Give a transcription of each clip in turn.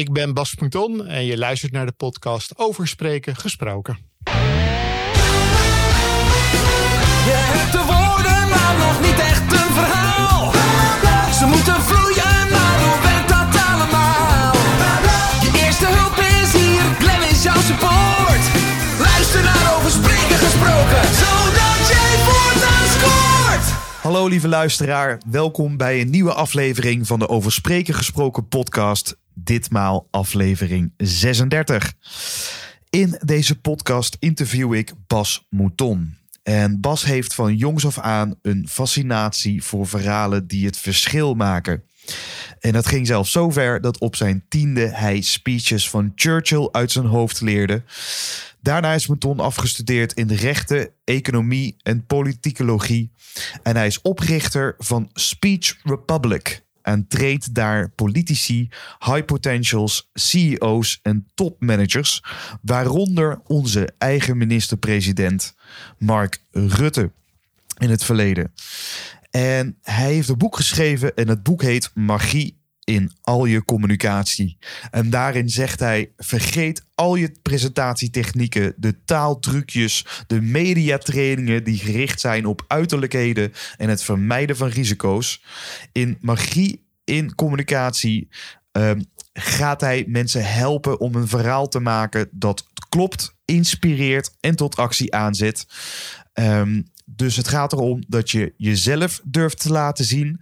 Ik ben Bas Punton en je luistert naar de podcast Over Spreken Gesproken. Je hebt de woorden, maar nog niet echt een verhaal. Ze moeten vloeien, maar hoe werkt dat allemaal? Je eerste hulp is hier, Glenn is jouw support. Luister naar Over Spreken Gesproken, zodat jij voortaan scoort. Hallo lieve luisteraar, welkom bij een nieuwe aflevering van de Over Spreken Gesproken podcast. Ditmaal aflevering 36. In deze podcast interview ik Bas Mouton. En Bas heeft van jongs af aan een fascinatie voor verhalen die het verschil maken. En dat ging zelfs zo ver dat op zijn tiende hij speeches van Churchill uit zijn hoofd leerde. Daarna is Mouton afgestudeerd in rechten, economie en politicologie. En hij is oprichter van Speech Republic. En treedt daar politici, high potentials, CEO's en topmanagers, waaronder onze eigen minister-president Mark Rutte in het verleden. En hij heeft een boek geschreven en het boek heet Magie in al je communicatie. En daarin zegt hij: vergeet al je presentatietechnieken, de taaltrucjes, de mediatrainingen die gericht zijn op uiterlijkheden en het vermijden van risico's. In magie in communicatie ehm, gaat hij mensen helpen om een verhaal te maken dat klopt, inspireert en tot actie aanzet. Ehm, dus het gaat erom dat je jezelf durft te laten zien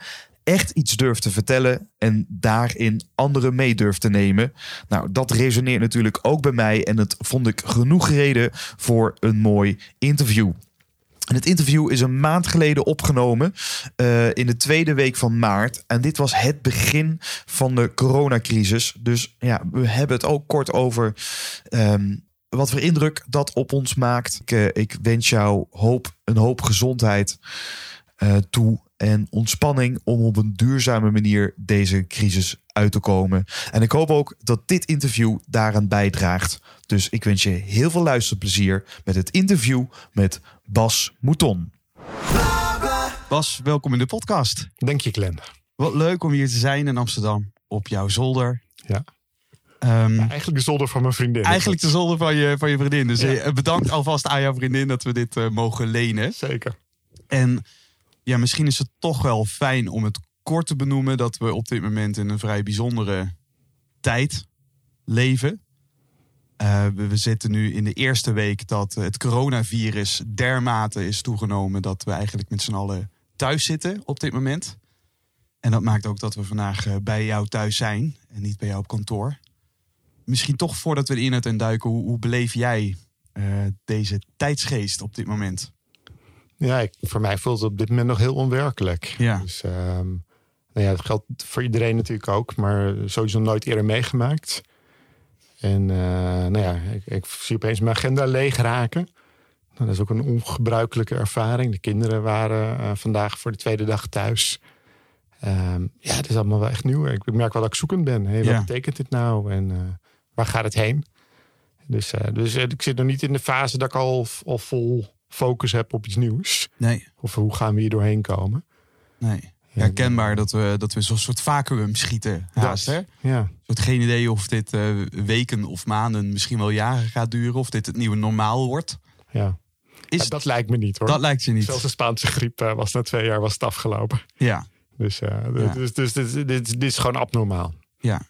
echt iets durft te vertellen en daarin anderen mee durft te nemen. Nou, dat resoneert natuurlijk ook bij mij en dat vond ik genoeg reden voor een mooi interview. En het interview is een maand geleden opgenomen uh, in de tweede week van maart. En dit was het begin van de coronacrisis. Dus ja, we hebben het ook kort over um, wat voor indruk dat op ons maakt. Ik, uh, ik wens jou hoop, een hoop gezondheid uh, toe en ontspanning om op een duurzame manier deze crisis uit te komen. En ik hoop ook dat dit interview daaraan bijdraagt. Dus ik wens je heel veel luisterplezier met het interview met Bas Mouton. Bas, welkom in de podcast. Dank je, Glenn. Wat leuk om hier te zijn in Amsterdam op jouw zolder. Ja. Um, ja, eigenlijk de zolder van mijn vriendin. Eigenlijk de zolder van je, van je vriendin. Dus ja. bedankt alvast aan jouw vriendin dat we dit uh, mogen lenen. Zeker. En ja, misschien is het toch wel fijn om het kort te benoemen dat we op dit moment in een vrij bijzondere tijd leven. Uh, we, zitten nu in de eerste week dat het coronavirus dermate is toegenomen dat we eigenlijk met z'n allen thuis zitten op dit moment. En dat maakt ook dat we vandaag uh, bij jou thuis zijn en niet bij jou op kantoor. Misschien toch voordat we erin het en duiken, hoe, beleef jij uh, deze tijdsgeest op dit moment? Ja, ik, voor mij voelt het op dit moment nog heel onwerkelijk. Ja. Dus, um, nou ja, dat geldt voor iedereen natuurlijk ook, maar sowieso nooit eerder meegemaakt. En uh, nou ja, ik, ik, zie opeens mijn agenda leeg raken. Nou, dat is ook een ongebruikelijke ervaring. De kinderen waren uh, vandaag voor de tweede dag thuis. Um, ja, het is allemaal wel echt nieuw. Ik merk wel dat ik zoekend ben. Hey, wat ja. betekent dit nou en uh, waar gaat het heen? Dus, dus ik zit nog niet in de fase dat ik al, al vol focus heb op iets nieuws. Nee. Of hoe gaan we hier doorheen komen? Nee. Herkenbaar dat we, dat we zo'n soort vacuüm schieten haast. Hè? Ja. Soort geen idee of dit uh, weken of maanden, misschien wel jaren gaat duren. Of dit het nieuwe normaal wordt. Ja. Is ja, dat lijkt me niet hoor. Dat lijkt je niet. Zelfs de Spaanse griep uh, was na twee jaar was het afgelopen. Ja. Dus, uh, ja. dus, dus dit, dit, dit, dit is gewoon abnormaal. Ja.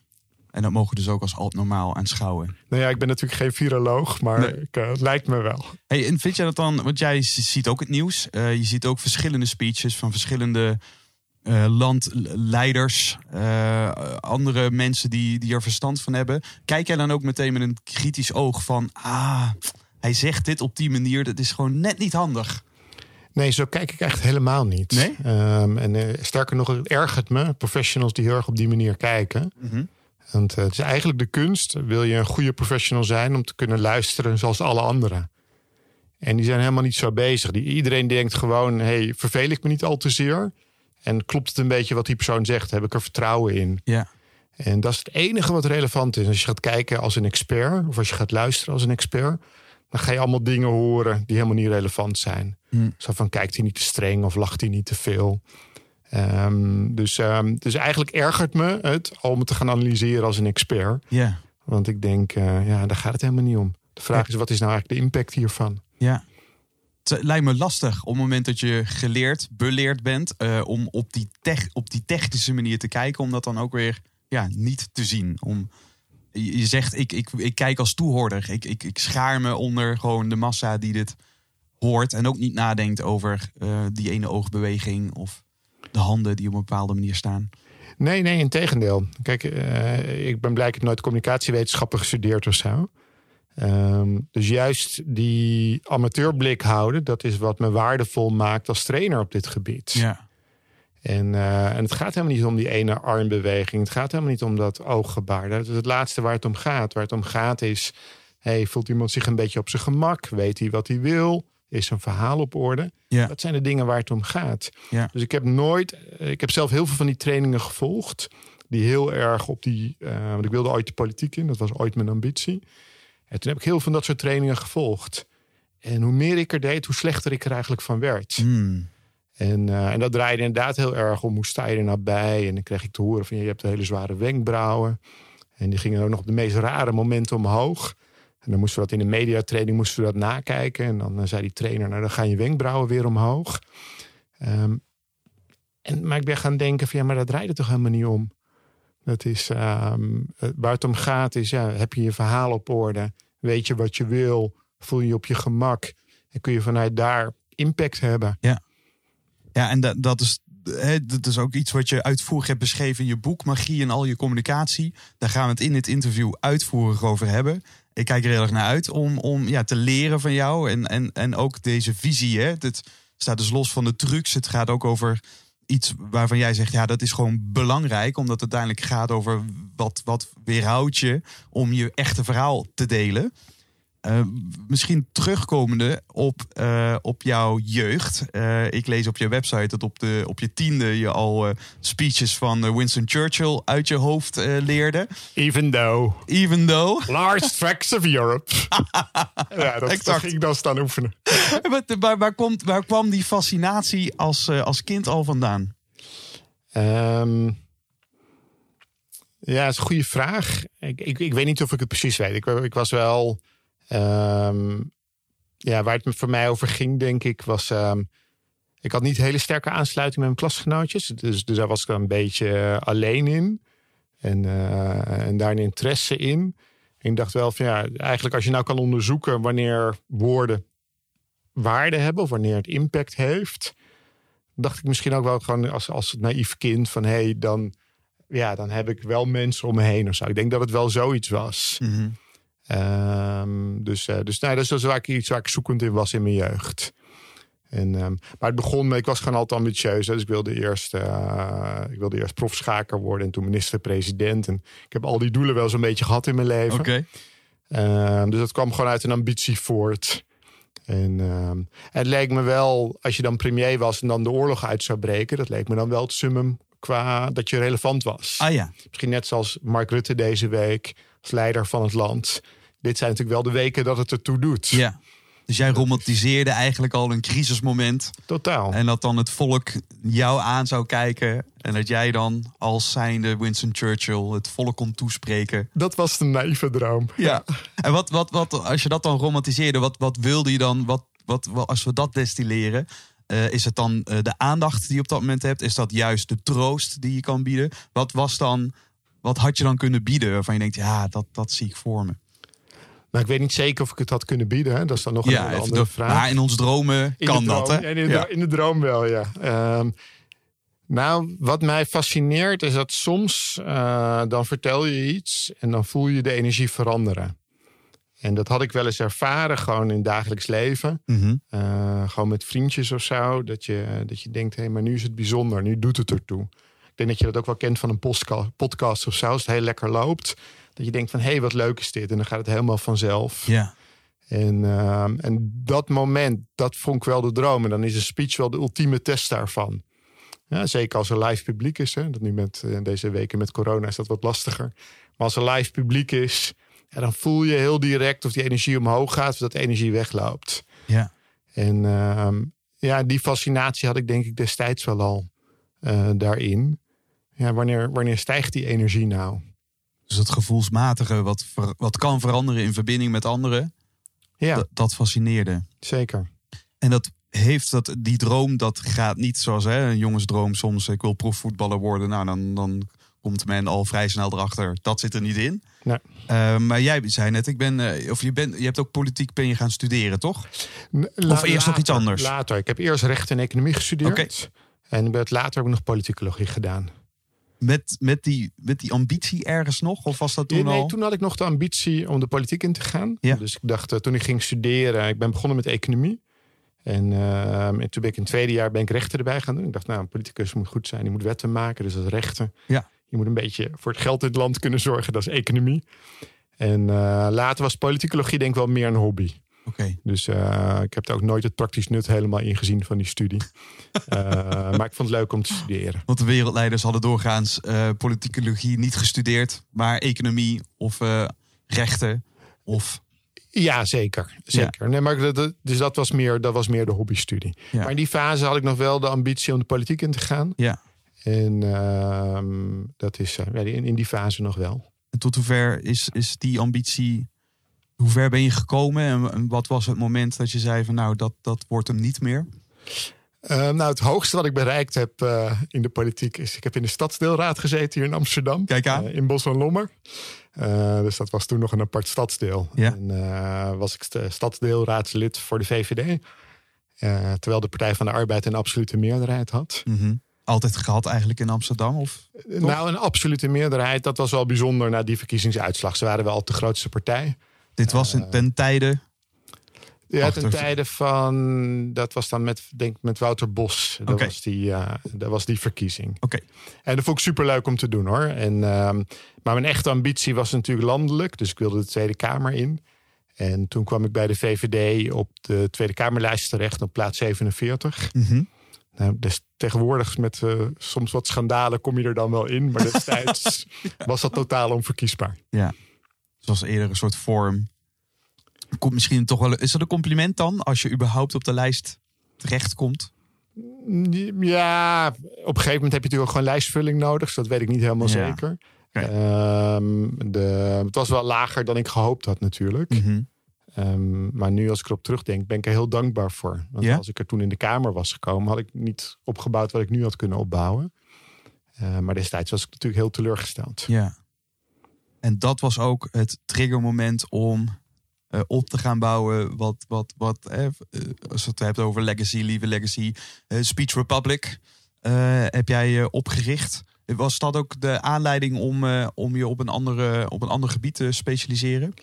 En dat mogen we dus ook als abnormaal aanschouwen. Nou ja, ik ben natuurlijk geen viroloog, maar nee. ik, uh, het lijkt me wel. Hey, en vind jij dat dan, want jij ziet ook het nieuws. Uh, je ziet ook verschillende speeches van verschillende uh, landleiders. andere mensen die, die er verstand van hebben. Kijk jij dan ook meteen met een kritisch oog van... Ah, hij zegt dit op die manier, dat is gewoon net niet handig. Nee, zo kijk ik echt helemaal niet. Nee? Um, en uh, sterker nog, het ergert me. Professionals die heel erg op die manier kijken. Mm -hmm. Want uh, het is eigenlijk de kunst. Wil je een goede professional zijn om te kunnen luisteren zoals alle anderen. En die zijn helemaal niet zo bezig. Die, iedereen denkt gewoon, hey, verveel ik me niet al te zeer? En klopt het een beetje wat die persoon zegt? Heb ik er vertrouwen in? Ja. En dat is het enige wat relevant is. Als je gaat kijken als een expert, of als je gaat luisteren als een expert, dan ga je allemaal dingen horen die helemaal niet relevant zijn. Hmm. Zo van, kijkt hij niet te streng of lacht hij niet te veel? Ehm, dus, ehm, dus eigenlijk ergert me het om te gaan analyseren als een expert. Ja, Want ik denk, eh, ja, daar gaat het helemaal niet om. De vraag is, wat is nou eigenlijk de impact hiervan? ja. Het lijkt me lastig op het moment dat je geleerd, beleerd bent, eh, om op die, tech, op die technische manier te kijken, om dat dan ook weer ja, niet te zien. Om, je je zegt, ik, ik, ik kijk als toehoorder. Ik, ik, ik schaar me onder gewoon de massa die dit hoort en ook niet nadenkt over eh, die ene oogbeweging of de handen die op een bepaalde manier staan. Nee, nee, in tegendeel. Kijk, eh, ik ben blij, ik heb nooit communicatiewetenschappen gestudeerd of zo. Ehm, dus juist die amateurblik houden, dat is wat me waardevol maakt als trainer op dit gebied. Ja. En, eh, en het gaat helemaal niet om die ene armbeweging. Het gaat helemaal niet om dat ooggebaar. Dat is het laatste waar het om gaat. Waar het om gaat is, hey, voelt iemand zich een beetje op zijn gemak? Weet hij wat hij wil? Is zijn verhaal op orde? Ja. Dat zijn de dingen waar het om gaat. Ja. Dus ik heb nooit, eh, ik heb zelf heel veel van die trainingen gevolgd. Die heel erg op die, eh, want ik wilde ooit de politiek in. Dat was ooit mijn ambitie. En toen heb ik heel veel van dat soort trainingen gevolgd. En hoe meer ik er deed, hoe slechter ik er eigenlijk van werd. Hmm. En, eh, en dat draaide inderdaad heel erg om hoe sta je er nou bij. En dan kreeg ik te horen van je hebt hele zware wenkbrauwen. En die gingen ook nog op de meest rare momenten omhoog. En dan moesten we dat in de mediatraining moesten we dat nakijken. En dan eh, zei die trainer, nou dan gaan je wenkbrauwen weer omhoog. Ehm, en, maar ik ben gaan denken van ja, maar daar draait het toch helemaal niet om. Dat is, ehm, eh, waar het om gaat is, ja, heb je je verhaal op orde? Weet je wat je wil? Voel je je op je gemak? En kun je vanuit daar impact hebben? Ja, en dat, dat, is, hè, dat is ook iets wat je uitvoerig hebt beschreven in je boek Magie en al je communicatie. Daar gaan we het in dit interview uitvoerig over hebben. Ik kijk er heel erg naar uit om, om ja, te leren van jou. En, en, en ook deze visie. Hè. Het staat dus los van de trucs. Het gaat ook over iets waarvan jij zegt, ja, dat is gewoon belangrijk. Omdat het uiteindelijk gaat over wat, wat weerhoudt je om je echte verhaal te delen. Eh, misschien terugkomende op, eh, op jouw jeugd. Eh, ik lees op je website dat op, de, op je tiende je al speeches van Winston Churchill uit je hoofd leerde. Even though. Even though. Large tracts of Europe. ja, dat, Exact. ging ik dan staan oefenen. Waar, waar, waar, komt, waar kwam die fascinatie als, als kind al vandaan? Ehm, ja, dat is een goede vraag. Ik, ik, ik weet niet of ik het precies weet. Ik, ik was wel... ehm, ja, waar het voor mij over ging, denk ik, was... ehm, ik had niet hele sterke aansluiting met mijn klasgenootjes. Dus, dus daar was ik een beetje eh, alleen in. En, eh, en daar een interesse in. Ik dacht wel van ja, eigenlijk als je nou kan onderzoeken wanneer woorden waarde hebben of wanneer het impact heeft, dacht ik misschien ook wel gewoon als, als naïef kind van hé, hey, dan, ja, dan heb ik wel mensen om me heen of zo. Ik denk dat het wel zoiets was. Dus eh, dus nou, dat is dus waar ik iets waar ik zoekend in was in mijn jeugd. En, ehm, maar het begon met, ik was gewoon altijd ambitieus. hè. Dus ik wilde eerst, eh, ik wilde eerst profschaker worden en toen minister-president. En ik heb al die doelen wel zo'n beetje gehad in mijn leven. Oké. Ehm, dus dat kwam gewoon uit een ambitie voort. En ehm, het leek me wel, als je dan premier was en dan de oorlog uit zou breken, dat leek me dan wel het summum qua dat je relevant was. Ah ja. Misschien net zoals Mark Rutte deze week, als leider van het land. Dit zijn natuurlijk wel de weken dat het ertoe doet. ja. Dus jij romantiseerde eigenlijk al een crisismoment. Totaal. En dat dan het volk jou aan zou kijken. En dat jij dan als zijnde Winston Churchill het volk kon toespreken. Dat was de naïeve droom. Ja. En wat, wat, wat, als je dat dan romantiseerde, wat, wat wilde je dan, wat, wat, wat- als we dat destilleren, eh, is het dan eh, de aandacht die je op dat moment hebt? Is dat juist de troost die je kan bieden? Wat was dan, wat had je dan kunnen bieden waarvan je denkt, ja, dat, dat zie ik voor me? Maar ik weet niet zeker of ik het had kunnen bieden. Hè? Dat is dan nog een Ja, andere vraag. maar in ons dromen In kan dat, hè? In, de, Ja. in de droom wel, ja. Ehm, nou, wat mij fascineert is dat soms eh, dan vertel je iets en dan voel je de energie veranderen. En dat had ik wel eens ervaren, gewoon in het dagelijks leven. Mhm. Eh, gewoon met vriendjes of zo. Dat je, dat je denkt, hé, hey, maar nu is het bijzonder. Nu doet het ertoe. Ik denk dat je dat ook wel kent van een podcast of zo. Als het heel lekker loopt. Dat je denkt van, hé, hey, wat leuk is dit. En dan gaat het helemaal vanzelf. Ja. En, ehm, en dat moment, dat vond ik wel de droom. En dan is een speech wel de ultieme test daarvan. Ja, zeker als er live publiek is. Hè. Dat nu met eh, deze weken met corona is dat wat lastiger. Maar als er live publiek is, ja, dan voel je heel direct of die energie omhoog gaat of dat energie wegloopt. Ja. En ehm, ja, die fascinatie had ik denk ik destijds wel al. eh, daarin. Ja, wanneer, wanneer stijgt die energie nou? Dus dat gevoelsmatige, wat, wat kan veranderen in verbinding met anderen, Ja, dat, dat fascineerde. zeker. En dat heeft dat, die droom, dat gaat niet zoals hè, een jongensdroom soms. Ik wil profvoetballer worden. Nou, dan, dan komt men al vrij snel erachter. Dat zit er niet in. Nee. Eh, maar jij zei net, ik ben, eh, of je, bent, je hebt ook politiek ben je gaan studeren, toch? Of eerst nog iets later- anders? Later. Ik heb eerst recht en economie gestudeerd. En ik ben het later ook nog politicologie gedaan. Met, met, die, met die ambitie ergens nog? Of was dat toen Ja, nee, al? toen had ik nog de ambitie om de politiek in te gaan. Ja. Dus ik dacht, eh, toen ik ging studeren, ik ben begonnen met economie. En, eh, en toen ben ik in het tweede jaar ben ik rechten erbij gaan doen. Ik dacht, nou, een politicus moet goed zijn. Die moet wetten maken, dus dat is rechten. Ja. Je moet een beetje voor het geld in het land kunnen zorgen, dat is economie. En eh, later was politicologie denk ik wel meer een hobby. Dus eh, ik heb er ook nooit het praktisch nut helemaal ingezien van die studie. Eh, maar ik vond het leuk om te studeren. Want de wereldleiders hadden doorgaans eh politicologie niet gestudeerd, maar economie of rechten of Ja, zeker. zeker. Nee, maar dat- dat- dus dat was, meer, dat was meer de hobbystudie. Ja. Maar in die fase had ik nog wel de ambitie om de politiek in te gaan. ja. En ehm, dat is in, in die fase nog wel. En tot hoever is, is die ambitie, hoe ver ben je gekomen en, en wat was het moment dat je zei van nou dat, dat wordt hem niet meer? Ehm, nou, het hoogste wat ik bereikt heb eh, in de politiek is... Ik heb in de stadsdeelraad gezeten hier in Amsterdam. Kijk aan. Eh, in Bos en Lommer. Eh, dus dat was toen nog een apart stadsdeel. Ja. En eh, was ik st- stadsdeelraadslid voor de VVD. Eh, terwijl de Partij van de Arbeid een absolute meerderheid had. Mhm. Altijd gehad eigenlijk in Amsterdam of? Nou, een absolute meerderheid, dat was wel bijzonder na die verkiezingsuitslag. Ze waren wel de grootste partij. Dit was in, ten tijde. Ja, Achter- ten tijde van, dat was dan met, denk ik, met Wouter Bos. Dat, Oké. was die, eh, dat was die verkiezing. Oké. En dat vond ik super leuk om te doen hoor. En, ehm, maar mijn echte ambitie was natuurlijk landelijk. Dus ik wilde de Tweede Kamer in. En toen kwam ik bij de VVD op de Tweede Kamerlijst terecht op plaats 47. Mhm. Nou, dus tegenwoordig met eh, soms wat schandalen kom je er dan wel in. Maar destijds was dat totaal onverkiesbaar. Ja. Was eerder een soort vorm. Komt misschien toch wel. Is dat een compliment dan als je überhaupt op de lijst terechtkomt? Ja, op een gegeven moment heb je natuurlijk ook gewoon lijstvulling nodig. Dus dat weet ik niet helemaal Ja. zeker. Ehm, de, het was wel lager dan ik gehoopt had natuurlijk. Mhm. Ehm, maar nu als ik erop terugdenk, ben ik er heel dankbaar voor. Want Ja? als ik er toen in de Kamer was gekomen, had ik niet opgebouwd wat ik nu had kunnen opbouwen. Eh, maar destijds was ik natuurlijk heel teleurgesteld. Ja. En dat was ook het triggermoment om eh, op te gaan bouwen. Wat, wat, wat eh, als je het hebt over legacy, lieve legacy. eh, Speech Republic heb jij opgericht. Was dat ook de aanleiding om, om je op een, andere, op een ander gebied te specialiseren?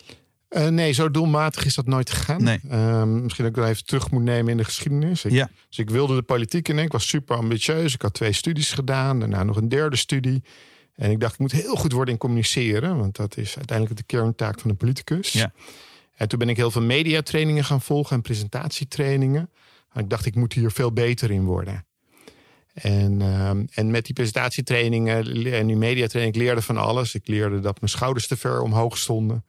Nee, zo doelmatig is dat nooit gegaan. Nee. Ehm, misschien dat ik dat even terug moet nemen in de geschiedenis. Ik, Ja. Dus ik wilde de politiek in. Ik was super ambitieus. Ik had twee studies gedaan. Daarna nog een derde studie. En ik dacht, ik moet heel goed worden in communiceren. Want dat is uiteindelijk de kerntaak van een politicus. Ja. En toen ben ik heel veel mediatrainingen gaan volgen en presentatietrainingen. En ik dacht, ik moet hier veel beter in worden. En, ehm, en met die presentatietrainingen en die mediatraining, ik leerde van alles. Ik leerde dat mijn schouders te ver omhoog stonden.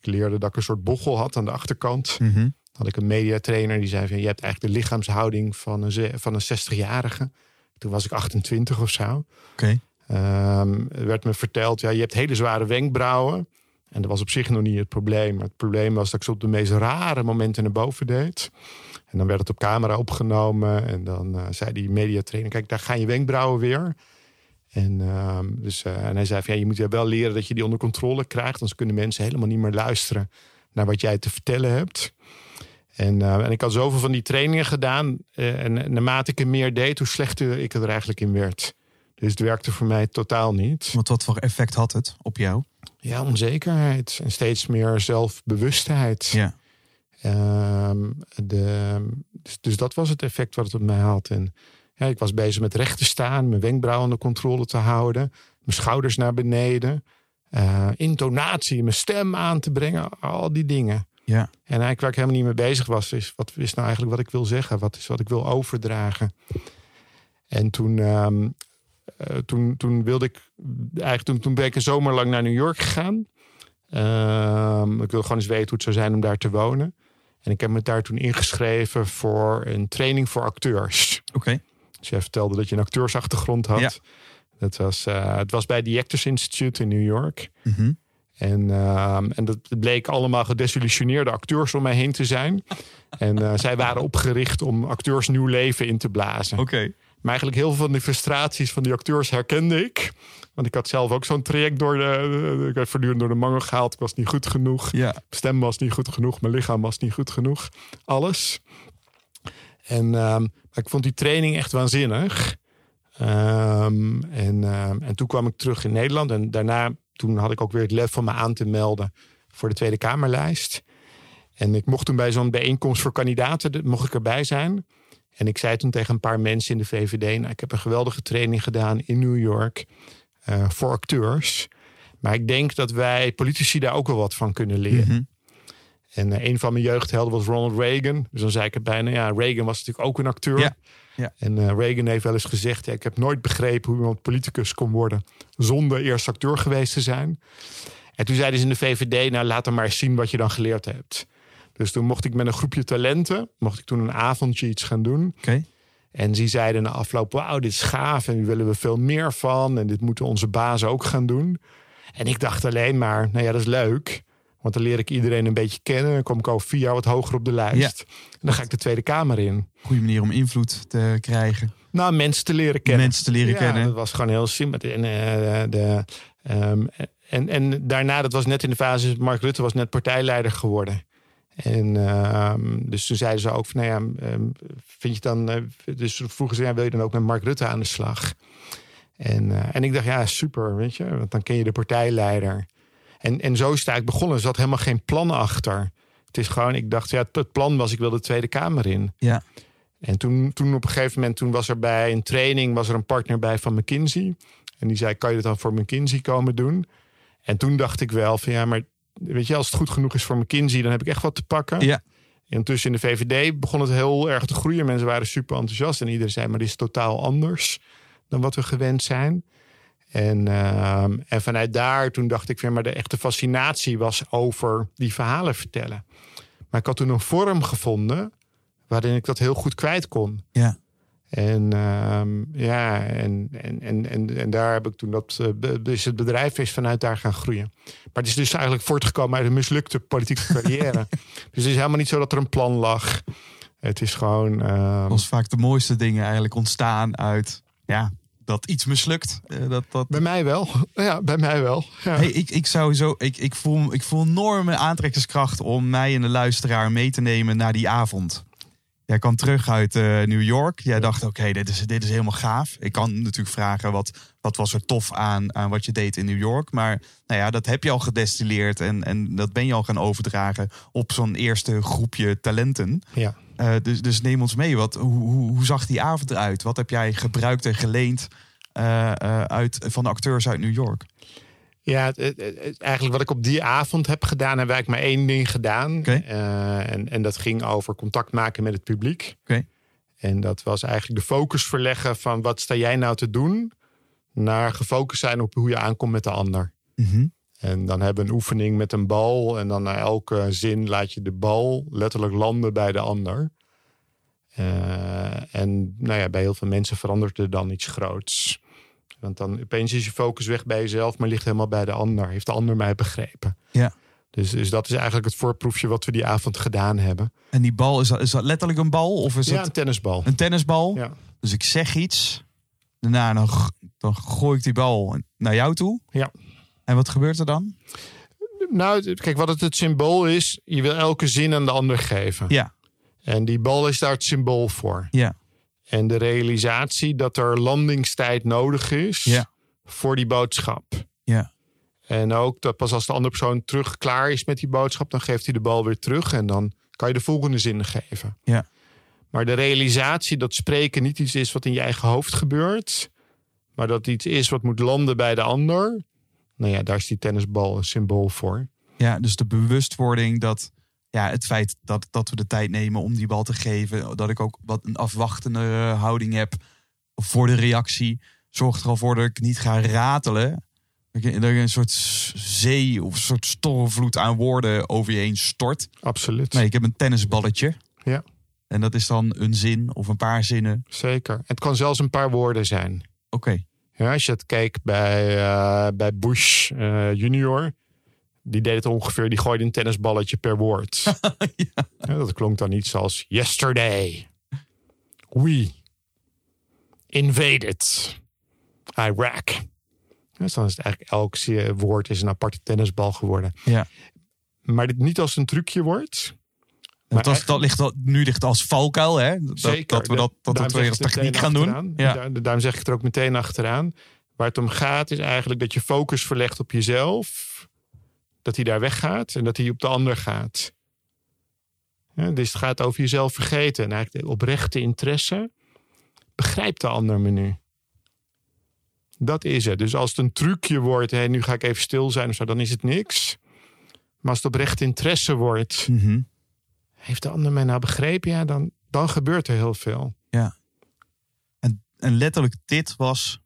Ik leerde dat ik een soort bochel had aan de achterkant. Mhm. had ik een mediatrainer die zei van... je hebt eigenlijk de lichaamshouding van een, van een 60-jarige. Toen was ik 28 of zo. Oké. Ehm, er werd me verteld, ja, je hebt hele zware wenkbrauwen. En dat was op zich nog niet het probleem. Maar het probleem was dat ik ze op de meest rare momenten naar boven deed. En dan werd het op camera opgenomen. En dan eh, zei die mediatrainer, kijk, daar gaan je wenkbrauwen weer. En, ehm, dus, eh, en hij zei ja, je moet wel leren dat je die onder controle krijgt. Anders kunnen mensen helemaal niet meer luisteren naar wat jij te vertellen hebt. En, eh, en ik had zoveel van die trainingen gedaan. en naarmate ik er meer deed, hoe slechter ik er eigenlijk in werd. Dus het werkte voor mij totaal niet. Want wat voor effect had het op jou? Ja, onzekerheid en steeds meer zelfbewustheid. Ja. Ehm, de, dus, dus dat was het effect wat het op mij had. En ja, ik was bezig met recht te staan, mijn wenkbrauwen onder controle te houden, mijn schouders naar beneden, eh, intonatie, mijn stem aan te brengen, al die dingen. Ja. En eigenlijk waar ik helemaal niet mee bezig was, is wat is nou eigenlijk wat ik wil zeggen? Wat is wat ik wil overdragen? En toen, ehm, eh, toen, toen wilde ik, eigenlijk toen, toen ben ik een zomer lang naar New York gegaan. Ehm, ik wilde gewoon eens weten hoe het zou zijn om daar te wonen. En ik heb me daar toen ingeschreven voor een training voor acteurs. Oké. Dus jij vertelde dat je een acteursachtergrond had. Ja. Dat was, eh, het was bij the Actors Institute in New York. Mhm. En, ehm, en dat bleek allemaal gedesillusioneerde acteurs om mij heen te zijn. En eh, zij waren opgericht om acteurs nieuw leven in te blazen. Oké. Maar eigenlijk heel veel van die frustraties van die acteurs herkende ik. Want ik had zelf ook zo'n traject door de... Ik werd voortdurend door de mangel gehaald. Ik was niet goed genoeg. Ja. Mijn stem was niet goed genoeg. Mijn lichaam was niet goed genoeg. Alles. En ehm, ik vond die training echt waanzinnig. Ehm, en, ehm, en toen kwam ik terug in Nederland. En daarna toen had ik ook weer het lef van me aan te melden voor de Tweede Kamerlijst. En ik mocht toen bij zo'n bijeenkomst voor kandidaten, dat mocht ik erbij zijn. En ik zei toen tegen een paar mensen in de VVD, nou, ik heb een geweldige training gedaan in New York eh, voor acteurs. Maar ik denk dat wij politici daar ook wel wat van kunnen leren. Mhm. En eh, een van mijn jeugdhelden was Ronald Reagan. Dus dan zei ik het bijna, ja, Reagan was natuurlijk ook een acteur. Ja, ja. En eh, Reagan heeft wel eens gezegd, ja, ik heb nooit begrepen hoe iemand politicus kon worden zonder eerst acteur geweest te zijn. En toen zeiden ze in de VVD, nou laat dan maar eens zien wat je dan geleerd hebt. Dus toen mocht ik met een groepje talenten, mocht ik toen een avondje iets gaan doen. Oké. En die zeiden na afloop, wauw, dit is gaaf en hier willen we veel meer van. En dit moeten onze bazen ook gaan doen. En ik dacht alleen maar, nou ja, dat is leuk. Want dan leer ik iedereen een beetje kennen. Dan kom ik al vier jaar wat hoger op de lijst. En dan ga ik de Tweede Kamer in. Goede manier om invloed te krijgen. Nou, mensen te leren kennen. Mensen te leren ja, kennen. Dat was gewoon heel simpel. En, eh, de, ehm, en, en daarna, dat was net in de fase, Mark Rutte was net partijleider geworden. En ehm, dus toen zeiden ze ook van, nou ja, ehm, vind je dan, eh, dus vroegen ze, ja, wil je dan ook met Mark Rutte aan de slag? En, eh, en ik dacht, ja, super, weet je, want dan ken je de partijleider. En, en zo is het eigenlijk begonnen. Er zat helemaal geen plan achter. Het is gewoon, ik dacht, ja, het plan was, ik wil de Tweede Kamer in. Ja. En toen, toen op een gegeven moment, toen was er bij een training, was er een partner bij van McKinsey. En die zei, kan je dat dan voor McKinsey komen doen? En toen dacht ik wel van, ja, maar weet je, als het goed genoeg is voor McKinsey, dan heb ik echt wat te pakken. Ja. En tussen in de VVD begon het heel erg te groeien. Mensen waren super enthousiast en iedereen zei, maar dit is totaal anders dan wat we gewend zijn. En, ehm, en vanuit daar, toen dacht ik weer, maar de echte fascinatie was over die verhalen vertellen. Maar ik had toen een vorm gevonden waarin ik dat heel goed kwijt kon. Ja. En ehm, ja, en, en, en, en, en daar heb ik toen dat. eh, Dus het bedrijf is vanuit daar gaan groeien. Maar het is dus eigenlijk voortgekomen uit een mislukte politieke carrière. dus het is helemaal niet zo dat er een plan lag. Het is gewoon. ehm, Als vaak de mooiste dingen eigenlijk ontstaan uit ja, dat iets mislukt. Eh, dat, dat... bij mij wel. Ja, bij mij wel. Ja. Hey, ik, ik zo, ik, ik, voel, ik voel enorme aantrekkingskracht om mij en de luisteraar mee te nemen naar die avond. Jij kwam terug uit eh, New York. Jij dacht, oké, dit, is, dit is helemaal gaaf. Ik kan natuurlijk vragen, wat, wat was er tof aan, aan wat je deed in New York? Maar nou ja, dat heb je al gedestilleerd en, en dat ben je al gaan overdragen op zo'n eerste groepje talenten. ja. Eh, dus, dus neem ons mee. Wat, hoe, hoe, hoe zag die avond eruit? Wat heb jij gebruikt en geleend eh, uit, van de acteurs uit New York? Ja, het- het- het- eigenlijk wat ik op die avond heb gedaan, heb ik maar één ding gedaan. Eh, en, en dat ging over contact maken met het publiek. En dat was eigenlijk de focus verleggen van wat sta jij nou te doen, naar gefocust zijn op hoe je aankomt met de ander. Mhm. En dan hebben we een oefening met een bal. En dan na elke zin laat je de bal letterlijk landen bij de ander. Eh, en nou ja, bij heel veel mensen verandert er dan iets groots. Want dan opeens is je focus weg bij jezelf, maar ligt helemaal bij de ander. Heeft de ander mij begrepen? Ja. Dus, dus dat is eigenlijk het voorproefje wat we die avond gedaan hebben. En die bal, is dat, is dat letterlijk een bal? Of is ja, het een tennisbal. een tennisbal? Ja. Dus ik zeg iets. Daarna dan, gooi ik die bal naar jou toe. Ja. En wat gebeurt er dan? Nou, kijk, wat het, het symbool is, je wil elke zin aan de ander geven. Ja. En die bal is daar het symbool voor. Ja. En de realisatie dat er landingstijd nodig is Ja. voor die boodschap. Ja. En ook dat pas als de andere persoon terug klaar is met die boodschap, dan geeft hij de bal weer terug en dan kan je de volgende zin geven. Ja. Maar de realisatie dat spreken niet iets is wat in je eigen hoofd gebeurt, maar dat iets is wat moet landen bij de ander. Nou ja, daar is die tennisbal een symbool voor. Ja, dus de bewustwording dat ja, het feit dat, dat we de tijd nemen om die bal te geven, dat ik ook wat een afwachtende houding heb voor de reactie, zorgt er al voor dat ik niet ga ratelen. Dat ik dat ik een soort zee of een soort stormvloed aan woorden over je heen stort. Absoluut. Nee, ik heb een tennisballetje. Ja. En dat is dan een zin of een paar zinnen. Zeker. Het kan zelfs een paar woorden zijn. Oké. Ja, als je het kijkt bij, eh, bij Bush eh, junior. Die deed het ongeveer, die gooide een tennisballetje per woord. ja. dat klonk dan iets als yesterday. We invaded Iraq. Dus dan is het eigenlijk elk woord is een aparte tennisbal geworden. Ja. Maar dit niet als een trucje wordt. Dat, was, dat ligt al, nu ligt als valkuil, hè? Dat, Zeker. dat we dat, dat, we als techniek gaan doen. Ja. Daar- Daarom zeg ik het er ook meteen achteraan. Waar het om gaat is eigenlijk dat je focus verlegt op jezelf. Dat hij daar weggaat en dat hij op de ander gaat. Ja, dus het gaat over jezelf vergeten. En eigenlijk de oprechte interesse. Begrijpt de ander me nu? Dat is het. Dus als het een trucje wordt, hè, nu ga ik even stil zijn of zo, dan is het niks. Maar als het oprecht interesse wordt, Mhm. heeft de ander mij nou begrepen? Ja, dan, dan gebeurt er heel veel. En, en letterlijk dit was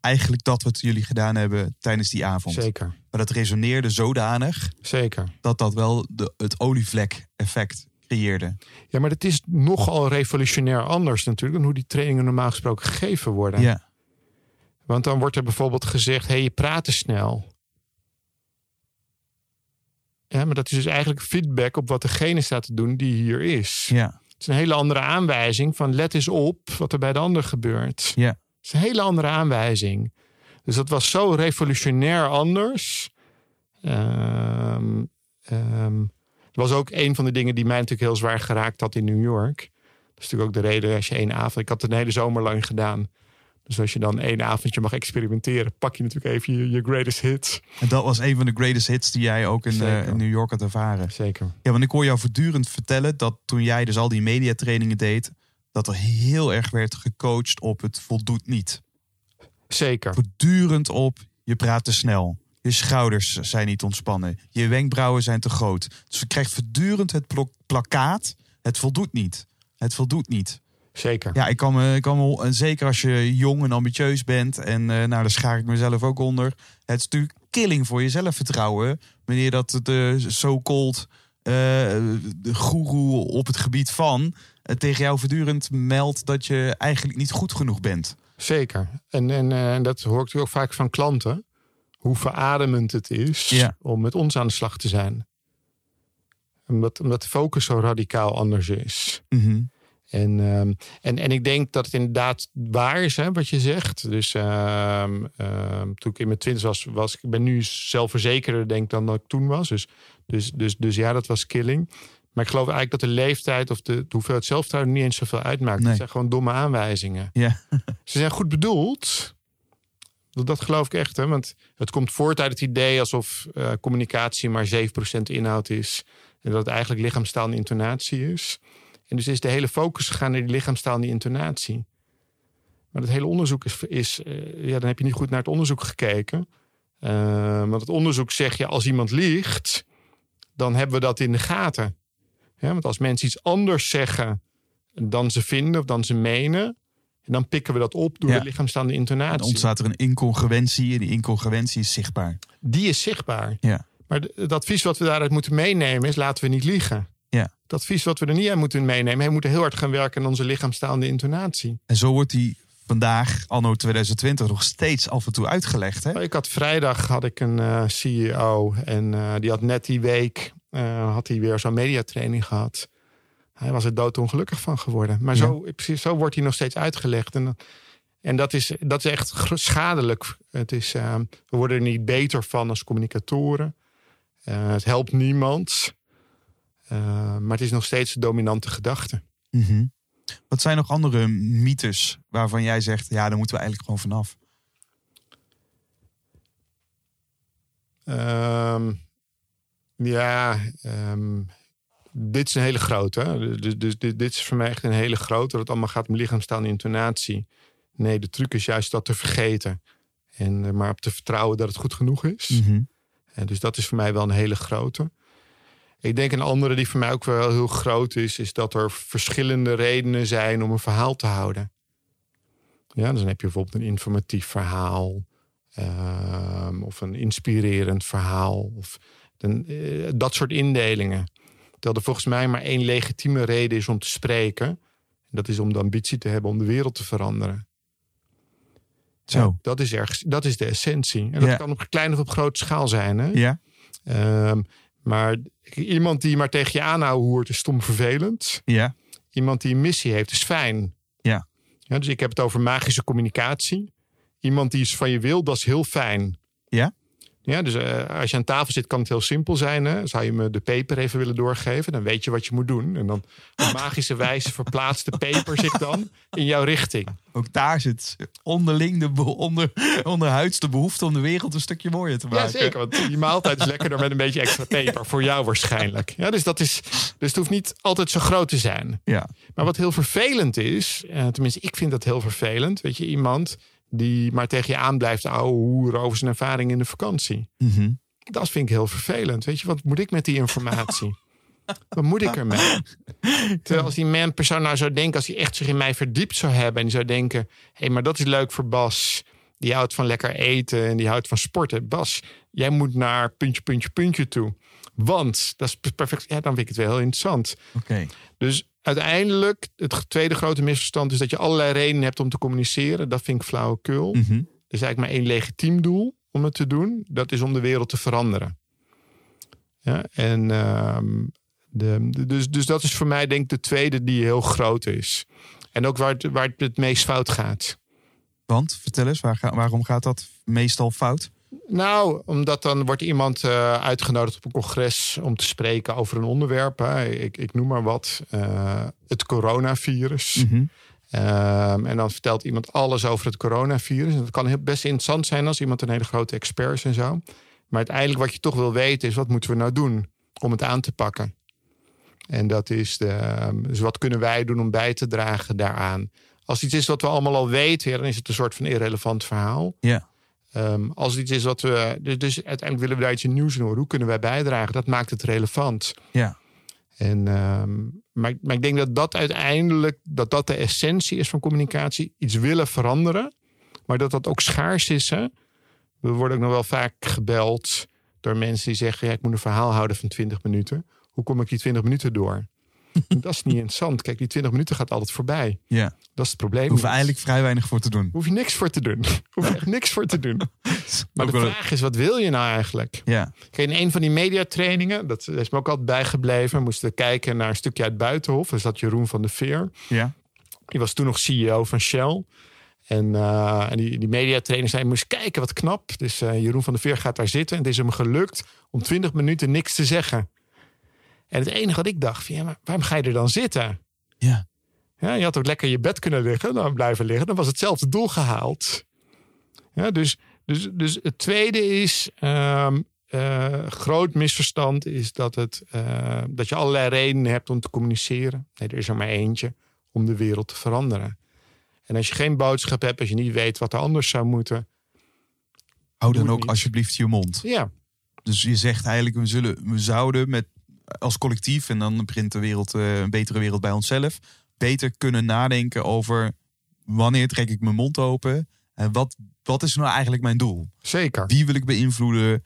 eigenlijk dat wat jullie gedaan hebben tijdens die avond. Zeker, Maar dat resoneerde zodanig zeker. dat dat wel de, het olievlek-effect creëerde. Ja, maar het is nogal revolutionair anders natuurlijk dan hoe die trainingen normaal gesproken gegeven worden. Ja. Want dan wordt er bijvoorbeeld gezegd: hé, hey, je praat te snel. Ja, maar dat is dus eigenlijk feedback op wat degene staat te doen die hier is. Ja. Het is een hele andere aanwijzing van let eens op wat er bij de ander gebeurt. Ja. Het is een hele andere aanwijzing. Dus dat was zo revolutionair anders. Het was ook een van de dingen die mij natuurlijk heel zwaar geraakt had in New York. Dat is natuurlijk ook de reden als je één avond... Ik had het een hele zomer lang gedaan. Dus als je dan één avondje mag experimenteren... pak je natuurlijk even je, je greatest hits. En dat was een van de greatest hits die jij ook in, eh, in New York had ervaren. Zeker. Ja, want ik hoor jou voortdurend vertellen dat toen jij dus al die mediatrainingen deed, dat er heel erg werd gecoacht op het voldoet niet. Zeker. Voortdurend op je praat te snel. Je schouders zijn niet ontspannen. Je wenkbrauwen zijn te groot. Dus je krijgt voortdurend het plakkaat. Het voldoet niet. Het voldoet niet. Zeker. Ja, ik kan me, ik kan me en zeker als je jong en ambitieus bent. En eh, nou, daar schaar ik mezelf ook onder. Het is natuurlijk killing voor je zelfvertrouwen. Wanneer dat de so-called eh, de goeroe op het gebied van eh, tegen jou voortdurend meldt dat je eigenlijk niet goed genoeg bent. Zeker. En, en, eh, en dat hoor ik ook vaak van klanten. Hoe verademend het is Ja. om met ons aan de slag te zijn. Omdat, omdat de focus zo radicaal anders is. En, ehm, en, en ik denk dat het inderdaad waar is, hè, wat je zegt. Dus ehm, ehm, toen ik in mijn twintig was, was ik ben nu zelfverzekerder denk ik dan dat ik toen was. Dus, dus, dus, dus ja, dat was killing. Maar ik geloof eigenlijk dat de leeftijd of de, de hoeveelheid zelfvertrouwen niet eens zoveel uitmaakt. Nee. Het zijn gewoon domme aanwijzingen. Ja. Ze zijn goed bedoeld. Dat, dat geloof ik echt. Hè? Want het komt voort uit het idee alsof eh, communicatie maar 7% inhoud is. En dat het eigenlijk lichaamstaal en intonatie is. En dus is de hele focus gegaan naar die lichaamstaal en die intonatie. Maar het hele onderzoek is... is eh, ja, dan heb je niet goed naar het onderzoek gekeken. Eh, want het onderzoek zegt, ja, als iemand liegt... dan hebben we dat in de gaten. Ja, want als mensen iets anders zeggen dan ze vinden of dan ze menen... En dan pikken we dat op door Ja. de lichaamstaande Dan intonatie. ontstaat er een incongruentie en die incongruentie is zichtbaar. Die is zichtbaar. Ja. Maar het advies wat we daaruit moeten meenemen is laten we niet liegen. Ja. Het advies wat we er niet aan moeten meenemen, we moeten heel hard gaan werken aan onze lichaamstaande intonatie. En zo wordt die vandaag, anno 2020, nog steeds af en toe uitgelegd. Hè? Ik had vrijdag had ik een eh, CEO en eh, die had net die week eh, had hij weer zo'n mediatraining gehad. Hij was er doodongelukkig van geworden. Maar zo, precies, zo wordt hij nog steeds uitgelegd. En, en dat, is, dat is echt schadelijk. Het is, eh, we worden er niet beter van als communicatoren. Eh, het helpt niemand. Maar het is nog steeds de dominante gedachte. Mhm. Wat zijn nog andere mythes waarvan jij zegt, ja, daar moeten we eigenlijk gewoon vanaf? Ehm, ja, ehm, dit is een hele grote. hè. Dus, dus dit, dit is voor mij echt een hele grote. Dat het allemaal gaat om lichaamstaal en intonatie. Nee, de truc is juist dat te vergeten. En er maar op te vertrouwen dat het goed genoeg is. Mhm. En dus dat is voor mij wel een hele grote. Ik denk een andere die voor mij ook wel heel groot is, is dat er verschillende redenen zijn om een verhaal te houden. Ja, dus dan heb je bijvoorbeeld een informatief verhaal, ehm, of een inspirerend verhaal, of een, eh, dat soort indelingen. Dat er volgens mij maar één legitieme reden is om te spreken. En dat is om de ambitie te hebben om de wereld te veranderen. Zo. Ja, dat is ergens, dat is de essentie. En dat Ja. kan op kleine of op grote schaal zijn. Hè? Ja. Ehm, maar iemand die maar tegen je aanhouden hoort, is stom vervelend. Ja. Iemand die een missie heeft, is fijn. Ja. ja dus ik heb het over magische communicatie. Iemand die iets van je wil, dat is heel fijn. Ja. Dus eh, als je aan tafel zit, kan het heel simpel zijn. Hè? Zou je me de peper even willen doorgeven? Dan weet je wat je moet doen. En dan op magische wijze verplaatst de peper zich dan in jouw richting. Ook daar zit onderling de onder, onderhuids de behoefte om de wereld een stukje mooier te maken. Ja, zeker. Want die maaltijd is lekkerder met een beetje extra peper. Voor jou waarschijnlijk. Ja, dus, dat is, dus het hoeft niet altijd zo groot te zijn. Ja. Maar wat heel vervelend is, eh, tenminste ik vind dat heel vervelend. Weet je, iemand die maar tegen je aan blijft ouwe hoeren over zijn ervaring in de vakantie. Mhm. Dat vind ik heel vervelend. Weet je, wat moet ik met die informatie? Wat moet ik ermee? Terwijl als die man persoon nou zou denken, als hij echt zich in mij verdiept zou hebben en die zou denken, hé, hey, maar dat is leuk voor Bas. Die houdt van lekker eten en die houdt van sporten. Bas, jij moet naar puntje, puntje, puntje toe. Want, dat is perfect. Ja, dan vind ik het wel heel interessant. Oké. Dus uiteindelijk, het tweede grote misverstand is dat je allerlei redenen hebt om te communiceren. Dat vind ik flauwekul. Mhm. Er is eigenlijk maar één legitiem doel om het te doen. Dat is om de wereld te veranderen. Ja, en ehm, de, dus, dus dat is voor mij denk ik de tweede die heel groot is. En ook waar het, waar het het meest fout gaat. Want, vertel eens, waar waarom gaat dat meestal fout? Nou, omdat dan wordt iemand eh, uitgenodigd op een congres om te spreken over een onderwerp. Hè. Ik, ik noem maar wat. eh, het coronavirus. Mhm. Ehm, en dan vertelt iemand alles over het coronavirus. En dat kan heel best interessant zijn als iemand een hele grote expert is en zo. Maar uiteindelijk wat je toch wil weten is, wat moeten we nou doen om het aan te pakken? En dat is de, ehm, dus wat kunnen wij doen om bij te dragen daaraan? Als iets is wat we allemaal al weten, ja, dan is het een soort van irrelevant verhaal. Ja. Ehm, als het iets is wat we. Dus, dus uiteindelijk willen we daar iets in nieuws in horen. Hoe kunnen wij bijdragen? Dat maakt het relevant. Ja. En, ehm, maar, maar ik denk dat dat uiteindelijk dat dat de essentie is van communicatie. Iets willen veranderen, maar dat dat ook schaars is. Hè? We worden ook nog wel vaak gebeld door mensen die zeggen: ja, ik moet een verhaal houden van 20 minuten. Hoe kom ik die 20 minuten door? dat is niet interessant. Kijk, die 20 minuten gaat altijd voorbij. Ja. Dat is het probleem. Daar hoeven niet. eigenlijk vrij weinig voor te doen. Hoef je niks voor te doen. Hoef je echt niks voor te doen. Maar de vraag is: wat wil je nou eigenlijk? Ja. Kijk, in een van die mediatrainingen, dat is me ook altijd bijgebleven, moesten we kijken naar een stukje uit Buitenhof. Dus dat Jeroen van de Veer. Ja. Die was toen nog CEO van Shell. En, eh, en die, die mediatrainer zei, moest kijken wat knap. Dus eh, Jeroen van de Veer gaat daar zitten. En het is hem gelukt om 20 minuten niks te zeggen. En het enige wat ik dacht, van, ja, maar waarom ga je er dan zitten? Ja. Ja, je had ook lekker in je bed kunnen liggen, dan blijven liggen. Dan was hetzelfde doel gehaald. Ja, dus, dus, dus het tweede is, ehm, eh, groot misverstand is dat, het, eh, dat je allerlei redenen hebt om te communiceren. Nee, er is er maar eentje om de wereld te veranderen. En als je geen boodschap hebt, als je niet weet wat er anders zou moeten. Hou dan ook niet. alsjeblieft je mond. Ja, Dus je zegt eigenlijk, we, zullen, we zouden met, als collectief, en dan begint de wereld, eh, een betere wereld bij onszelf, beter kunnen nadenken over wanneer trek ik mijn mond open en wat, wat is nou eigenlijk mijn doel? zeker. Wie wil ik beïnvloeden?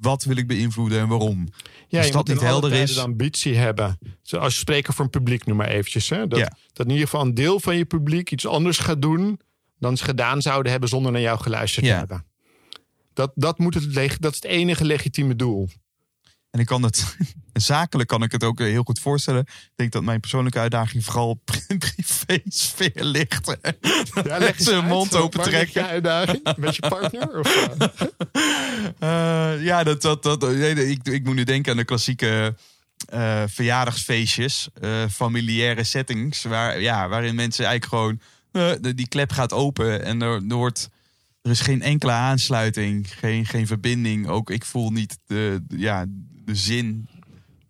Wat wil ik beïnvloeden en waarom? Ja, Als je dat niet helder is- de ambitie hebben. Als je spreker voor een publiek, noem maar eventjes. Hè? Dat, Ja. dat in ieder geval een deel van je publiek iets anders gaat doen... dan ze gedaan zouden hebben zonder naar jou geluisterd Ja. te hebben. Dat, dat, moet het, dat is het enige legitieme doel. En ik kan het, zakelijk kan ik het ook heel goed voorstellen. Ik denk dat mijn persoonlijke uitdaging vooral privé-sfeer ligt. Ja, leg uit. mond open trekken. je uitdaging? Met je partner? Of, eh? Eh, ja, dat, dat, dat, ik, ik moet nu denken aan de klassieke eh, verjaardagsfeestjes, eh, familiaire settings, waar, ja, waarin mensen eigenlijk gewoon, eh, die klep gaat open en er, er wordt, er is geen enkele aansluiting, geen, geen verbinding. Ook ik voel niet de, de- ja, de zin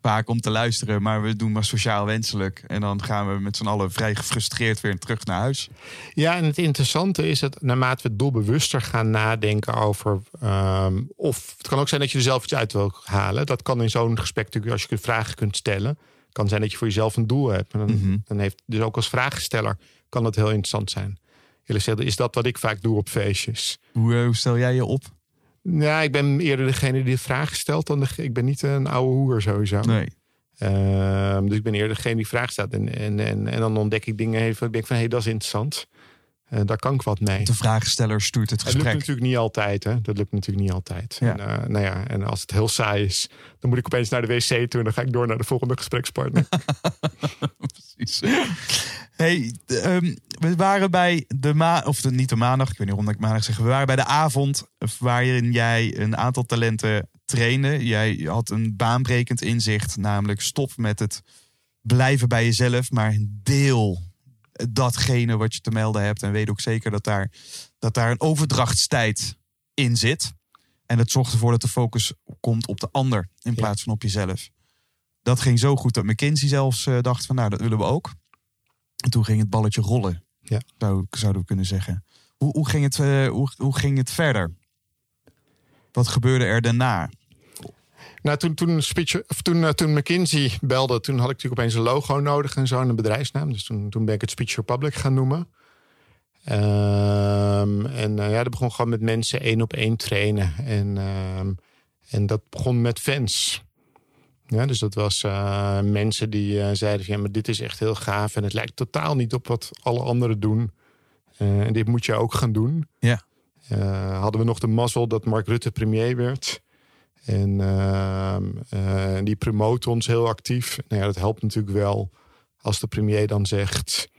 vaak om te luisteren, maar we doen maar sociaal wenselijk. En dan gaan we met z'n allen vrij gefrustreerd weer terug naar huis. Ja, en het interessante is dat naarmate we doelbewuster gaan nadenken over. ehm, of het kan ook zijn dat je er zelf iets uit wil halen. Dat kan in zo'n gesprek natuurlijk, als je vragen kunt stellen. kan zijn dat je voor jezelf een doel hebt. En dan, Mhm. dan heeft dus ook als vraagsteller kan dat heel interessant zijn. Eerlijk gezegd is dat wat ik vaak doe op feestjes. Hoe, eh, hoe stel jij je op? Ja, ik ben eerder degene die de vraag stelt dan de, ik ben niet een oude hoer sowieso. Nee. Ehm, dus ik ben eerder degene die vraag stelt. En, en, en, en dan ontdek ik dingen even. Ik denk van, hé, hey, dat is interessant. Eh, daar kan ik wat mee. De vraagsteller stuurt het Het lukt gesprek. natuurlijk niet altijd, hè. Dat lukt natuurlijk niet altijd. Ja. En, eh, nou ja, en als het heel saai is, dan moet ik opeens naar de wc toe... en dan ga ik door naar de volgende gesprekspartner. Precies. Hey, ehm, we waren bij de ma of de, niet de maandag, ik weet niet waarom ik maandag zeg. We waren bij de avond waarin jij een aantal talenten trainde. Jij had een baanbrekend inzicht, namelijk stop met het blijven bij jezelf, maar deel datgene wat je te melden hebt. En weet ook zeker dat daar, dat daar een overdrachtstijd in zit. En het zorgt ervoor dat de focus komt op de ander in plaats van op jezelf. Dat ging zo goed dat McKinsey zelfs eh, dacht van nou, dat willen we ook. En toen ging het balletje rollen, Ja. zou, zouden we kunnen zeggen. Hoe, hoe, ging het, eh, hoe, hoe ging het verder? Wat gebeurde er daarna? Nou, toen, toen, Speech, of toen, eh, toen McKinsey belde, toen had ik natuurlijk opeens een logo nodig en zo en een bedrijfsnaam. Dus toen, toen ben ik het Speech Republic gaan noemen. Ehm, en eh, ja, dat begon gewoon met mensen één op één trainen. En, ehm, en dat begon met fans. Ja, dus dat was eh, mensen die zeiden van ja, maar dit is echt heel gaaf. En het lijkt totaal niet op wat alle anderen doen. En dit moet je ook gaan doen. Ja. Hadden we nog de mazzel dat Mark Rutte premier werd. En ehm, eh, die promoot ons heel actief. Nou ja, dat helpt natuurlijk wel als de premier dan zegt...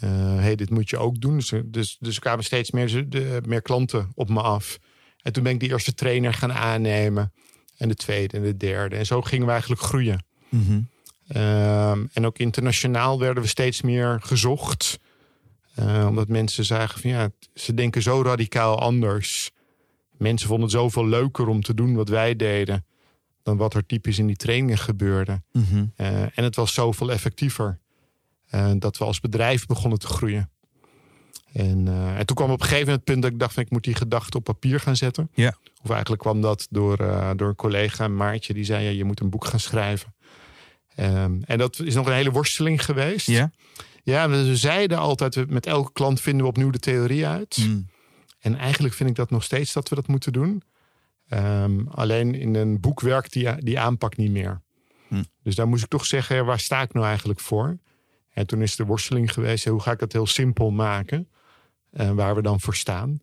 eh hey, dit moet je ook doen. Dus, dus, dus er kwamen steeds meer, de, meer klanten op me af. En toen ben ik die eerste trainer gaan aannemen. En de tweede en de derde. En zo gingen we eigenlijk groeien. Ehm, en ook internationaal werden we steeds meer gezocht. Eh, omdat mensen zagen van ja, ze denken zo radicaal anders. Mensen vonden het zoveel leuker om te doen wat wij deden. Dan wat er typisch in die trainingen gebeurde. Eh, en het was zoveel effectiever. eh, dat we als bedrijf begonnen te groeien. En, eh, en toen kwam op een gegeven moment het punt dat ik dacht van ik moet die gedachten op papier gaan zetten. Ja. Of eigenlijk kwam dat door, door een collega, Maartje, die zei ja, je moet een boek gaan schrijven. Ehm, en dat is nog een hele worsteling geweest. Ja? Ja, we zeiden altijd, met elke klant vinden we opnieuw de theorie uit. Mm. En eigenlijk vind ik dat nog steeds dat we dat moeten doen. Ehm, alleen in een boek werkt die, die aanpak niet meer. Hm. Dus daar moest ik toch zeggen, ja, waar sta ik nou eigenlijk voor? En toen is de worsteling geweest, ja, hoe ga ik dat heel simpel maken? eh, waar we dan voor staan.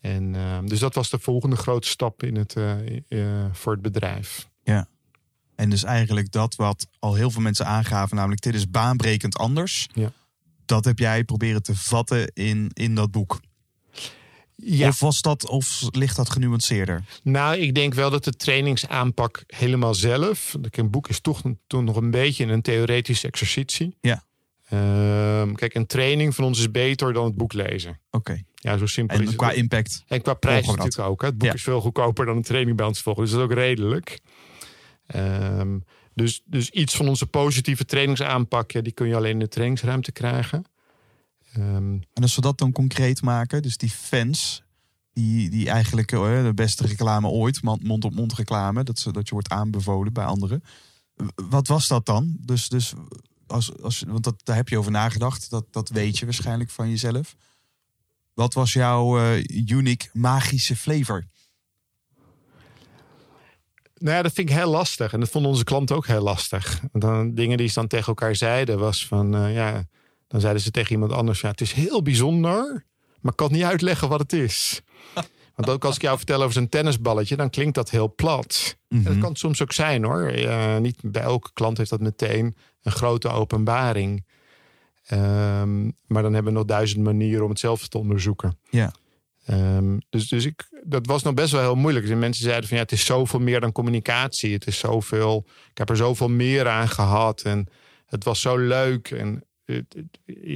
En, ehm, dus dat was de volgende grote stap in het, eh, eh, voor het bedrijf. En dus eigenlijk dat wat al heel veel mensen aangaven, namelijk dit is baanbrekend anders. Ja. Dat heb jij proberen te vatten in, in dat boek. Ja, Of was dat, of ligt dat genuanceerder? Nou, ik denk wel dat de trainingsaanpak helemaal zelf. Een boek is toch, toch nog een beetje een theoretische exercitie. Ja. Ehm, kijk, een training van ons is beter dan het boek lezen. Oké. Ja, zo simpel is En het. qua impact. En qua prijs natuurlijk ook. Hè. Het boek Ja. is veel goedkoper dan een training bij ons volgen. Dus dat is ook redelijk. Ehm, dus, dus iets van onze positieve trainingsaanpak, ja, die kun je alleen in de trainingsruimte krijgen. Ehm, En als we dat dan concreet maken, dus die fans, die, die eigenlijk eh, de beste reclame ooit, mond-op-mond reclame, dat, ze, dat je wordt aanbevolen bij anderen. Wat was dat dan? Dus, dus als, als, want dat, daar heb je over nagedacht, dat, dat weet je waarschijnlijk van jezelf. Wat was jouw eh, unique magische flavor? Nou ja, dat vind ik heel lastig. En dat vonden onze klanten ook heel lastig. Dan, dingen die ze dan tegen elkaar zeiden was van... eh, ja, dan zeiden ze tegen iemand anders... Ja, het is heel bijzonder, maar ik kan niet uitleggen wat het is. Want ook als ik jou vertel over zo'n tennisballetje... dan klinkt dat heel plat. En dat kan het soms ook zijn hoor. Niet bij elke klant heeft dat meteen een grote openbaring. Ehm, maar dan hebben we nog duizend manieren om hetzelfde te onderzoeken. Ja. Ehm, dus dus ik, dat was nog best wel heel moeilijk. Dus mensen zeiden van ja, het is zoveel meer dan communicatie. Het is zoveel, ik heb er zoveel meer aan gehad. En het was zo leuk. En het- het-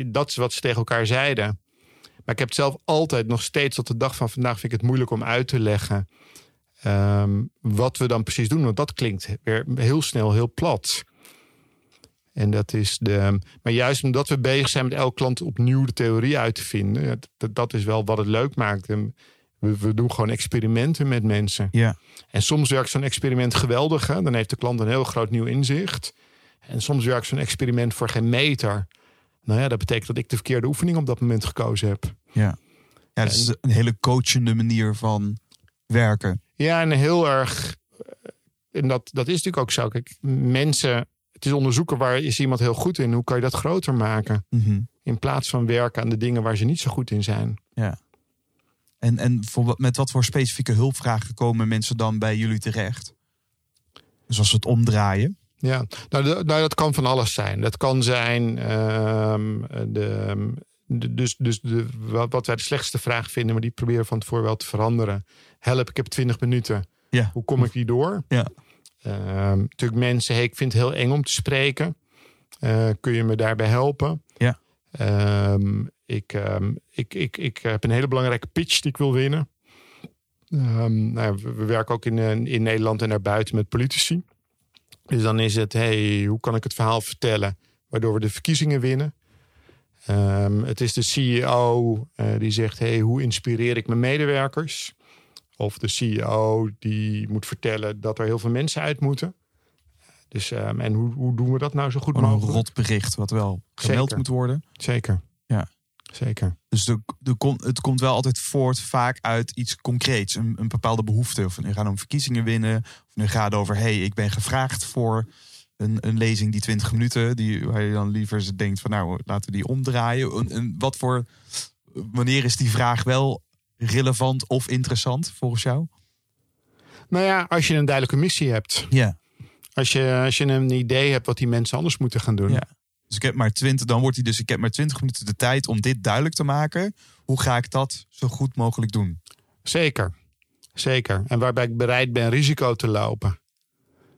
dat is wat ze tegen elkaar zeiden. Maar ik heb het zelf altijd nog steeds tot de dag van vandaag vind ik het moeilijk om uit te leggen. ehm, wat we dan precies doen. Want dat klinkt weer heel snel heel plat. En dat is de. Maar juist omdat we bezig zijn met elke klant opnieuw de theorie uit te vinden, dat, dat is wel wat het leuk maakt. En we, we doen gewoon experimenten met mensen. Ja. En soms werkt zo'n experiment geweldig. Hè? Dan heeft de klant een heel groot nieuw inzicht. En soms werkt zo'n experiment voor geen meter. Nou ja, dat betekent dat ik de verkeerde oefening op dat moment gekozen heb. Ja. Ja, dat is een hele coachende manier van werken. Ja, en heel erg. En dat, dat is natuurlijk ook zo. Kijk, mensen het is onderzoeken waar is iemand heel goed in. Hoe kan je dat groter maken? Mhm. In plaats van werken aan de dingen waar ze niet zo goed in zijn. En, en voor, wat- met wat voor specifieke hulpvragen komen mensen dan bij jullie terecht? Dus als we het omdraaien. Ja, nou, nou dat kan van alles zijn. Dat kan zijn ehm, de, de- dus, dus de, wat wat wij de slechtste vraag vinden, maar die proberen van tevoren wel te veranderen. Help, ik heb 20 minuten. Ja. Hoe kom ik die door? Ja. Ehm, natuurlijk mensen, hey, ik vind het heel eng om te spreken. Eh, kun je me daarbij helpen? Ja. Ehm, ik, ik, ik, ik heb een hele belangrijke pitch die ik wil winnen. Nou, ja, we, we werken ook in, eh, in Nederland en daarbuiten met politici. Dus dan is het, hey, hoe kan ik het verhaal vertellen waardoor we de verkiezingen winnen? Ehm, het is de CEO eh, die zegt, hey, hoe inspireer ik mijn medewerkers? Of de CEO die moet vertellen dat er heel veel mensen uit moeten. Dus, ehm, en hoe, hoe doen we dat nou zo goed een mogelijk? rot bericht wat wel gemeld moet worden. Zeker. Zeker. Dus de, de, kom- het komt wel altijd voort vaak uit iets concreets. Een, een bepaalde behoefte. Of nu gaat om verkiezingen winnen. Of nu gaat over, hey, ik ben gevraagd voor een, een lezing die 20 minuten. Die, waar je dan liever denkt van nou, laten we die omdraaien. Een, een- wat voor, wanneer is die vraag wel relevant of interessant volgens jou? Nou ja, als je een duidelijke missie hebt. Ja. Als je, als je een idee hebt wat die mensen anders moeten gaan doen. Ja. Dus ik heb maar 20, dan wordt hij dus, ik heb maar 20 minuten de tijd om dit duidelijk te maken. Hoe ga ik dat zo goed mogelijk doen? Zeker. Zeker. En waarbij ik bereid ben risico te lopen.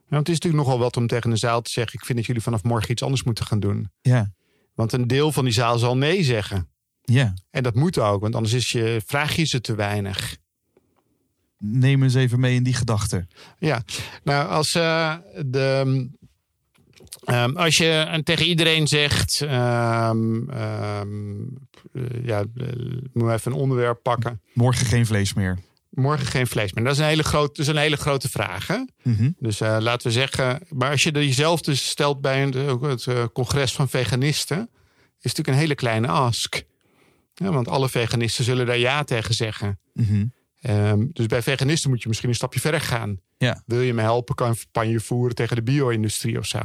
Want het is natuurlijk nogal wat om tegen een zaal te zeggen: Ik vind dat jullie vanaf morgen iets anders moeten gaan doen. Ja. Want een deel van die zaal zal nee zeggen. Ja. En dat moet ook, want anders is je, vraag je ze te weinig. Neem eens even mee in die gedachte. Ja, nou, als, eh, de, ehm, als je en tegen iedereen zegt: eh, Ja, eh, moet even een onderwerp pakken. Morgen geen vlees meer. Morgen geen vlees meer. Dat is een hele, groot, dat is een hele grote vraag. Hè? Mhm. Dus eh, laten we zeggen, maar als je jezelf dus stelt bij een, het congres van veganisten, is het natuurlijk een hele kleine ask. Ja, want alle veganisten zullen daar ja tegen zeggen. Mhm. Dus bij veganisten moet je misschien een stapje verder gaan. Ja. Wil je me helpen, kan je een campagne voeren tegen de bio-industrie of zo.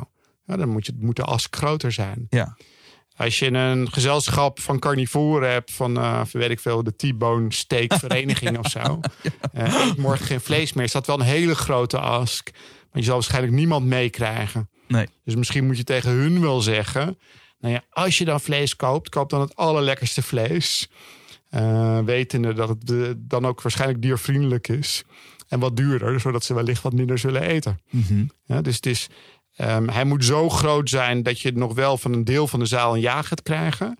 Dan moet, je, moet de ask groter zijn. Ja. Als je een gezelschap van carnivoren hebt, van eh, weet ik veel, de T-bone steak vereniging of zo. eh, eet morgen geen vlees meer. Is dat wel een hele grote ask. Want je zal waarschijnlijk niemand meekrijgen. Nee. Dus misschien moet je tegen hun wel zeggen. Nou ja, als je dan vlees koopt, koop dan het allerlekkerste vlees. Eh, wetende dat het dan ook waarschijnlijk diervriendelijk is. En wat duurder, zodat ze wellicht wat minder zullen eten. Mhm. Ja, dus het is, ehm, hij moet zo groot zijn dat je nog wel van een deel van de zaal een ja gaat krijgen.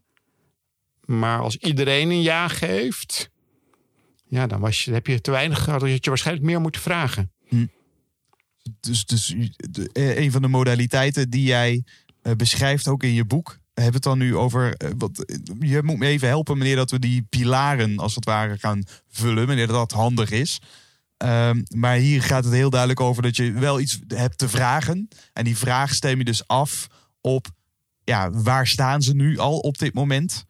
Maar als iedereen een ja geeft, ja, dan was je, heb je te weinig gehad. Dan had je waarschijnlijk meer moeten vragen. Dus, dus de- eh, een van de modaliteiten die jij eh, beschrijft ook in je boek. Hebben het dan nu over. eh, wat, je moet me even helpen, meneer, dat we die pilaren als het ware gaan vullen. Meneer, dat dat handig is. Ehm, maar hier gaat het heel duidelijk over dat je wel iets hebt te vragen. En die vraag stem je dus af op. Ja, waar staan ze nu al op dit moment?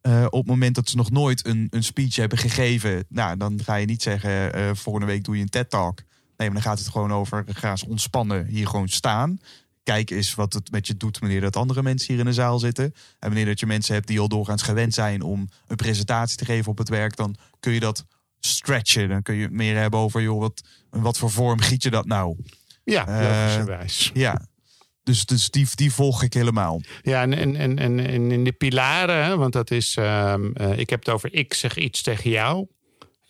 Eh, op het moment dat ze nog nooit een, een speech hebben gegeven, nou, dan ga je niet zeggen: eh, volgende week doe je een TED-talk. Nee, maar dan gaat het gewoon over: ga eens ontspannen, hier gewoon staan. Kijk eens wat het met je doet wanneer dat andere mensen hier in de zaal zitten. En wanneer dat je mensen hebt die al doorgaans gewend zijn om een presentatie te geven op het werk, dan kun je dat stretchen. Dan kun je het meer hebben over, joh, wat, wat voor vorm giet je dat nou? Ja, Eh, logischerwijs. Ja, dus, dus die, die volg ik helemaal. Ja, en, en, en, en, in de pilaren, want dat is, ehm, eh, ik heb het over ik zeg iets tegen jou.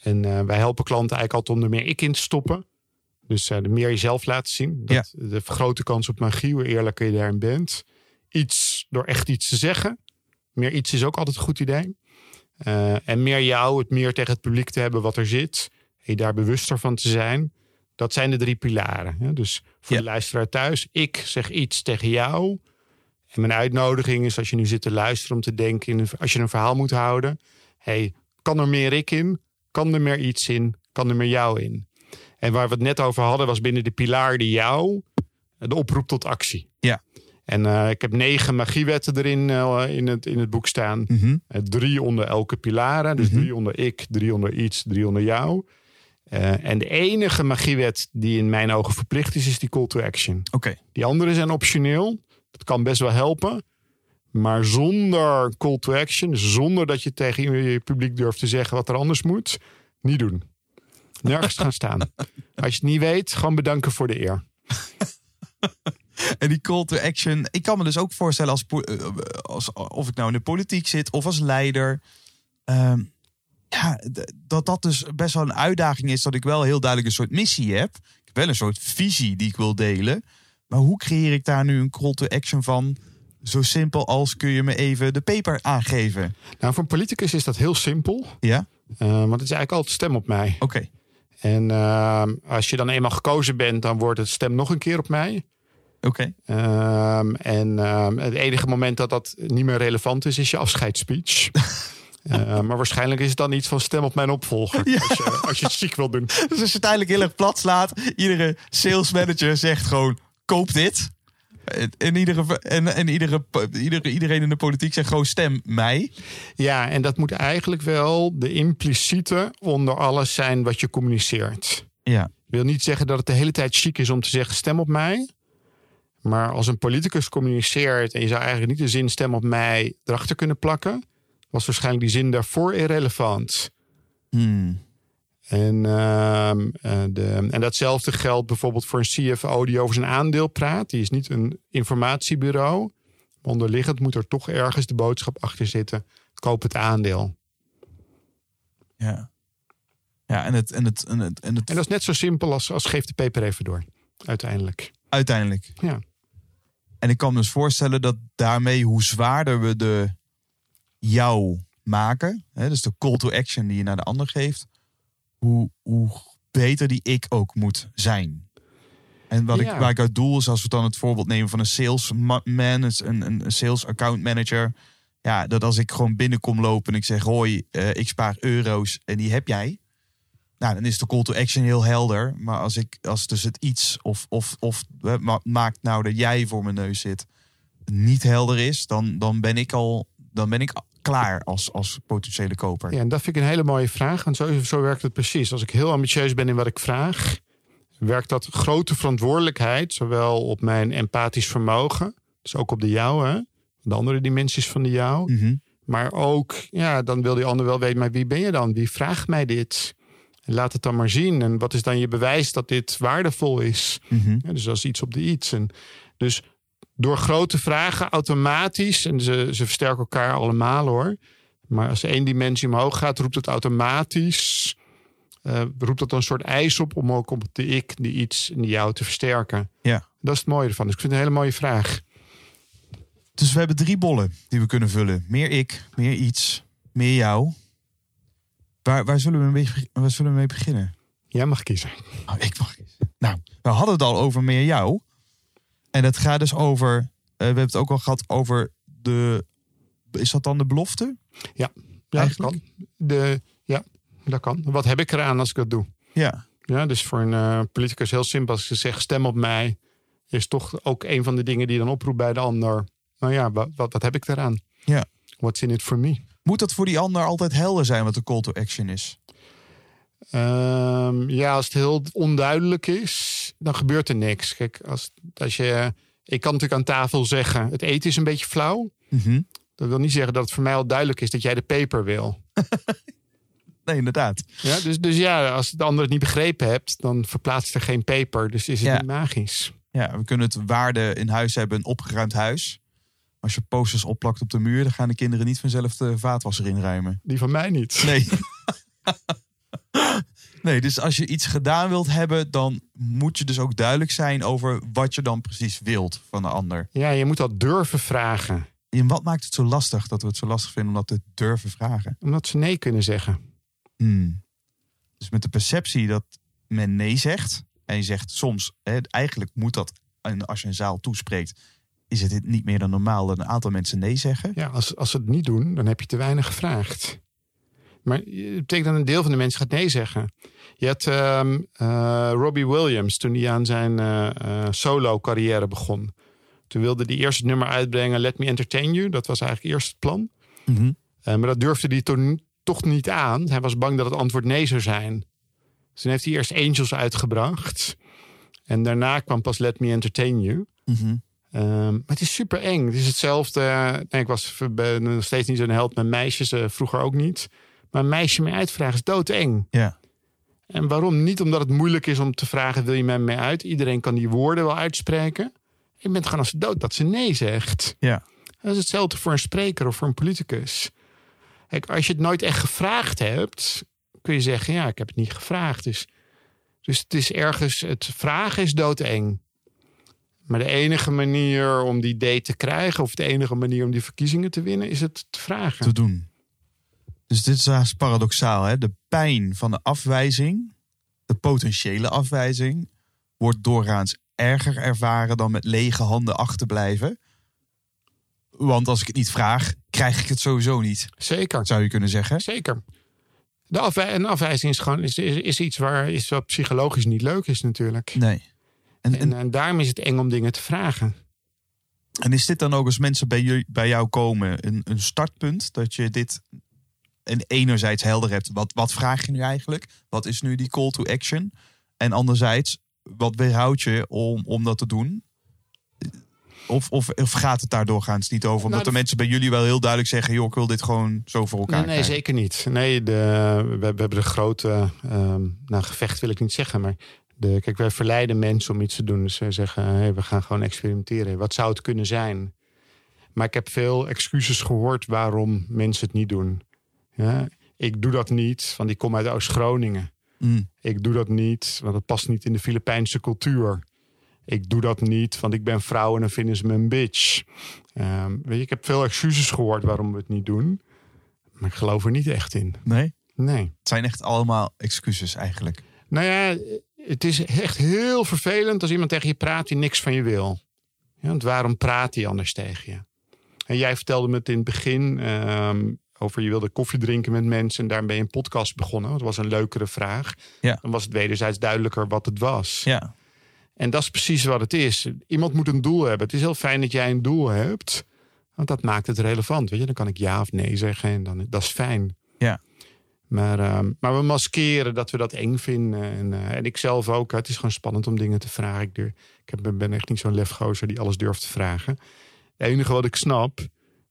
En eh, wij helpen klanten eigenlijk altijd om er meer ik in te stoppen. Dus de meer jezelf laten zien. Dat, De vergrote kans op magie, hoe eerlijker je daarin bent. Iets door echt iets te zeggen. Meer iets is ook altijd een goed idee. Eh, en meer jou, het meer tegen het publiek te hebben wat er zit. En je daar bewuster van te zijn. Dat zijn de drie pilaren. Hè? Dus voor Ja. de luisteraar thuis, ik zeg iets tegen jou. En mijn uitnodiging is als je nu zit te luisteren om te denken, in als je een verhaal moet houden. hey, kan er meer ik in? Kan er meer iets in? Kan er meer jou in? En waar we het net over hadden was binnen de pilaar die jou, de oproep tot actie. En eh, ik heb negen magiewetten erin eh, in, het, in het boek staan. Mhm. Eh, drie onder elke pilaren. Dus Mhm. drie onder ik, drie onder iets, drie onder jou. En de enige magiewet die in mijn ogen verplicht is, is die call to action. Oké. Die andere zijn optioneel. Dat kan best wel helpen. Maar zonder call to action, dus zonder dat je tegen je publiek durft te zeggen wat er anders moet, niet doen. Nergens gaan staan. Als je het niet weet, gewoon bedanken voor de eer. En die call to action. Ik kan me dus ook voorstellen als, po- eh, als of ik nou in de politiek zit of als leider. ehm, ja, dat dat dus best wel een uitdaging is. Dat ik wel heel duidelijk een soort missie heb. Ik heb wel een soort visie die ik wil delen. Maar hoe creëer ik daar nu een call to action van? Zo simpel als kun je me even de paper aangeven. Nou, voor een politicus is dat heel simpel. Ja? eh, want het is eigenlijk altijd stem op mij. Oké. En ehm, als je dan eenmaal gekozen bent, dan wordt het stem nog een keer op mij. Oké. Ehm, en ehm, het enige moment dat dat niet meer relevant is, is je afscheidsspeech. Eh, maar waarschijnlijk is het dan iets van stem op mijn opvolger. Als, je, als je het ziek wil doen. Dus als je het uiteindelijk heel erg plat slaat. Iedere sales manager zegt gewoon: koop dit. En, iedere, en, en iedere, iedere, iedereen in de politiek zegt gewoon: stem mij. Ja, en dat moet eigenlijk wel de impliciete onder alles zijn wat je communiceert. Ja. Ik wil niet zeggen dat het de hele tijd chic is om te zeggen stem op mij. Maar als een politicus communiceert en je zou eigenlijk niet de zin stem op mij erachter kunnen plakken, was waarschijnlijk die zin daarvoor irrelevant. Hmm. En, ehm, eh, de, en datzelfde geldt bijvoorbeeld voor een CFO die over zijn aandeel praat. Die is niet een informatiebureau. Maar onderliggend moet er toch ergens de boodschap achter zitten. Koop het aandeel. Ja. Ja, en het, en het, en het, en het En dat is net zo simpel als, als geef de peper even door. Uiteindelijk. uiteindelijk. Ja. En ik kan me dus voorstellen dat daarmee, hoe zwaarder we de jou maken, hè, dus de call to action die je naar de ander geeft, hoe, hoe beter die ik ook moet zijn. En wat ik, waar ik uit doel is, als we dan het voorbeeld nemen van een salesman, een, een, een sales account manager. Ja, dat als ik gewoon binnenkom lopen en ik zeg, hoi, eh, ik spaar euro's en die heb jij. Nou, dan is de call to action heel helder. Maar als ik, als dus het iets of, of, of ma- maakt nou dat jij voor mijn neus zit, niet helder is, dan, dan ben ik al, dan ben ik klaar als, als potentiële koper. ja, en dat vind ik een hele mooie vraag. Want zo, zo werkt het precies. Als ik heel ambitieus ben in wat ik vraag, werkt dat grote verantwoordelijkheid, zowel op mijn empathisch vermogen, dus ook op de jou, hè, de andere dimensies van de jou. Mhm. Maar ook, ja, dan wil die ander wel weten, maar wie ben je dan? Wie vraagt mij dit? Laat het dan maar zien. En wat is dan je bewijs dat dit waardevol is? Mhm. Ja, dus is iets op de iets. En dus door grote vragen automatisch, en ze, ze versterken elkaar allemaal hoor. Maar als één dimensie omhoog gaat, roept het automatisch. eh, roept dat een soort eis op om ook op de ik, die iets en die jou te versterken. Ja. Dat is het mooie ervan. Dus ik vind het een hele mooie vraag. Dus we hebben drie bollen die we kunnen vullen. Meer ik, meer iets, meer jou. Waar, waar, zullen, we mee, waar zullen we mee beginnen? Jij mag kiezen. Oh, ik mag kiezen. Nou, we hadden het al over meer jou. En het gaat dus over... eh, we hebben het ook al gehad over de... Is dat dan de belofte? Ja, Eigenlijk? dat kan. De, ja, dat kan. Wat heb ik eraan als ik dat doe? Ja. Ja, dus voor een eh, politicus heel simpel. Als je zegt stem op mij, is toch ook een van de dingen die je dan oproept bij de ander. Nou ja, wat, wat, wat heb ik eraan? Ja. What's in it for me? Moet dat voor die ander altijd helder zijn wat de call to action is? Ehm, ja, als het heel onduidelijk is, dan gebeurt er niks. Kijk, als, als je, ik kan natuurlijk aan tafel zeggen, het eten is een beetje flauw. Mhm. Dat wil niet zeggen dat het voor mij al duidelijk is dat jij de peper wil. Nee, inderdaad. Ja, dus, dus ja, als de ander het niet begrepen hebt, dan verplaatst er geen peper. Dus is het Ja. niet magisch. Ja, we kunnen het waarde in huis hebben, een opgeruimd huis. Als je posters opplakt op de muur, dan gaan de kinderen niet vanzelf de vaatwasser inruimen. Die van mij niet. Nee. nee, dus als je iets gedaan wilt hebben, dan moet je dus ook duidelijk zijn over wat je dan precies wilt van de ander. Ja, je moet dat durven vragen. En wat maakt het zo lastig dat we het zo lastig vinden om dat te durven vragen? Omdat ze nee kunnen zeggen. Hmm. Dus met de perceptie dat men nee zegt, en je zegt soms, hè, eigenlijk moet dat, en als je een zaal toespreekt, is het niet meer dan normaal dat een aantal mensen nee zeggen. Ja, als, als ze het niet doen, dan heb je te weinig gevraagd. Maar het betekent dat een deel van de mensen gaat nee zeggen. Je had ehm, eh, Robbie Williams toen hij aan zijn eh, eh, solo-carrière begon. Toen wilde hij eerst het nummer uitbrengen Let Me Entertain You. Dat was eigenlijk eerst het plan. Mhm. Maar dat durfde hij toen toch niet aan. Hij was bang dat het antwoord nee zou zijn. Dus toen heeft hij eerst Angels uitgebracht. En daarna kwam pas Let Me Entertain You. Mhm. Ehm, maar het is super eng. Het is hetzelfde. Nee, ik was ben nog steeds niet zo'n held met meisjes. eh, vroeger ook niet. Maar een meisje mee uitvragen is doodeng. Ja. En waarom? Niet omdat het moeilijk is om te vragen: wil je mij uit? Iedereen kan die woorden wel uitspreken. Je bent gewoon als dood dat ze nee zegt. Ja. Dat is hetzelfde voor een spreker of voor een politicus. Kijk, als je het nooit echt gevraagd hebt, kun je zeggen: ja, ik heb het niet gevraagd. Dus, dus het is ergens, het vragen is doodeng. Maar de enige manier om die date te krijgen, of de enige manier om die verkiezingen te winnen, is het te vragen. te doen. Dus dit is haast paradoxaal. Hè? De pijn van de afwijzing, de potentiële afwijzing, wordt doorgaans erger ervaren dan met lege handen achterblijven. Want als ik het niet vraag, krijg ik het sowieso niet, Zeker. zou je kunnen zeggen. Zeker. De afwij een afwijzing is gewoon is, is, is iets waar is wat psychologisch niet leuk is natuurlijk. Nee. En, En, en, en daarom is het eng om dingen te vragen. en is dit dan ook als mensen bij, je, bij jou komen een, een startpunt dat je dit en enerzijds helder hebt, wat, wat vraag je nu eigenlijk? Wat is nu die call to action? En anderzijds, wat weerhoudt je om, om dat te doen? Of, of, of gaat het daar doorgaans niet over? Omdat Nou, de de- mensen bij jullie wel heel duidelijk zeggen... joh, ik wil dit gewoon zo voor elkaar Nee, nee krijgen. zeker niet. Nee, de, we, we hebben de grote, ehm, nou gevecht wil ik niet zeggen, maar de, kijk, wij verleiden mensen om iets te doen. Dus ze zeggen, hey, we gaan gewoon experimenteren. Wat zou het kunnen zijn? Maar ik heb veel excuses gehoord waarom mensen het niet doen. Ja, ik doe dat niet, want ik kom uit Oost-Groningen. Mm, Ik doe dat niet, want het past niet in de Filipijnse cultuur. Ik doe dat niet, want ik ben vrouw en dan vinden ze me een bitch. Ehm, weet je, ik heb veel excuses gehoord waarom we het niet doen. Maar ik geloof er niet echt in. nee, Nee. het zijn echt allemaal excuses eigenlijk. Nou ja, het is echt heel vervelend als iemand tegen je praat die niks van je wil. Ja, want waarom praat hij anders tegen je? En jij vertelde me het in het begin ehm, over je wilde koffie drinken met mensen en daar ben je een podcast begonnen. Dat was een leukere vraag. Ja. Dan was het wederzijds duidelijker wat het was. Ja, En dat is precies wat het is. Iemand moet een doel hebben. Het is heel fijn dat jij een doel hebt. Want dat maakt het relevant. Weet je? Dan kan ik ja of nee zeggen. En dan, dat is fijn. Maar, ehm, maar we maskeren dat we dat eng vinden. En, eh, en ik zelf ook. Het is gewoon spannend om dingen te vragen. Ik, durf, ik ben echt niet zo'n lefgozer die alles durft te vragen. Het enige wat ik snap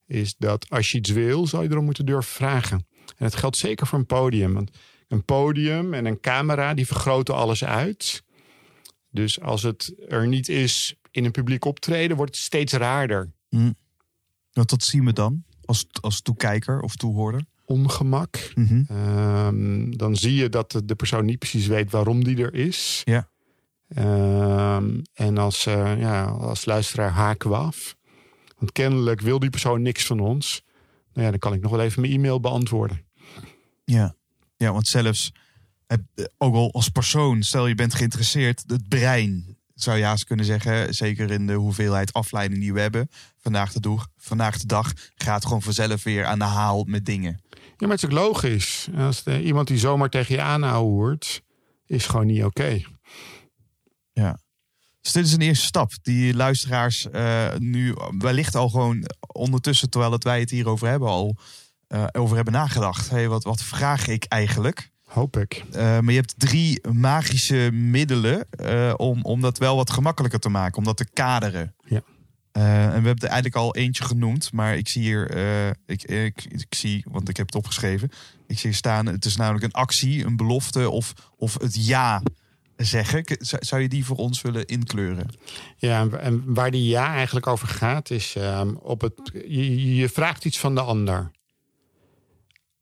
is dat als je iets wil, zou je erom moeten durven vragen. En dat geldt zeker voor een podium. Want een podium en een camera, die vergroten alles uit. Dus als het er niet is in een publiek optreden, wordt het steeds raarder. want dat zien we dan als, als toekijker of toehoorder. Ongemak. Mhm. Ehm, dan zie je dat de, persoon niet precies weet waarom die er is. Ja. Ehm, en als, eh, ja, als luisteraar haken we af. Want kennelijk wil die persoon niks van ons. Nou ja, dan kan ik nog wel even mijn e-mail beantwoorden. Ja. ja, want zelfs, eh, ook al als persoon, stel je bent geïnteresseerd, het brein, zou je haast kunnen zeggen, zeker in de hoeveelheid afleiding die we hebben, vandaag de, dag, vandaag de dag gaat gewoon vanzelf weer aan de haal met dingen. Ja, maar het is ook logisch. Als de, iemand die zomaar tegen je aanhouden hoort, is gewoon niet oké. Dus dit is een eerste stap die luisteraars eh, nu wellicht al gewoon ondertussen, terwijl het wij het hierover hebben, al eh, over hebben nagedacht. Hey, wat, wat vraag ik eigenlijk? Hoop ik. Eh, maar je hebt drie magische middelen om, om dat wel wat gemakkelijker te maken, om dat te kaderen. Ja. Eh, en we hebben er eigenlijk al eentje genoemd, maar ik zie hier, eh, ik, ik, ik zie, want ik heb het opgeschreven, ik zie hier staan, het is namelijk een actie, een belofte of, of het ja zeggen. Zou je die voor ons willen inkleuren? Ja, en- waar die ja eigenlijk over gaat, is ehm, op het. Je, je vraagt iets van de ander.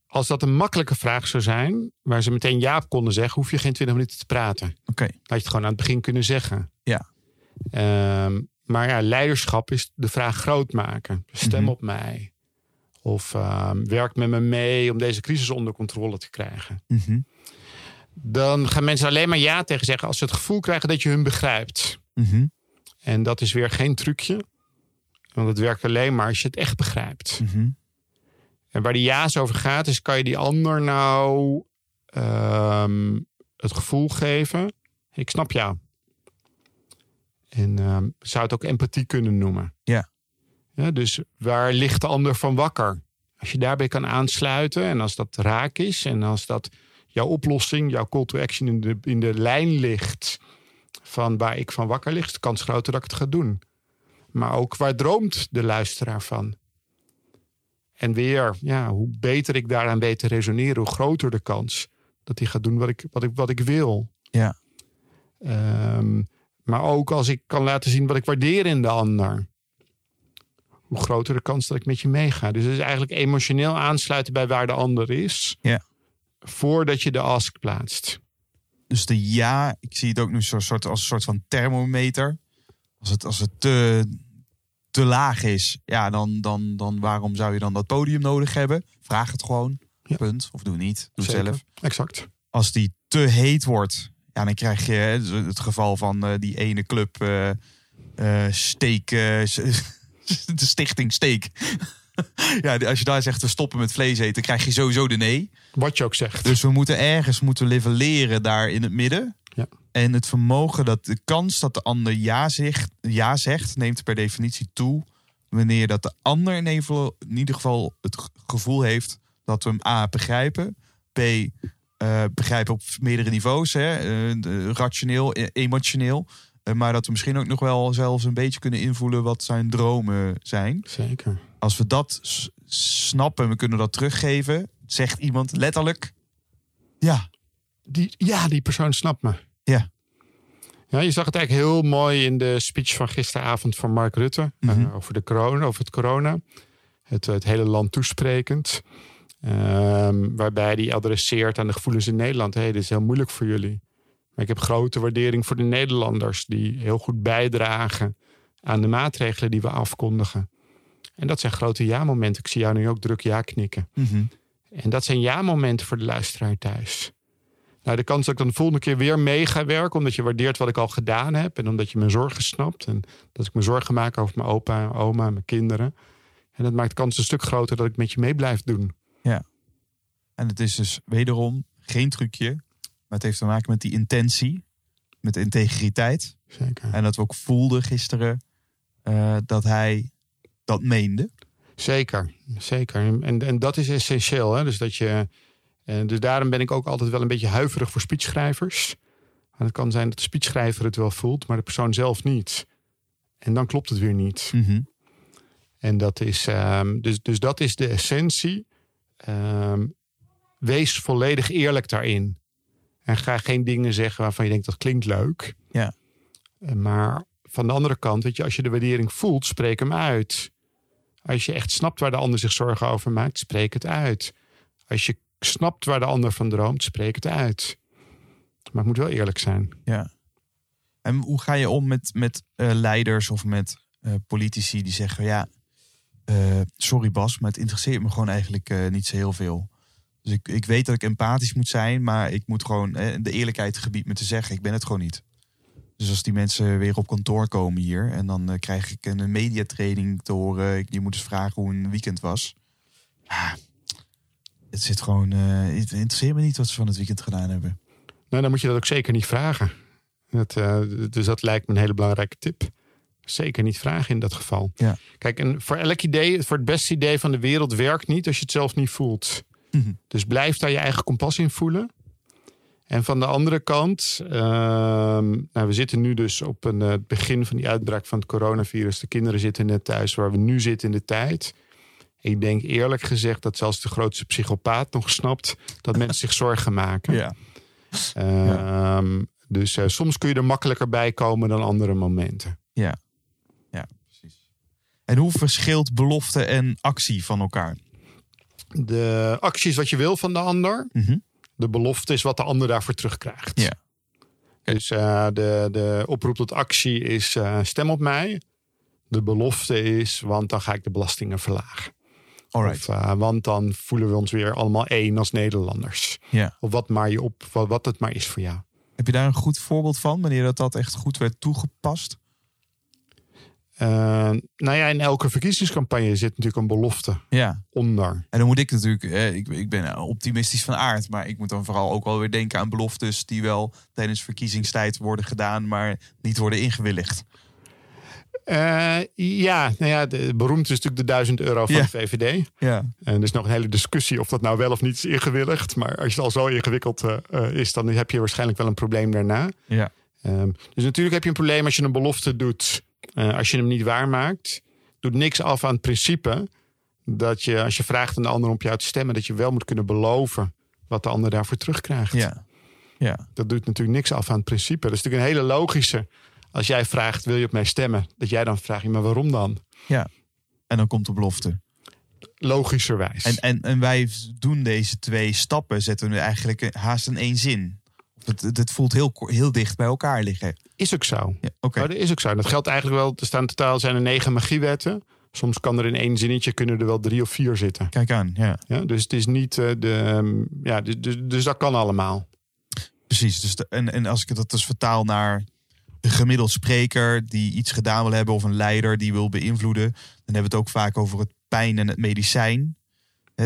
Als dat een makkelijke vraag zou zijn, waar ze meteen ja op konden zeggen, hoef je geen twintig minuten te praten. Oké, Had je het gewoon aan het begin kunnen zeggen. Ja. Ehm, maar ja, leiderschap is de vraag groot maken. Stem Mhm. op mij. Of ehm, werk met me mee om deze crisis onder controle te krijgen. Mhm. Dan gaan mensen alleen maar ja tegen zeggen als ze het gevoel krijgen dat je hun begrijpt. Mhm. En dat is weer geen trucje. Want het werkt alleen maar als je het echt begrijpt. En waar die ja's over gaat, is kan je die ander nou ehm, het gevoel geven. Ik snap jou. En ehm, zou het ook empathie kunnen noemen. Ja. ja. Dus waar ligt de ander van wakker? Als je daarbij kan aansluiten en als dat raak is en als dat jouw oplossing, jouw call to action in de, in de lijn ligt van waar ik van wakker lig, is de kans groter dat ik het ga doen. Maar ook waar droomt de luisteraar van? En weer, ja, hoe beter ik daaraan weet te resoneren, hoe groter de kans dat hij gaat doen wat ik, wat ik, wat ik wil. Ja. Ehm, maar ook als ik kan laten zien wat ik waardeer in de ander. Hoe groter de kans dat ik met je meega. Dus het is eigenlijk emotioneel aansluiten bij waar de ander is. Ja. Voordat je de ask plaatst. Dus de ja, ik zie het ook nu zo'n soort, als een soort van thermometer. Als het, als het te, te laag is, ja, dan, dan, dan waarom zou je dan dat podium nodig hebben? Vraag het gewoon. Ja. Punt. Of doe niet. Doe het Zeker. zelf. Exact. Als die te heet wordt, ja, dan krijg je het geval van eh, die ene club eh eh, steek, de stichting steek. ja, als je daar zegt we stoppen met vlees eten, krijg je sowieso de nee. Wat je ook zegt. Dus we moeten ergens moeten nivelleren daar in het midden. Ja. En het vermogen dat de kans dat de ander ja zegt, ja zegt, neemt per definitie toe. Wanneer dat de ander in ieder geval, het gevoel heeft dat we hem A begrijpen. B eh, begrijpen op meerdere niveaus. Hè, eh, rationeel, e- emotioneel. Eh, maar dat we misschien ook nog wel zelfs een beetje kunnen invoelen wat zijn dromen zijn. Zeker. Als we dat snappen en we kunnen dat teruggeven, zegt iemand letterlijk: Ja, Die, ja, die persoon snapt me. Ja. Ja, je zag het eigenlijk heel mooi in de speech van gisteravond van Mark Rutte. Mhm. over, de corona, over het corona. Het, het hele land toesprekend. Ehm, waarbij hij adresseert aan de gevoelens in Nederland. Hé, dit is heel moeilijk voor jullie. Maar ik heb grote waardering voor de Nederlanders. Die heel goed bijdragen aan de maatregelen die we afkondigen. En dat zijn grote ja-momenten. Ik zie jou nu ook druk ja knikken. Mhm. En dat zijn ja-momenten voor de luisteraar thuis. Nou, de kans dat ik dan de volgende keer weer mee ga werken, omdat je waardeert wat ik al gedaan heb en omdat je mijn zorgen snapt en dat ik me zorgen maak over mijn opa, oma, mijn kinderen. En dat maakt de kans een stuk groter dat ik met je mee blijf doen. En het is dus wederom geen trucje, maar het heeft te maken met die intentie, met de integriteit. Zeker. En dat we ook voelden gisteren eh, dat hij dat meende. Zeker, zeker. En, en dat is essentieel. Hè? Dus, dat je, eh, dus daarom ben ik ook altijd wel een beetje huiverig voor speechschrijvers. Want het kan zijn dat de speechschrijver het wel voelt, maar de persoon zelf niet. En dan klopt het weer niet. En dat is, ehm, dus, dus dat is de essentie. Ehm, wees volledig eerlijk daarin. En ga geen dingen zeggen waarvan je denkt dat klinkt leuk. Ja. Eh, Maar van de andere kant, weet je, als je de waardering voelt, spreek hem uit. Als je echt snapt waar de ander zich zorgen over maakt, spreek het uit. Als je snapt waar de ander van droomt, spreek het uit. Maar het moet wel eerlijk zijn. Ja. En hoe ga je om met, met eh, leiders of met eh, politici die zeggen: Ja, sorry Bas, maar het interesseert me gewoon eigenlijk niet zo heel veel. Dus ik, ik weet dat ik empathisch moet zijn, maar ik moet gewoon eh, de eerlijkheid gebied me te zeggen: ik ben het gewoon niet. Dus als die mensen weer op kantoor komen hier en dan eh, krijg ik een mediatraining te horen, je moet eens vragen hoe een weekend was. Ah, het zit gewoon, eh, het interesseert me niet wat ze van het weekend gedaan hebben. Nou, dan moet je dat ook zeker niet vragen. Dat, dus dat lijkt me een hele belangrijke tip. Zeker niet vragen in dat geval. Ja. Kijk, en voor elk idee, voor het beste idee van de wereld werkt niet als je het zelf niet voelt. Mhm. Dus blijf daar je eigen kompas in voelen. En van de andere kant, ehm, nou, we zitten nu dus op een, eh, het begin van die uitbraak van het coronavirus. De kinderen zitten net thuis waar we nu zitten in de tijd. Ik denk eerlijk gezegd dat zelfs de grootste psychopaat nog snapt dat mensen zich zorgen maken. Ja. Ehm, Dus eh, soms kun je er makkelijker bij komen dan andere momenten. Ja, ja precies. En hoe verschilt belofte en actie van elkaar? De actie is wat je wil van de ander. Mhm. De belofte is wat de ander daarvoor terugkrijgt. Ja. Dus eh, de, de oproep tot actie is eh, stem op mij. De belofte is, want dan ga ik de belastingen verlagen. Of, eh, want dan voelen we ons weer allemaal één als Nederlanders. Ja. Of wat, maar je op, wat, wat het maar is voor jou. Heb je daar een goed voorbeeld van, wanneer dat, dat echt goed werd toegepast? Eh, nou ja, in elke verkiezingscampagne zit natuurlijk een belofte Ja. onder. En dan moet ik natuurlijk, eh, ik, ik ben optimistisch van aard, maar ik moet dan vooral ook wel weer denken aan beloftes die wel tijdens verkiezingstijd worden gedaan, maar niet worden ingewilligd. Eh, ja, nou ja, de, beroemd is natuurlijk de 1000 euro van Ja. de VVD. Ja. En er is nog een hele discussie of dat nou wel of niet is ingewilligd. Maar als het al zo ingewikkeld eh, eh, is, dan heb je waarschijnlijk wel een probleem daarna. Ja. Ehm, dus natuurlijk heb je een probleem als je een belofte doet, eh, als je hem niet waarmaakt. Doet niks af aan het principe dat je, als je vraagt aan de ander om op jou te stemmen, dat je wel moet kunnen beloven wat de ander daarvoor terugkrijgt. Ja. Ja. Dat doet natuurlijk niks af aan het principe. Dat is natuurlijk een hele logische. Als jij vraagt, wil je op mij stemmen? Dat jij dan vraagt, maar waarom dan? En dan komt de belofte. Logischerwijs. En, en, en wij doen deze twee stappen, zetten we eigenlijk haast in één zin. Het, het, voelt heel, heel dicht bij elkaar liggen. Is ook zo. Ja, Oké. Oh, dat is ook zo. Dat geldt eigenlijk wel. Er staan totaal zijn er negen magiewetten. Soms kan er in één zinnetje kunnen er wel drie of vier zitten. Kijk aan, ja. Ja, dus het is niet eh, de. ehm, ja, dus, dus, dus dat kan allemaal. Precies. Dus de- en, en als ik dat dus vertaal naar een gemiddeld spreker die iets gedaan wil hebben, of een leider die wil beïnvloeden, dan hebben we het ook vaak over het pijn en het medicijn.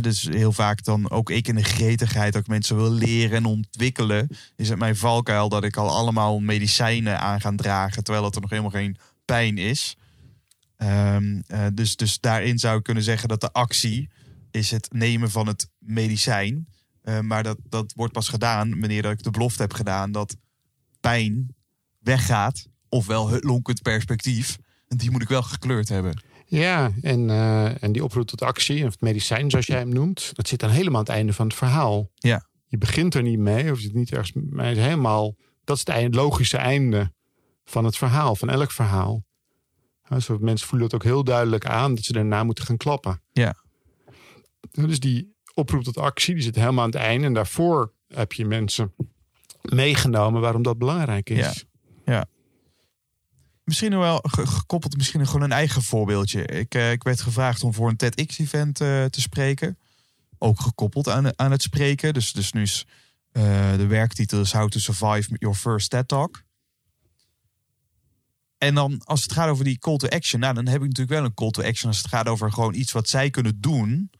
Dus heel vaak dan ook ik in de gretigheid dat ik mensen wil leren en ontwikkelen, is het mijn valkuil dat ik al allemaal medicijnen aan ga dragen, terwijl het er nog helemaal geen pijn is. Ehm, eh, dus, dus daarin zou ik kunnen zeggen dat de actie is het nemen van het medicijn. Eh, maar dat, dat wordt pas gedaan wanneer ik de belofte heb gedaan dat pijn weggaat. Ofwel het lonkend perspectief. En die moet ik wel gekleurd hebben. Ja, en, eh, en die oproep tot actie, of het medicijn zoals jij hem noemt, dat zit dan helemaal aan het einde van het verhaal. Ja. Je begint er niet mee, of je zit niet ergens, het is helemaal, dat is het logische einde van het verhaal, van elk verhaal. Zo mensen voelen het ook heel duidelijk aan dat ze daarna moeten gaan klappen. Ja. Ja, Dus die oproep tot actie, die zit helemaal aan het einde. En daarvoor heb je mensen meegenomen waarom dat belangrijk is. Ja. Misschien wel ge- gekoppeld, misschien gewoon een eigen voorbeeldje. Ik, eh, ik werd gevraagd om voor een TEDx-event eh, te spreken. Ook gekoppeld aan, aan het spreken. Dus, dus nu is eh, de werktitel is How to Survive Your First TED Talk. En dan als het gaat over die call to action, nou, dan heb ik natuurlijk wel een call to action als het gaat over gewoon iets wat zij kunnen doen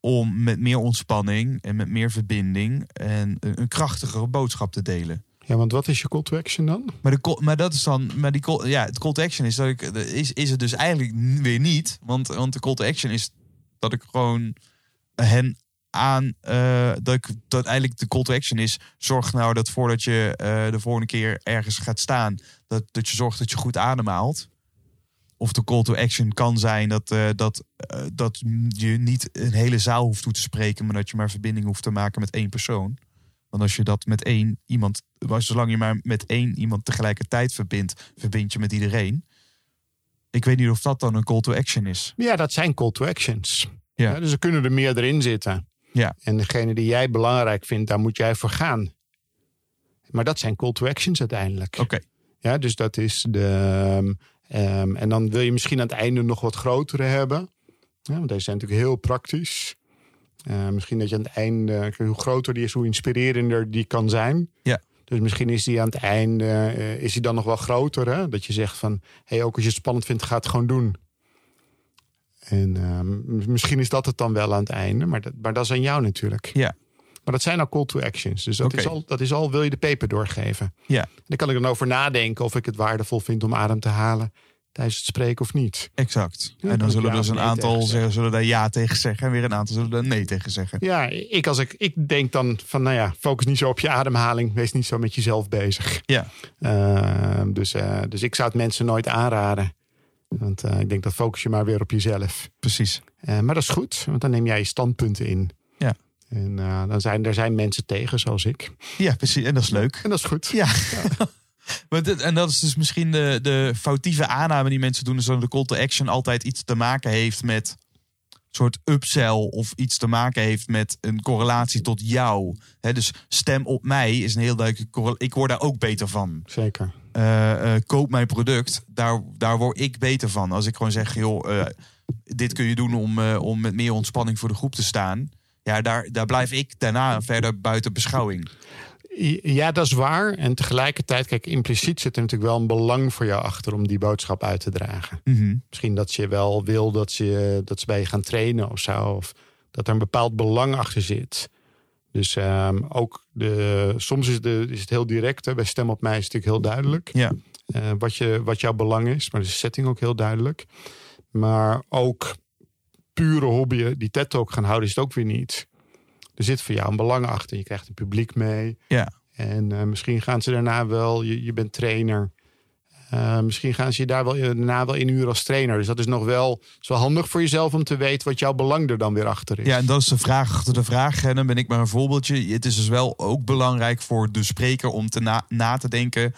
om met meer ontspanning en met meer verbinding en een, een krachtigere boodschap te delen. Ja, want wat is je call to action dan? Maar, de, maar dat is dan, maar die ja, het call to action is dat ik, is, is het dus eigenlijk weer niet. Want, want de call to action is dat ik gewoon hen aan, eh, dat ik, dat eigenlijk de call to action is, zorg nou dat voordat je eh, de volgende keer ergens gaat staan, dat, dat je zorgt dat je goed ademhaalt. Of de call to action kan zijn dat, eh, dat, dat je niet een hele zaal hoeft toe te spreken, maar dat je maar verbinding hoeft te maken met één persoon. Want als je dat met één iemand, zolang je maar met één iemand tegelijkertijd verbindt, verbind je met iedereen. Ik weet niet of dat dan een call to action is. Ja, dat zijn call to actions. Ja. Ja, dus er kunnen er meer erin zitten. Ja. En degene die jij belangrijk vindt, daar moet jij voor gaan. Maar dat zijn call to actions uiteindelijk. Oké. Ja, dus dat is de. ehm, ehm, en dan wil je misschien aan het einde nog wat grotere hebben. Ja, want deze zijn natuurlijk heel praktisch. Eh, misschien dat je aan het einde, hoe groter die is, hoe inspirerender die kan zijn. Ja. Dus misschien is die aan het einde, eh, is die dan nog wel groter. Hè? Dat je zegt van, hey, ook als je het spannend vindt, ga het gewoon doen. En ehm, misschien is dat het dan wel aan het einde, maar dat, maar dat is aan jou natuurlijk. Ja. Maar dat zijn al call to actions. Dus dat, is, al, dat is al, wil je de peper doorgeven. Ja, Dan kan ik dan over nadenken of ik het waardevol vind om adem te halen tijdens het spreken of niet. exact. Ja, en dan zullen ja dus een nee aantal zeggen, zullen daar ja tegen zeggen. En weer een aantal zullen daar nee tegen zeggen. Ja, ik, als ik, ik denk dan van, nou ja, focus niet zo op je ademhaling. Wees niet zo met jezelf bezig. Ja, Ehm, dus, eh, dus ik zou het mensen nooit aanraden. Want eh, ik denk dat focus je maar weer op jezelf. precies. Eh, maar dat is goed, want dan neem jij je standpunten in. Ja. En dan zijn er zijn mensen tegen, zoals ik. Ja, precies. En dat is leuk. En dat is goed. Ja. Maar dit, en dat is dus misschien de, de foutieve aanname die mensen doen. Is dat de call to action altijd iets te maken heeft met een soort upsell. Of iets te maken heeft met een correlatie tot jou. Dus stem op mij is een heel duidelijke correl- Ik word daar ook beter van. Zeker. Eh, eh, koop mijn product. Daar, daar word ik beter van. Als ik gewoon zeg, joh, eh, dit kun je doen om, om met meer ontspanning voor de groep te staan. Ja, daar, daar blijf ik daarna verder buiten beschouwing. Ja, dat is waar. En tegelijkertijd, kijk, impliciet zit er natuurlijk wel een belang voor jou achter om die boodschap uit te dragen. Mhm. Misschien dat je wel wil dat ze, dat ze bij je gaan trainen of zo. Of dat er een bepaald belang achter zit. Dus ehm, ook de, soms is, de, is het heel direct. Hè. Bij Stem op mij is het natuurlijk heel duidelijk. Ja. eh, wat, je, wat jouw belang is. Maar de setting ook heel duidelijk. Maar ook pure hobbyen die TED Talk gaan houden, is het ook weer niet. Er zit voor jou een belang achter. Je krijgt een publiek mee. Ja. En eh, misschien gaan ze daarna wel, je, je bent trainer. Eh, misschien gaan ze je daar wel daarna wel inhuren als trainer. Dus dat is nog wel, is wel handig voor jezelf om te weten wat jouw belang er dan weer achter is. Ja, en dat is de vraag achter de vraag. En dan ben ik maar een voorbeeldje. Het is dus wel ook belangrijk voor de spreker om te na, na te denken.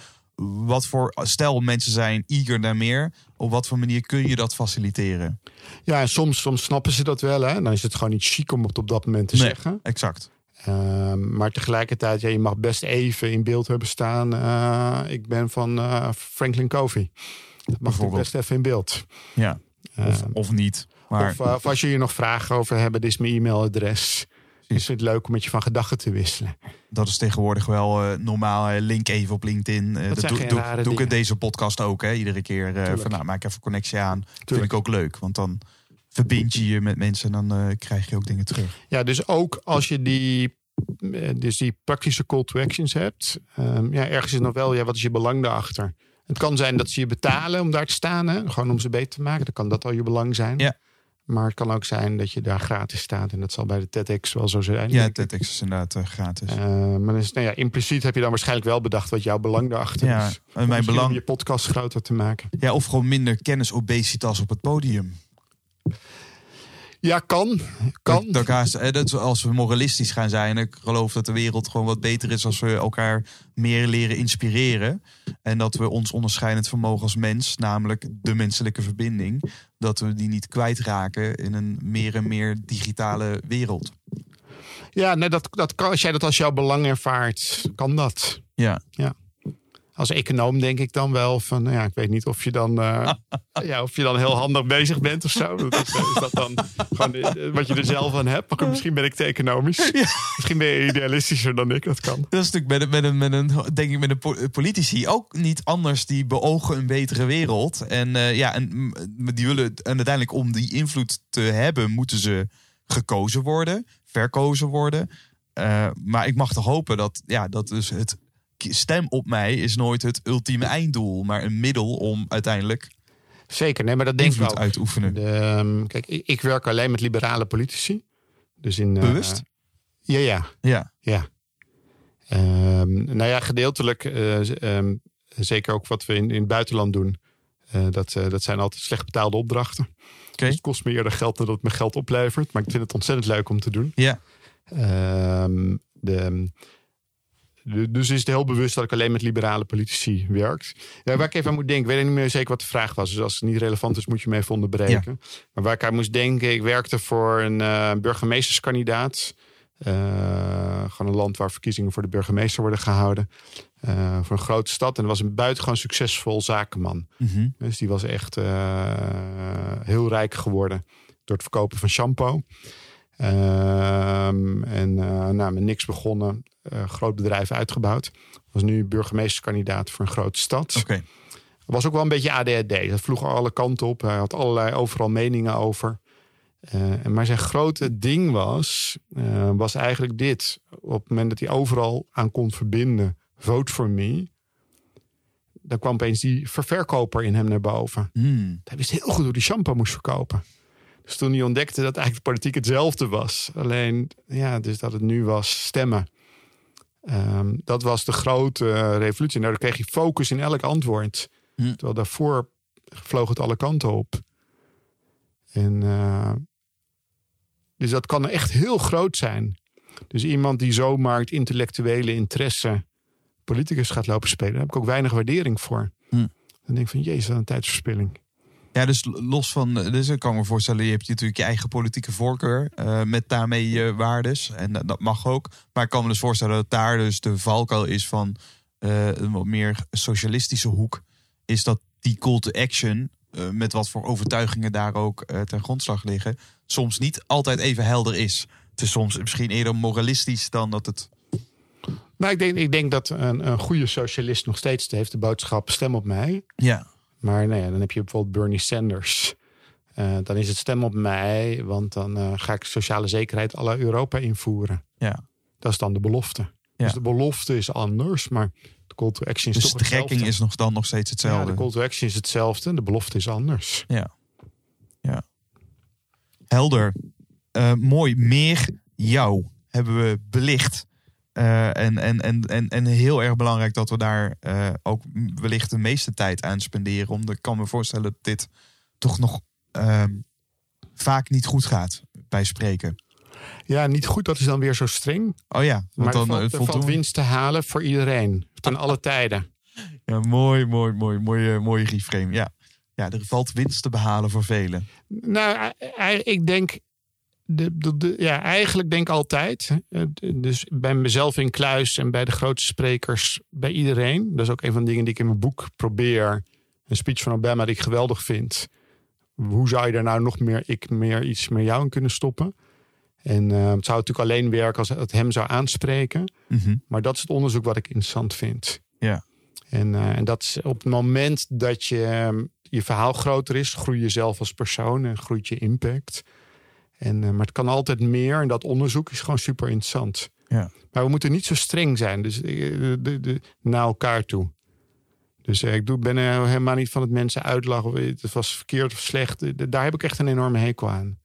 Wat voor stel mensen zijn eager naar meer. Op wat voor manier kun je dat faciliteren? Ja, en soms, soms snappen ze dat wel. Hè? Dan is het gewoon niet chic om het op dat moment te Nee. zeggen. Exact. Ehm, maar tegelijkertijd, ja, je mag best even in beeld hebben staan. eh, ik ben van eh, Franklin Covey. Dat mag best even in beeld. Ja. Of, Ehm, of niet. Maar of, eh, of als je hier nog vragen over hebben, dit is mijn e-mailadres. Is het leuk om met je van gedachten te wisselen? dat is tegenwoordig wel eh, normaal. Eh, link even op LinkedIn. Eh, dat zijn doe, doe, ik in deze podcast ook. Hè, iedere keer. van, nou, maak even connectie aan. Vind Tuurlijk. ik ook leuk. Want dan verbind je je met mensen. En dan krijg je ook dingen terug. Ja, dus ook als je die, dus die praktische call to actions hebt. ehm, ja, ergens is nog wel, ja, wat is je belang daarachter? Het kan zijn dat ze je betalen om daar te staan. Hè? Gewoon om ze beter te maken. Dan kan dat al je belang zijn. Ja. Maar het kan ook zijn dat je daar gratis staat. En dat zal bij de TEDx wel zo zijn. Ja. TEDx is inderdaad eh, gratis. Eh, maar dus, nou ja, impliciet heb je dan waarschijnlijk wel bedacht wat jouw belang daarachter Ja, is. en mijn belang- Om je podcast groter te maken. Ja, of gewoon minder kennisobesitas op het podium. Ja, kan. Kan. Dat, als we moralistisch gaan zijn, ik geloof dat de wereld gewoon wat beter is als we elkaar meer leren inspireren. En dat we ons onderscheidend vermogen als mens, namelijk de menselijke verbinding, dat we die niet kwijtraken in een meer en meer digitale wereld. Ja, nee, dat, dat kan, als jij dat als jouw belang ervaart, kan dat. Ja, Als econoom denk ik dan wel van, nou ja, ik weet niet of je dan, eh, ja, of je dan heel handig bezig bent of zo. Dat is, is dat dan gewoon eh, wat je er zelf aan hebt? Maar misschien ben ik te economisch. Misschien ben je idealistischer dan ik, dat kan. dat is natuurlijk met, een- met, een, met een, denk ik, met een po- politici ook niet anders. Die beogen een betere wereld. En eh, ja, en mm, die willen, en uiteindelijk om die invloed te hebben, moeten ze gekozen worden, verkozen worden. Eh, maar ik mag toch hopen dat, ja, dat dus het stem op mij is nooit het ultieme einddoel, maar een middel om uiteindelijk Zeker, nee, maar dat denk ik wel. uit te oefenen. De, ehm, kijk, ik, werk alleen met liberale politici. Dus in, eh, Bewust? ja, ja. Ja, Ja. Ehm, nou ja, gedeeltelijk, eh, ehm, zeker ook wat we in, in het buitenland doen. eh, dat, dat zijn altijd slecht betaalde opdrachten. Oké. Dus het kost me eerder geld dan dat het me geld oplevert. Maar ik vind het ontzettend leuk om te doen. ja, Ehm, de, de- dus is het heel bewust dat ik alleen met liberale politici werk. Ja, waar ik even aan moet denken, ik weet niet meer zeker wat de vraag was. Dus als het niet relevant is, moet je me even onderbreken. Maar waar ik aan moest denken, ik werkte voor een eh, burgemeesterskandidaat. Eh, gewoon een land waar verkiezingen voor de burgemeester worden gehouden. Eh, voor een grote stad. En dat was een buitengewoon succesvol zakenman. mhm. Dus die was echt heel rijk geworden door het verkopen van shampoo. Ehm, en eh nou, met niks begonnen, eh, groot bedrijf uitgebouwd. Was nu burgemeesterskandidaat voor een grote stad. oké. Was ook wel een beetje ADHD. Dat vloeg alle kanten op. Hij had allerlei overal meningen over. Eh, maar zijn grote ding was, was eigenlijk dit. Op het moment dat hij overal aan kon verbinden, vote for me. Dan kwam opeens die ververkoper in hem naar boven. Hmm. Hij wist heel goed hoe die shampoo moest verkopen. Dus toen hij ontdekte dat eigenlijk de politiek hetzelfde was. Alleen, ja, dus dat het nu was stemmen. Ehm, dat was de grote revolutie. Nou, kreeg je focus in elk antwoord. Hm. Terwijl daarvoor vloog het alle kanten op. En, eh, dus dat kan echt heel groot zijn. Dus iemand die zomaar het intellectuele interesse politicus gaat lopen spelen, daar heb ik ook weinig waardering voor. Hm. Dan denk ik van, jezus, wat een tijdsverspilling. Ja, dus los van, dus ik kan me voorstellen, je hebt natuurlijk je eigen politieke voorkeur eh, met daarmee je waardes. En dat- dat mag ook. Maar ik kan me dus voorstellen dat daar dus de valkuil is van eh, een wat meer socialistische hoek. Is dat die call to action, eh, met wat voor overtuigingen daar ook eh, ten grondslag liggen, soms niet altijd even helder is. Het is soms misschien eerder moralistisch dan dat het. Maar ik denk, ik denk dat een, een goede socialist nog steeds heeft de boodschap stem op mij. Ja, Maar nou ja, dan heb je bijvoorbeeld Bernie Sanders. Eh, dan is het stem op mij, want dan eh, ga ik sociale zekerheid à la Europa invoeren. ja. Dat is dan de belofte. Ja. Dus de belofte is anders, maar de call to action is Dus toch de trekking hetzelfde. is nog dan nog steeds Ja, hetzelfde. de call to action is hetzelfde, de belofte is anders. Ja. ja. Helder. Eh, mooi. Meer jou hebben we belicht. Eh, en, en, en, en, en heel erg belangrijk dat we daar eh, ook wellicht de meeste tijd aan spenderen. Omdat ik kan me voorstellen dat dit toch nog ehm, vaak niet goed gaat bij spreken. Ja, niet goed, dat is dan weer zo streng. Oh ja, Maar want dan er valt, eh, er valt winst te halen voor iedereen. Ten alle tijden. Ja, mooi, mooi, mooi, mooie, mooie reframe. Ja. ja, er valt winst te behalen voor velen. Nou, e- e- ik denk. De, de, de- ja, eigenlijk denk ik altijd. eh, Dus bij mezelf in kluis en bij de grootste sprekers, bij iedereen. Dat is ook een van de dingen die ik in mijn boek probeer. Een speech van Obama die ik geweldig vind. Hoe zou je daar nou nog meer, ik meer iets meer jou in kunnen stoppen? En eh, het zou natuurlijk alleen werken als het hem zou aanspreken. Mhm. Maar dat is het onderzoek wat ik interessant vind. Ja. En, eh, en dat is op het moment dat je, ehm, je verhaal groter is, groei je zelf als persoon en groeit je impact. En, eh, maar het kan altijd meer en dat onderzoek is gewoon super interessant. Ja. Maar we moeten niet zo streng zijn, dus eh, de, de, de- naar elkaar toe. Dus eh, ik doe, ben er helemaal niet van het mensen uitlachen. of Het was verkeerd of slecht. Daar heb ik echt een enorme hekel aan.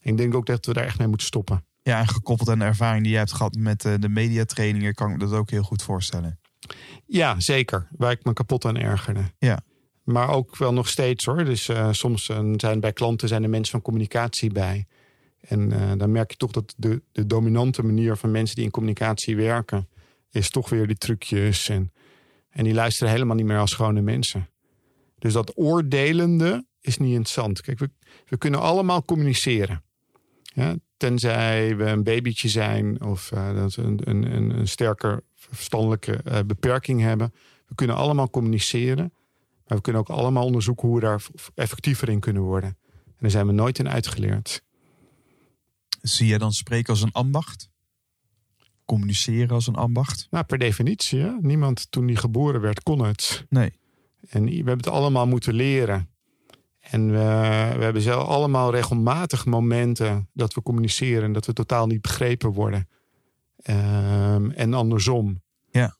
Ik denk ook dat we daar echt mee moeten stoppen. Ja, en gekoppeld aan de ervaring die je hebt gehad met de mediatrainingen, kan ik me dat ook heel goed voorstellen. Ja, zeker. Waar ik me kapot aan ergerde. Ja. Maar ook wel nog steeds hoor. Dus soms zijn bij klanten zijn er mensen van communicatie bij. En eh, dan merk je toch dat de, de dominante manier van mensen die in communicatie werken, is toch weer die trucjes. En, en die luisteren helemaal niet meer als gewone mensen. Dus dat oordelende is niet interessant. Kijk, we, we kunnen allemaal communiceren. Tenzij we een babytje zijn of eh, dat we een, een, een, sterker verstandelijke eh, beperking hebben. We kunnen allemaal communiceren. Maar we kunnen ook allemaal onderzoeken hoe we daar effectiever in kunnen worden. En daar zijn we nooit in uitgeleerd. Zie jij dan spreken als een ambacht? Communiceren als een ambacht? Nou, per definitie. Hè? Niemand toen die geboren werd kon het. Nee. En we hebben het allemaal moeten leren. En we, we hebben zelf allemaal regelmatig momenten dat we communiceren en dat we totaal niet begrepen worden. Ehm, en andersom. Ja.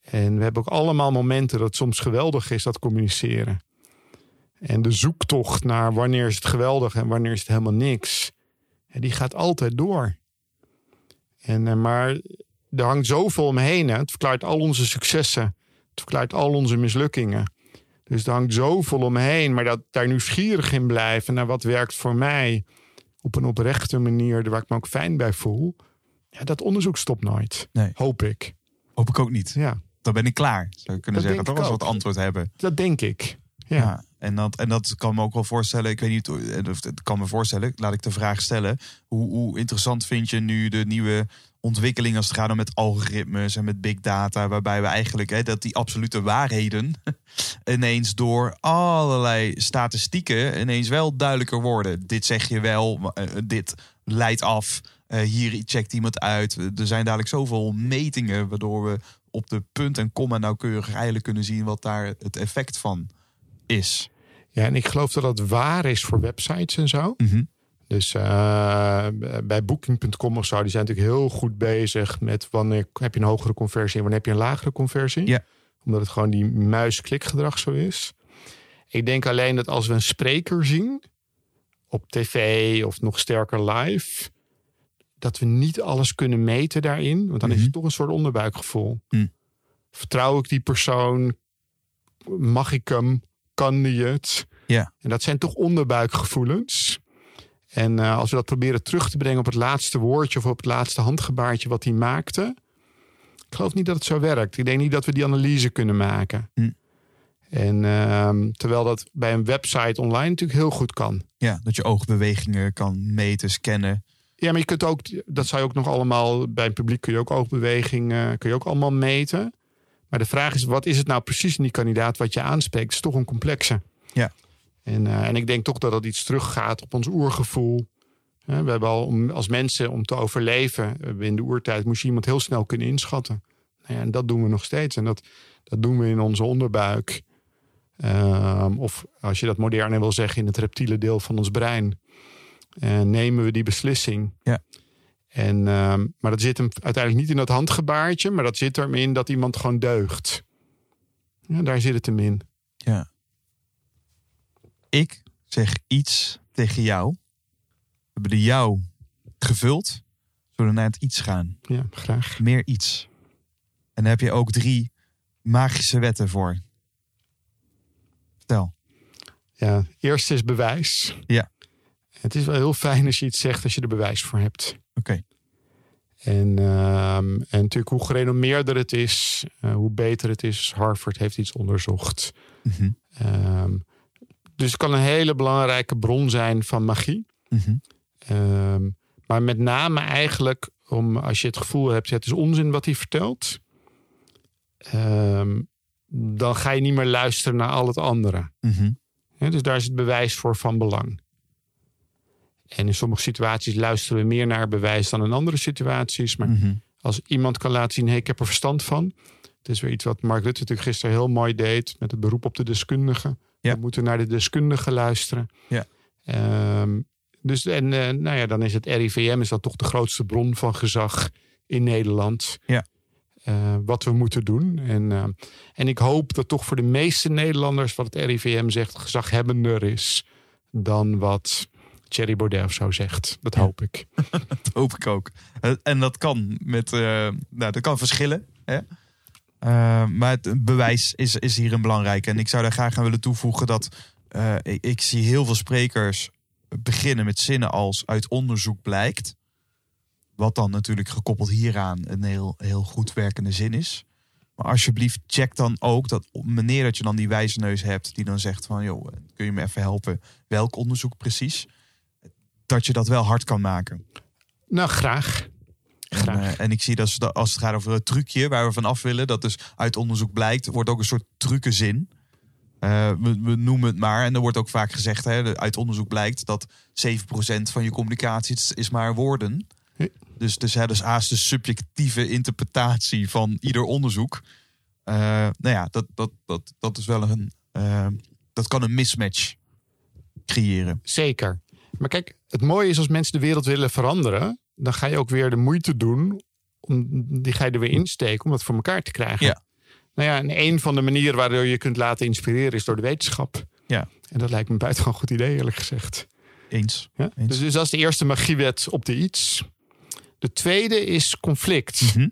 En we hebben ook allemaal momenten dat het soms geweldig is, dat communiceren. En de zoektocht naar wanneer is het geweldig en wanneer is het helemaal niks. Die gaat altijd door. En, eh, maar er hangt zoveel omheen. Hè. Het verklaart al onze successen. Het verklaart al onze mislukkingen. Dus er hangt zoveel omheen. Maar dat daar nieuwsgierig in blijven naar wat werkt voor mij. Op een oprechte manier waar ik me ook fijn bij voel. Ja, dat onderzoek stopt nooit. Nee. Hoop ik. Hoop ik ook niet. Ja, Dan ben ik klaar, zou ik kunnen Dat zeggen. als we ook. antwoord hebben. dat denk ik. Ja. Ja. En, dat, en dat kan me ook wel voorstellen. Ik weet niet, eh, of het kan me voorstellen. Laat ik de vraag stellen. Hoe, hoe interessant vind je nu de nieuwe ontwikkeling als het gaat om met algoritmes en met big data, waarbij we eigenlijk hè, dat die absolute waarheden ineens door allerlei statistieken ineens wel duidelijker worden. Dit zeg je wel, maar, eh, dit leidt af. eh, hier checkt iemand uit. Er zijn dadelijk zoveel metingen waardoor we op de punt en komma nauwkeurig eigenlijk kunnen zien wat daar het effect van is. Ja, en ik geloof dat dat waar is voor websites en zo. Dus eh, bij Booking.com of zo, die zijn natuurlijk heel goed bezig met wanneer heb je een hogere conversie en wanneer heb je een lagere conversie. Ja. Omdat het gewoon die muis-klikgedrag zo is. Ik denk alleen dat als we een spreker zien op tv of nog sterker live, dat we niet alles kunnen meten daarin. Want dan is Mhm. het toch een soort onderbuikgevoel. Hm. Vertrouw ik die persoon? Mag ik hem? Kan die het? Ja. En dat zijn toch onderbuikgevoelens. En eh, als we dat proberen terug te brengen op het laatste woordje of op het laatste handgebaartje wat hij maakte. Ik geloof niet dat het zo werkt. Ik denk niet dat we die analyse kunnen maken. Hm. En ehm, terwijl dat bij een website online natuurlijk heel goed kan. Ja, dat je oogbewegingen kan meten, scannen. Ja, maar je kunt ook, dat zou je ook nog allemaal, bij een publiek kun je ook oogbewegingen, kun je ook allemaal meten. Maar de vraag is, wat is het nou precies in die kandidaat wat je aanspreekt? Het is toch een complexe. Ja. En, eh, en ik denk toch dat dat iets teruggaat op ons oergevoel. We hebben al om, als mensen om te overleven, in de oertijd moest je iemand heel snel kunnen inschatten. Nou ja, en dat doen we nog steeds. En dat, dat doen we in onze onderbuik. Ehm, of als je dat moderner wil zeggen, in het reptiele deel van ons brein. eh, nemen we die beslissing. Ja. En, ehm, maar dat zit hem uiteindelijk niet in dat handgebaartje, maar dat zit hem in dat iemand gewoon deugt. Ja, daar zit het hem in. Ja. Ik zeg iets tegen jou. We hebben de jou gevuld. Zullen we naar het iets gaan. Ja, graag. Meer iets. En daar heb je ook drie magische wetten voor. Vertel. Ja, eerst is bewijs. Ja. Het is wel heel fijn als je iets zegt als je er bewijs voor hebt. Oké. En, ehm, en natuurlijk hoe gerenommeerder het is, eh, hoe beter het is. Harvard heeft iets onderzocht. Mhm. Ehm, dus het kan een hele belangrijke bron zijn van magie. Mhm. Ehm, maar met name eigenlijk om als je het gevoel hebt, het is onzin wat hij vertelt. dan ga je niet meer luisteren naar al het andere. Mhm. Dus daar is het bewijs voor van belang. En in sommige situaties luisteren we meer naar bewijs dan in andere situaties. Maar Mhm. als iemand kan laten zien, hey, ik heb er verstand van. Het is weer iets wat Mark Rutte natuurlijk gisteren heel mooi deed met het beroep op de deskundigen. Ja. We moeten naar de deskundigen luisteren. Ja. Ehm, dus en eh, nou ja, dan is het RIVM is dat toch de grootste bron van gezag in Nederland. Ja. Eh, wat we moeten doen. En, eh, en ik hoop dat toch voor de meeste Nederlanders wat het RIVM zegt gezaghebbender is dan wat Thierry Baudet of zo zegt. Dat hoop ik. Dat hoop ik ook. En dat kan met, eh, nou, dat kan verschillen. Hè? Eh, maar het bewijs is, is hier een belangrijke. En ik zou daar graag aan willen toevoegen dat eh, ik, ik zie heel veel sprekers beginnen met zinnen als uit onderzoek blijkt. Wat dan natuurlijk gekoppeld hieraan een heel, heel goed werkende zin is. Maar alsjeblieft, check dan ook dat wanneer dat je dan die wijze neus hebt, die dan zegt van joh, kun je me even helpen? Welk onderzoek precies? Dat je dat wel hard kan maken. Nou, graag. En, eh, en ik zie dat ze- als het gaat over het trucje waar we van af willen, dat dus uit onderzoek blijkt, wordt ook een soort trucenzin. Eh, we, we noemen het maar. En er wordt ook vaak gezegd, hè, uit onderzoek blijkt dat 7% van je communicatie is, maar woorden. Dus, dus, hè, dus haast de subjectieve interpretatie van ieder onderzoek. Eh, nou ja, dat, dat, dat, dat is wel een. dat kan een mismatch creëren. Zeker. Maar kijk, het mooie is als mensen de wereld willen veranderen, dan ga je ook weer de moeite doen. Om, die ga je er weer insteken om dat voor elkaar te krijgen. Ja. Nou ja, en een van de manieren waardoor je kunt laten inspireren is door de wetenschap. Ja. En dat lijkt me een buitengewoon goed idee, eerlijk gezegd. Eens. Ja? Eens. Dus, dus dat is de eerste magiewet op de iets. De tweede is conflict. Mhm.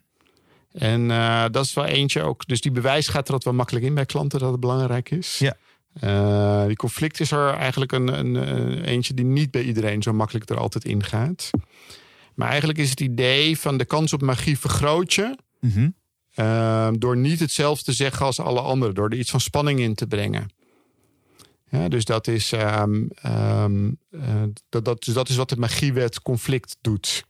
En eh, dat is wel eentje ook. Dus die bewijs gaat er altijd wel makkelijk in bij klanten dat het belangrijk is. Ja. Eh, die conflict is er eigenlijk een, een, eentje die niet bij iedereen zo makkelijk er altijd in gaat. Maar eigenlijk is het idee van de kans op magie vergroot je. Mhm. eh, door niet hetzelfde te zeggen als alle anderen. Door er iets van spanning in te brengen. Ja, dus dat is, ehm, ehm, eh, dat, dat, dus dat is wat de magiewet conflict doet.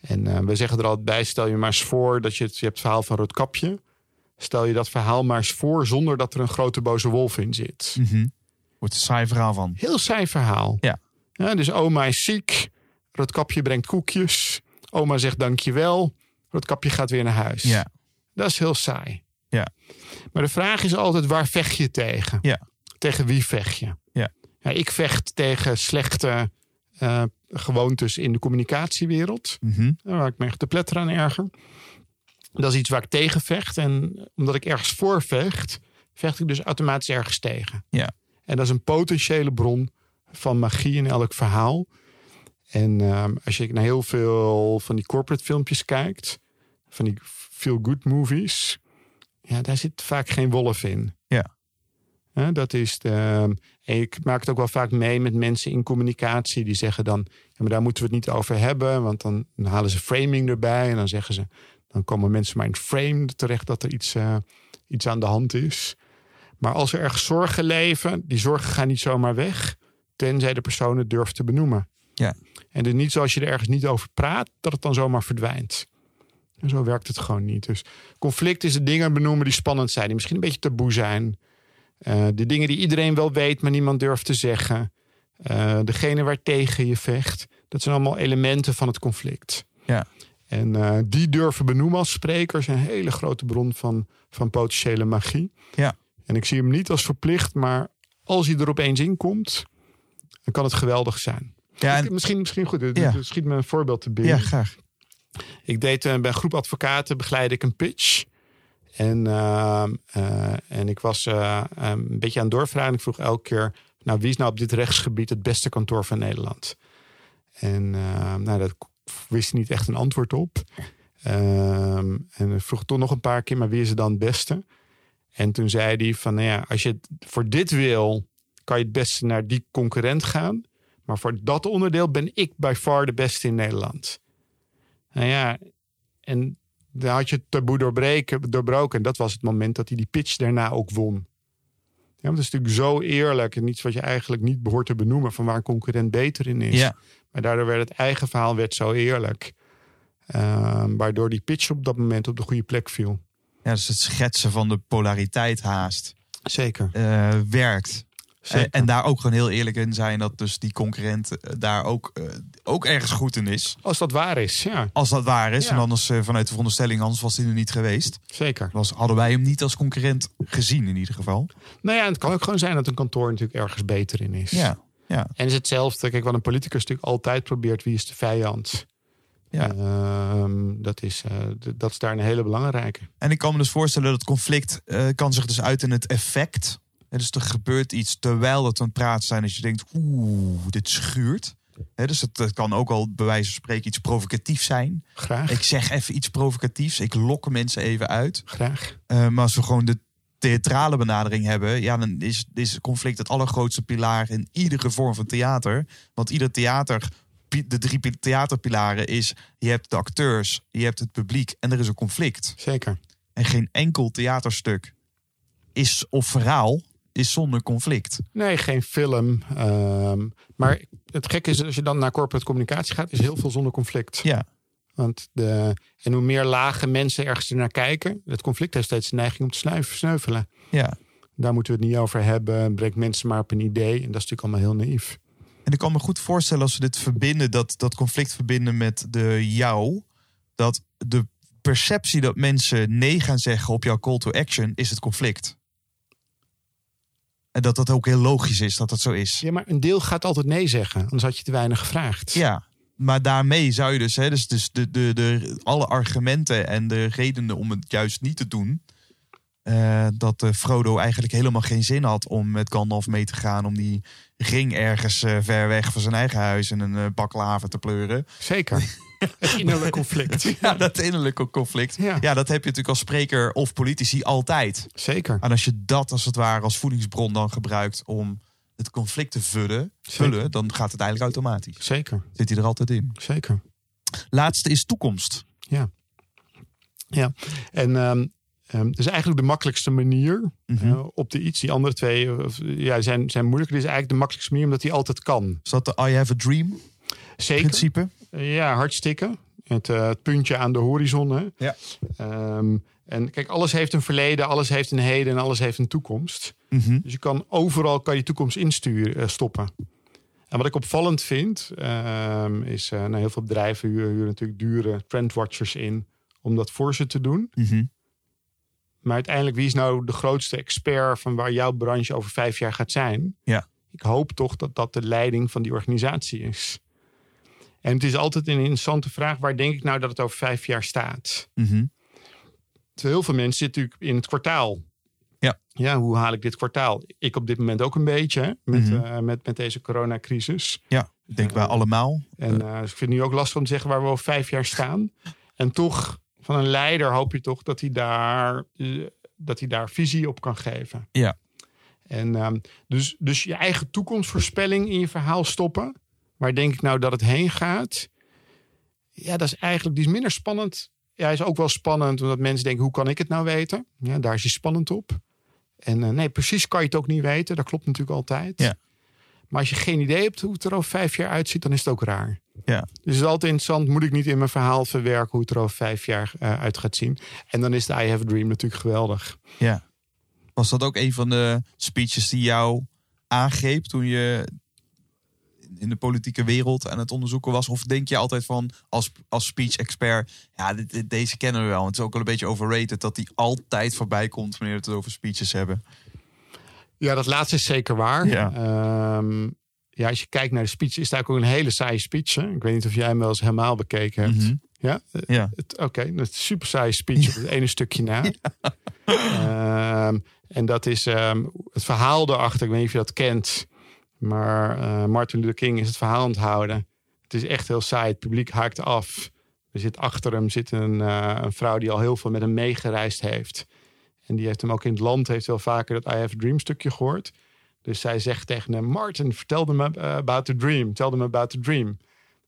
En eh, we zeggen er altijd bij, stel je maar eens voor dat je het, je hebt het verhaal van Roodkapje. Stel je dat verhaal maar eens voor zonder dat er een grote boze wolf in zit. Mhm. Wordt een saai verhaal van. Heel saai verhaal. Ja. ja. Dus oma is ziek, Roodkapje brengt koekjes. Oma zegt dankjewel, Roodkapje gaat weer naar huis. Ja. Dat is heel saai. Ja. Maar de vraag is altijd, waar vecht je tegen? Ja. Tegen wie vecht je? Ja. Ja, ik vecht tegen slechte eh, gewoontes in de communicatiewereld. Mhm. Waar ik me echt de pletter aan erger. Dat is iets waar ik tegen vecht. En omdat ik ergens voor vecht, vecht ik dus automatisch ergens tegen. Ja. En dat is een potentiële bron van magie in elk verhaal. En ehm, als je naar heel veel van die corporate filmpjes kijkt, van die feel-good movies, ja, daar zit vaak geen wolf in. Ja. Dat is de, ik maak het ook wel vaak mee met mensen in communicatie die zeggen dan, ja, maar daar moeten we het niet over hebben, want dan, dan halen ze framing erbij en dan zeggen ze, dan komen mensen maar in het frame terecht dat er iets, eh, iets aan de hand is. Maar als er ergens zorgen leven, die zorgen gaan niet zomaar weg, tenzij de persoon het durft te benoemen. Ja. En het is niet zoals je er ergens niet over praat, dat het dan zomaar verdwijnt. En zo werkt het gewoon niet. Dus conflict is de dingen benoemen die spannend zijn, die misschien een beetje taboe zijn. Eh, de dingen die iedereen wel weet, maar niemand durft te zeggen. Eh, degene waar tegen je vecht. Dat zijn allemaal elementen van het conflict. Ja. En eh, die durven benoemen als spreker is een hele grote bron van, van potentiële magie. Ja. En ik zie hem niet als verplicht, maar als hij er opeens in komt, dan kan het geweldig zijn. Ja, Ik- en, misschien, misschien goed. Ja. Schiet me een voorbeeld te binnen. ja graag. Ik deed eh, bij een groep advocaten begeleide ik een pitch. En, eh, en ik was een beetje aan het doorvragen. Ik vroeg elke keer, nou, wie is nou op dit rechtsgebied het beste kantoor van Nederland? En nou, dat wist niet echt een antwoord op. Ehm, en vroeg toch nog een paar keer, maar wie is er dan het beste? En toen zei hij van, nou ja, als je het voor dit wil, kan je het beste naar die concurrent gaan. Maar voor dat onderdeel ben ik by far de beste in Nederland. Nou ja, en dan had je het taboe doorbreken, doorbroken. En dat was het moment dat hij die pitch daarna ook won. Ja, want dat is natuurlijk zo eerlijk en iets wat je eigenlijk niet behoort te benoemen van waar een concurrent beter in is. Ja. Maar daardoor werd het eigen verhaal werd zo eerlijk. Ehm, waardoor die pitch op dat moment op de goede plek viel. ja, dus het schetsen van de polariteit haast Zeker. eh, werkt. Zeker. Eh, en daar ook gewoon heel eerlijk in zijn dat dus die concurrent eh, daar ook, ook ergens goed in is. Als dat waar is, ja, Als dat waar is. Ja. En anders vanuit de veronderstelling, anders was hij er niet geweest. zeker. Was, hadden wij hem niet als concurrent gezien in ieder geval. Nou ja, het kan ook gewoon zijn dat een kantoor natuurlijk ergens beter in is. Ja, ja. En is hetzelfde. Kijk, wat een politicus natuurlijk altijd probeert. Wie is de vijand? Ja. Ehm, dat, is, eh, dat is daar een hele belangrijke. En ik kan me dus voorstellen dat conflict eh, kan zich dus uit in het effect. En dus er gebeurt iets terwijl het aan het praten zijn. Dat je denkt, oeh, dit schuurt. Dus het, het kan ook al bij wijze van spreken iets provocatief zijn. Graag. Ik zeg even iets provocatiefs. Ik lok mensen even uit. Graag. Eh, maar als we gewoon de theatrale benadering hebben, ja, dan is, is conflict het allergrootste pilaar in iedere vorm van theater. Want ieder theater, de drie pi- theaterpilaren is: je hebt de acteurs, je hebt het publiek en er is een conflict. Zeker. En geen enkel theaterstuk is of verhaal is zonder conflict. Nee, geen film. Ehm, maar het gekke is, als je dan naar corporate communicatie gaat, is heel veel zonder conflict. Ja, Want de, en hoe meer lage mensen ergens naar kijken, het conflict heeft steeds de neiging om te snuif- sneuvelen. ja. Daar moeten we het niet over hebben. Brengt mensen maar op een idee. En dat is natuurlijk allemaal heel naïef. En ik kan me goed voorstellen als we dit verbinden, dat, dat conflict verbinden met de jou, dat de perceptie dat mensen nee gaan zeggen op jouw call to action is het conflict. En dat dat ook heel logisch is dat dat zo is. Ja, maar een deel gaat altijd nee zeggen. Anders had je te weinig gevraagd. Ja, maar daarmee zou je dus, hè, dus, dus de, de, de, alle argumenten en de redenen om het juist niet te doen. eh, dat eh, Frodo eigenlijk helemaal geen zin had om met Gandalf mee te gaan. Om die ring ergens eh, ver weg van zijn eigen huis in een baklaven te pleuren. Zeker. Het innerlijk conflict. Ja, dat innerlijke conflict. Ja. Ja. dat heb je natuurlijk als spreker of politici altijd. Zeker. En als je dat als het ware als voedingsbron dan gebruikt om het conflict te vullen, vullen dan gaat het eigenlijk automatisch. Zeker. Zit hij er altijd in. Zeker. Laatste is toekomst. Ja. Ja. En dat is eigenlijk de makkelijkste manier Mhm. eh, op de iets. Die andere twee eh, of, ja, zijn, zijn moeilijker. Dit is eigenlijk de makkelijkste manier omdat die altijd kan. Is dat de I have a dream Zeker. principe? Ja, hartstikke. Het, eh, het puntje aan de horizon. Hè. Ja. Ehm, en kijk, alles heeft een verleden, alles heeft een heden en alles heeft een toekomst. Mhm. Dus je kan overal kan je toekomst insturen, eh, stoppen. En wat ik opvallend vind, ehm, is uh, nou, heel veel bedrijven huren, huren natuurlijk dure trendwatchers in om dat voor ze te doen. Mhm. Maar uiteindelijk, wie is nou de grootste expert van waar jouw branche over vijf jaar gaat zijn? Ja. Ik hoop toch dat dat de leiding van die organisatie is. En het is altijd een interessante vraag, waar denk ik nou dat het over vijf jaar staat? Mhm. Heel veel mensen zitten natuurlijk in het kwartaal. Ja. Ja, hoe haal ik dit kwartaal? Ik op dit moment ook een beetje hè, met, eh, met, met deze coronacrisis. Ja, denk wij allemaal. En eh, dus ik vind het nu ook lastig om te zeggen waar we over vijf jaar staan. En toch, van een leider hoop je toch dat hij daar, eh, dat hij daar visie op kan geven. Ja. En ehm, dus, dus je eigen toekomstvoorspelling in je verhaal stoppen. Waar denk ik nou dat het heen gaat? Ja, dat is eigenlijk die is minder spannend. Ja, is ook wel spannend omdat mensen denken: hoe kan ik het nou weten? Ja, daar is hij spannend op. En eh, nee, precies kan je het ook niet weten. Dat klopt natuurlijk altijd. Ja. Maar als je geen idee hebt hoe het er over vijf jaar uitziet, dan is het ook raar. Ja. Dus het is altijd interessant. Moet ik niet in mijn verhaal verwerken hoe het er over vijf jaar eh, uit gaat zien? En dan is de I Have a Dream natuurlijk geweldig. Ja. Was dat ook een van de speeches die jou aangreep toen je in de politieke wereld aan het onderzoeken was? Of denk je altijd van als, als speech-expert, ja, dit, dit- deze kennen we wel. Het is ook wel een beetje overrated dat die altijd voorbij komt wanneer we het over speeches hebben. Ja, dat laatste is zeker waar. Ja. Ehm, ja, als je kijkt naar de speech, is eigenlijk ook een hele saaie speech. Hè? Ik weet niet of jij hem wel eens helemaal bekeken hebt. Mhm. Ja? Ja. Oké, is een super saaie speech op het ene stukje na. Ehm, en dat is ehm, het verhaal erachter. Ik weet niet of je dat kent. Maar eh, Martin Luther King is het verhaal onthouden. Het is echt heel saai. Het publiek haakt af. Er zit achter hem zit een, eh, een vrouw die al heel veel met hem meegereisd heeft. En die heeft hem ook in het land heeft wel vaker dat I Have a Dream stukje gehoord. Dus zij zegt tegen hem: Martin, vertel them ab- about the dream. Tell them about the dream.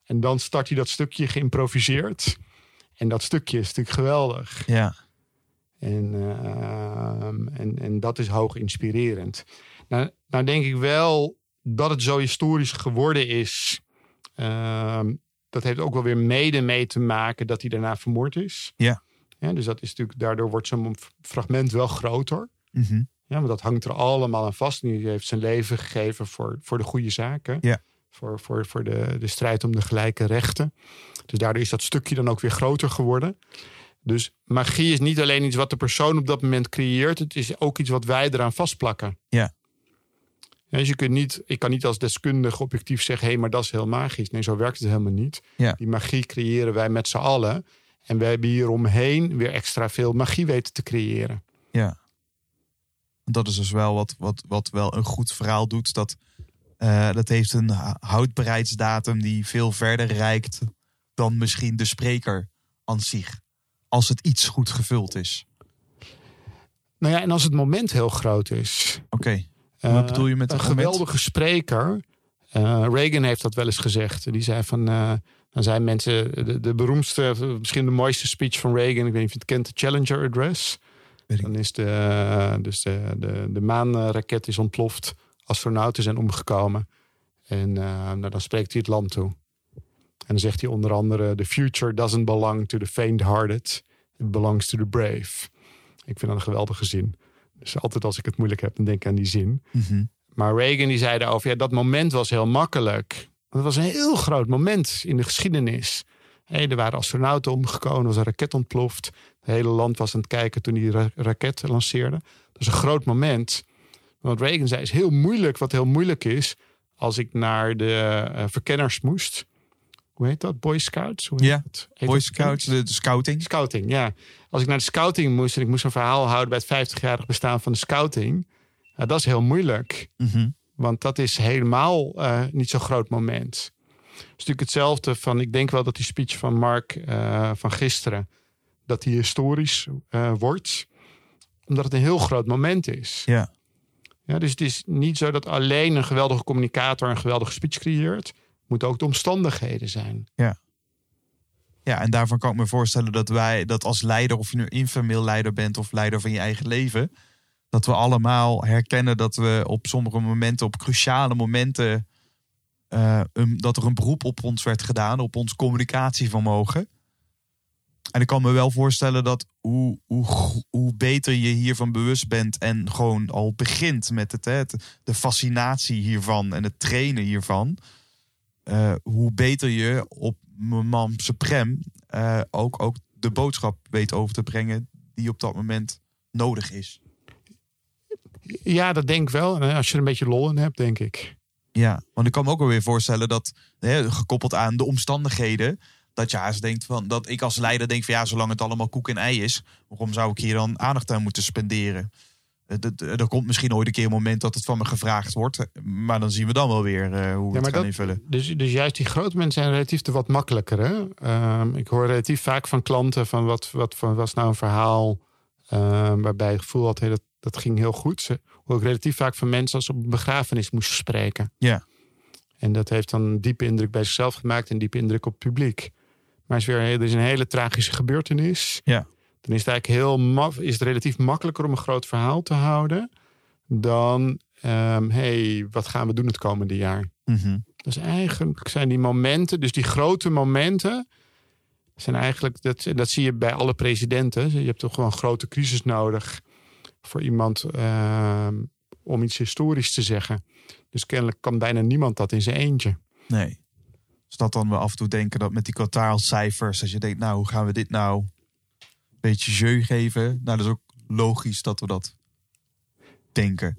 En dan start hij dat stukje geïmproviseerd. En dat stukje is natuurlijk geweldig. Ja. En, en, en dat is hoog inspirerend. Nou, nou denk ik wel dat het zo historisch geworden is. Ehm, dat heeft ook wel weer mede mee te maken dat hij daarna vermoord is. Ja. ja dus dat is natuurlijk, daardoor wordt zo'n fragment wel groter. Mhm. Ja, want dat hangt er allemaal aan vast. En die heeft zijn leven gegeven voor, voor de goede zaken. Ja. Voor, voor, voor de, de strijd om de gelijke rechten. Dus daardoor is dat stukje dan ook weer groter geworden. Dus magie is niet alleen iets wat de persoon op dat moment creëert. Het is ook iets wat wij eraan vastplakken. Ja. Ja, dus je kunt niet, ik kan niet als deskundige objectief zeggen... hé, hey, maar dat is heel magisch. Nee, zo werkt het helemaal niet. Ja. Die magie creëren wij met z'n allen. En wij hebben hier omheen weer extra veel magie weten te creëren. Ja. Dat is dus wel wat, wat, wat wel een goed verhaal doet. Dat, eh, dat heeft een h- houdbaarheidsdatum die veel verder reikt dan misschien de spreker aan zich. Als het iets goed gevuld is. Nou ja, en als het moment heel groot is. Oké. Wat bedoel je met een geweldige spreker? eh, Reagan heeft dat wel eens gezegd. Die zei van, eh, dan zijn mensen de, de beroemdste, misschien de mooiste speech van Reagan. Ik weet niet of je het kent, de Challenger Address. Dan is de, eh, dus de, de, de maanraket is ontploft. Astronauten zijn omgekomen. En eh, nou, dan spreekt hij het land toe. En dan zegt hij onder andere: The future doesn't belong to the faint-hearted. It belongs to the brave. Ik vind dat een geweldige zin. Dus altijd als ik het moeilijk heb, dan denk ik aan die zin. Mhm. Maar Reagan die zei daarover, ja, dat moment was heel makkelijk. Dat was een heel groot moment in de geschiedenis. Er waren astronauten omgekomen, er was een raket ontploft. Het hele land was aan het kijken toen die ra- raket lanceerde. Dat is een groot moment. Wat Reagan zei is heel moeilijk, wat heel moeilijk is... als ik naar de eh, verkenners moest. Hoe heet dat? Boy Scouts? Hoe heet Ja, dat? Heet Boy Scouts, de, de scouting. Scouting, ja. Als ik naar de scouting moest en ik moest een verhaal houden bij het 50-jarig bestaan van de scouting, dat is heel moeilijk. Mhm. Want dat is helemaal eh, niet zo'n groot moment. Het is natuurlijk hetzelfde van, ik denk wel dat die speech van Mark eh, van gisteren, dat die historisch eh, wordt, omdat het een heel groot moment is. Ja. Ja, dus het is niet zo dat alleen een geweldige communicator een geweldige speech creëert. Moeten ook de omstandigheden zijn. Ja, en daarvan kan ik me voorstellen dat wij, dat als leider, of je nu informeel leider bent of leider van je eigen leven, dat we allemaal herkennen dat we op sommige momenten, op cruciale momenten, eh, dat er een beroep op ons werd gedaan, op ons communicatievermogen. En ik kan me wel voorstellen dat hoe, hoe, hoe beter je hiervan bewust bent en gewoon al begint met het, hè, de fascinatie hiervan en het trainen hiervan, eh, hoe beter je op Mam Supreme eh, ook, ook de boodschap weet over te brengen die op dat moment nodig is. Ja, dat denk ik wel. En als je er een beetje lol in hebt, denk ik. Ja, want ik kan me ook wel weer voorstellen dat, hè, gekoppeld aan de omstandigheden, dat je haast denkt van, dat ik als leider denk van ja, zolang het allemaal koek en ei is, waarom zou ik hier dan aandacht aan moeten spenderen? Eh, dat- Er komt misschien ooit een keer een moment dat het van me gevraagd wordt, maar dan zien we dan wel weer eh, hoe we Ja, het gaan dat- invullen. Dus, dus juist die grote mensen zijn relatief te wat makkelijker. Hè? Ehm, ik hoor relatief vaak van klanten van wat, wat van, was nou een verhaal ehm, waarbij het gevoel had, hey, dat, dat ging heel goed. Ze hoor ik relatief vaak van mensen als ze op een begrafenis moesten spreken. Ja. En dat heeft dan een diepe indruk bij zichzelf gemaakt en een diepe indruk op het publiek. Maar is weer, er is een hele tragische gebeurtenis. Ja. Dan is het eigenlijk heel maf, is het relatief makkelijker om een groot verhaal te houden dan, ehm hey, wat gaan we doen het komende jaar? Mhm. Dus eigenlijk zijn die momenten, dus die grote momenten, zijn eigenlijk, dat, dat zie je bij alle presidenten. Je hebt toch gewoon een grote crisis nodig voor iemand ehm, om iets historisch te zeggen. Dus kennelijk kan bijna niemand dat in zijn eentje. Nee. Dus dat dan we af en toe denken dat met die kwartaalcijfers, als je denkt, nou, hoe gaan we dit nou beetje jeu geven? Nou, dat is ook logisch dat we dat denken.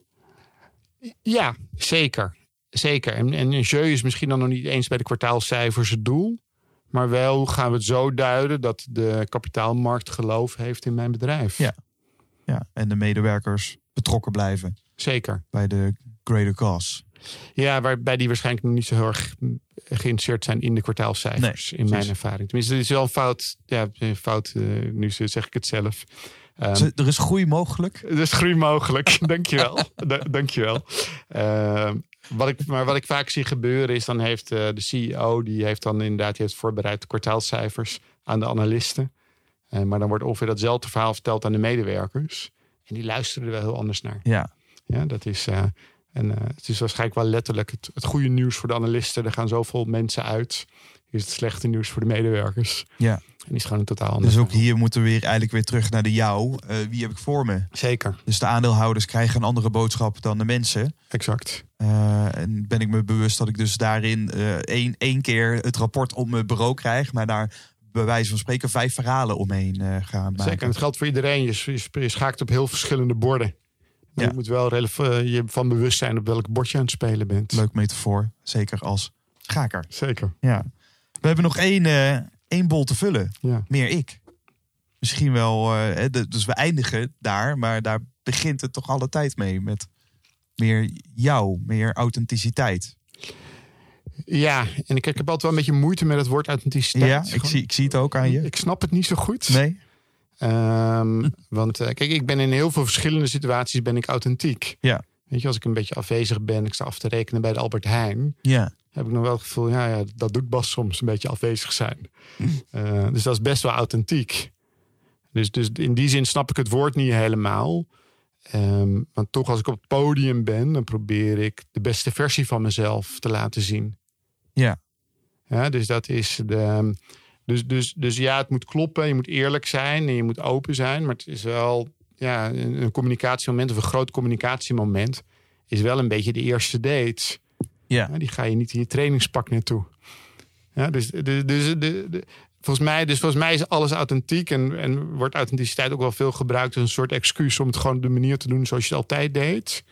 Ja, zeker. Zeker. En, en een jeu is misschien dan nog niet eens bij de kwartaalcijfers het doel. Maar wel gaan we het zo duiden dat de kapitaalmarkt geloof heeft in mijn bedrijf. Ja. Ja, en de medewerkers betrokken blijven Zeker. bij de greater cause. Ja, waarbij die waarschijnlijk niet zo heel erg geïnteresseerd zijn in de kwartaalcijfers. Nee, in mijn ervaring. Tenminste, het is wel een fout. Ja, fout. eh, nu zeg ik het zelf. Ehm, er is groei mogelijk. Het is groei mogelijk. Dankjewel. Da dankjewel. Ehm wat ik, maar wat ik vaak zie gebeuren is, dan heeft eh, de CEO, die heeft dan inderdaad die heeft voorbereid de kwartaalcijfers aan de analisten. Eh, maar dan wordt ongeveer datzelfde verhaal verteld aan de medewerkers. En die luisteren er wel heel anders naar. Ja, Ja, dat is, en, eh, het is waarschijnlijk wel letterlijk het, het goede nieuws voor de analisten. Er gaan zoveel mensen uit. Is het slechte nieuws voor de medewerkers. ja. En die is gewoon een totaal anders. Dus ook hier moeten we weer eigenlijk weer terug naar de jou. Eh, wie heb ik voor me? Zeker, Dus de aandeelhouders krijgen een andere boodschap dan de mensen. exact. Eh, en ben ik me bewust dat ik dus daarin één, één keer het rapport op mijn bureau krijg. Maar daar bij wijze van spreken vijf verhalen omheen ga maken. Zeker, en het geldt voor iedereen. Je, je, je schaakt op heel verschillende borden. Maar Ja. Je moet wel eh, je van bewust zijn op welk bord je aan het spelen bent. Leuk metafoor. Zeker als schaker. Zeker, Ja. We hebben nog één, eh, één bol te vullen. ja. Meer ik. Misschien wel. eh, dus we eindigen daar. Maar daar begint het toch alle tijd mee. Met meer jou. Meer authenticiteit. Ja, en ik, ik heb altijd wel een beetje moeite met het woord authenticiteit. Ja, ik zie, ik zie het ook aan je. Ik snap het niet zo goed. Nee? Ehm, want eh, kijk, ik ben in heel veel verschillende situaties ben ik authentiek. Ja. Weet je, als ik een beetje afwezig ben, ik sta af te rekenen bij de Albert Heijn, Ja. heb ik nog wel het gevoel, ja, ja dat doet Bas soms, een beetje afwezig zijn. Eh, dus dat is best wel authentiek. Dus, dus in die zin snap ik het woord niet helemaal. Ehm maar toch, als ik op het podium ben, dan probeer ik de beste versie van mezelf te laten zien. Ja. Ja, dus dat is de. Dus, dus, dus ja, het moet kloppen. Je moet eerlijk zijn en je moet open zijn. Maar het is wel ja, een, communicatiemoment of een groot communicatiemoment. Is wel een beetje de eerste date. Ja. Ja, die ga je niet in je trainingspak naartoe. Ja, dus, dus, dus de, de, volgens, mij, dus volgens mij is alles authentiek. En, en wordt authenticiteit ook wel veel gebruikt als een soort excuus om het gewoon de manier te doen zoals je het altijd deed.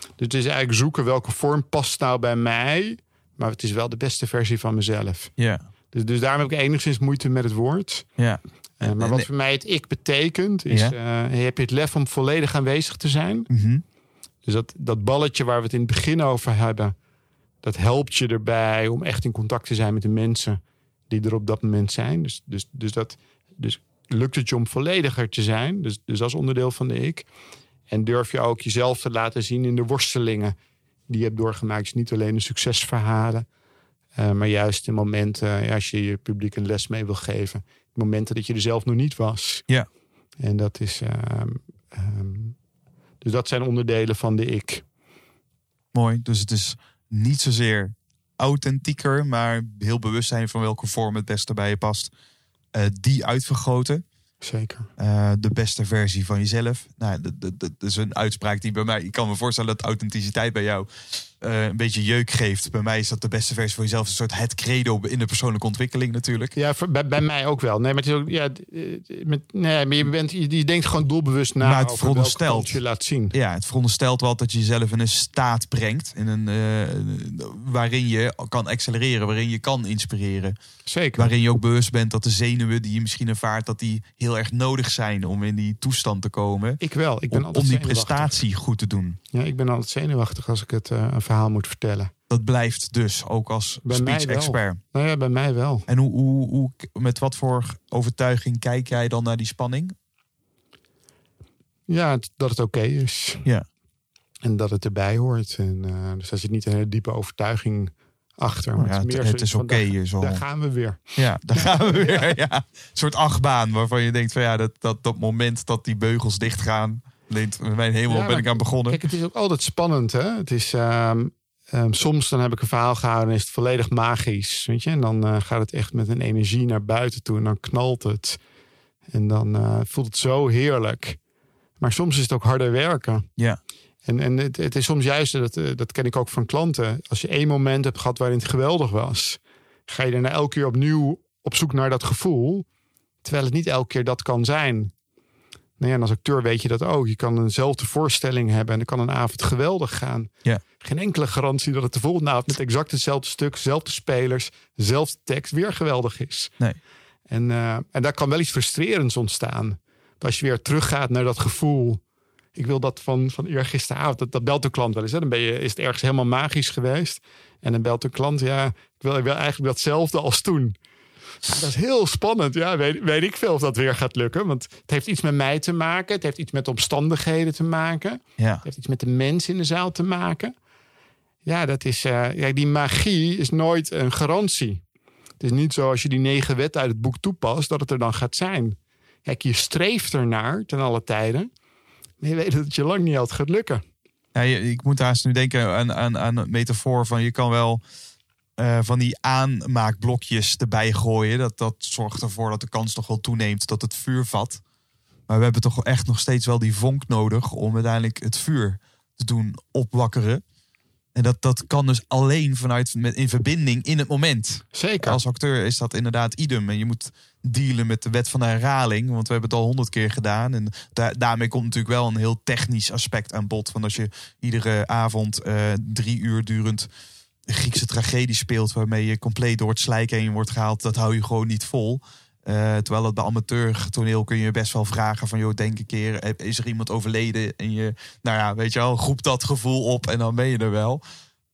Dus het is eigenlijk zoeken welke vorm past nou bij mij. Maar het is wel de beste versie van mezelf. Ja. Dus, dus daarom heb ik enigszins moeite met het woord. Ja. Eh, maar wat voor mij het ik betekent, is: Ja. eh, heb je het lef om volledig aanwezig te zijn? Mhm. Dus dat, dat balletje waar we het in het begin over hebben, dat helpt je erbij om echt in contact te zijn met de mensen die er op dat moment zijn. Dus, dus, dus, dat, dus lukt het je om vollediger te zijn, dus, dus als onderdeel van de ik. En durf je ook jezelf te laten zien in de worstelingen die je hebt doorgemaakt. Dus niet alleen de succesverhalen, eh, maar juist in momenten, ja, als je je publiek een les mee wil geven, momenten dat je er zelf nog niet was. Ja. En dat is. ehm, ehm, dus dat zijn onderdelen van de ik. Mooi. Dus het is niet zozeer authentieker, maar heel bewust zijn van welke vorm het beste bij je past. Eh, die uitvergroten. Zeker. Eh, de beste versie van jezelf. Nou, dat, dat, dat is een uitspraak die bij mij. Ik kan me voorstellen dat authenticiteit bij jou eh, een beetje jeuk geeft. Bij mij is dat de beste versie van jezelf. Een soort het credo in de persoonlijke ontwikkeling natuurlijk. Ja, voor- bij, bij mij ook wel. Nee, maar het is ook. Ja, eh, met, nee, maar je, bent, je, je denkt gewoon doelbewust na. Maar het veronderstelt- je laat zien. Ja, het veronderstelt wel dat je jezelf in een staat brengt. In een, eh, waarin je kan accelereren, waarin je kan inspireren. Zeker. Waarin je ook bewust bent dat de zenuwen die je misschien ervaart, dat die heel erg nodig zijn om in die toestand te komen. ik wel. Ik ben Om, altijd om die prestatie goed te doen. Ja, ik ben altijd zenuwachtig als ik het eh, een verhaal moet vertellen. Dat blijft dus ook als Bij speech expert. Nou ja, bij mij wel. En hoe, hoe, hoe, met wat voor overtuiging kijk jij dan naar die spanning? Ja, dat het oké is. Ja. En dat het erbij hoort. En, eh, dus daar zit niet een hele diepe overtuiging achter. Oh Maar ja, het het, is meer het zoiets is van, oké. daar- is al- Daar gaan we weer. Ja, daar gaan we weer. Ja. Een soort achtbaan waarvan je denkt van ja, dat, dat, dat moment dat die beugels dichtgaan. Denkt, mijn hemel, Ja, ben ik aan begonnen. Kijk, het is ook altijd spannend. Hè? Het is, ehm, ehm, soms dan heb ik een verhaal gehouden en is het volledig magisch. Weet je? En dan eh, gaat het echt met een energie naar buiten toe. En dan knalt het. En dan eh, voelt het zo heerlijk. Maar soms is het ook harder werken. Ja. En, en het, het is soms juist, dat, eh, dat ken ik ook van klanten. Als je één moment hebt gehad waarin het geweldig was, ga je daarna elke keer opnieuw op zoek naar dat gevoel. Terwijl het niet elke keer dat kan zijn. Nou ja, en als acteur weet je dat ook. Je kan eenzelfde voorstelling hebben en dan kan een avond geweldig gaan. Ja. Geen enkele garantie dat het de volgende avond met exact hetzelfde stuk, dezelfde spelers, dezelfde tekst weer geweldig is. Nee. En, eh, en daar kan wel iets frustrerends ontstaan. Dat als je weer teruggaat naar dat gevoel. Ik wil dat van, van eergisteravond. Dat, dat belt de klant wel eens. Hè? Dan ben je, is het ergens helemaal magisch geweest. En dan belt de klant. Ja, ik wil, ik wil eigenlijk datzelfde als toen. Ja, dat is heel spannend. Ja, weet, weet ik veel of dat weer gaat lukken. Want het heeft iets met mij te maken. Het heeft iets met omstandigheden te maken. Ja. Het heeft iets met de mensen in de zaal te maken. Ja, dat is, eh, ja, die magie is nooit een garantie. Het is niet zo als je die negen wetten uit het boek toepast, dat het er dan gaat zijn. Kijk, je streeft ernaar ten alle tijden. Maar je weet dat het je lang niet altijd gaat lukken. Ja, ik moet haast nu denken aan, aan, aan een metafoor van je kan wel eh, van die aanmaakblokjes erbij gooien. Dat, dat zorgt ervoor dat de kans toch wel toeneemt dat het vuur vat. Maar we hebben toch echt nog steeds wel die vonk nodig om uiteindelijk het vuur te doen opwakkeren. En dat, dat kan dus alleen vanuit met, in verbinding in het moment. Zeker. Als acteur is dat inderdaad idem. En je moet dealen met de wet van de herhaling. Want we hebben het al honderd keer gedaan. En da- daarmee komt natuurlijk wel een heel technisch aspect aan bod. Want als je iedere avond eh, drie uur durend Griekse tragedie speelt... waarmee je compleet door het slijk heen wordt gehaald... dat hou je gewoon niet vol. Eh, terwijl het bij amateurtoneel kun je best wel vragen van... joh, denk een keer, eh, is er iemand overleden? En je, nou ja, weet je wel, groep dat gevoel op en dan ben je er wel.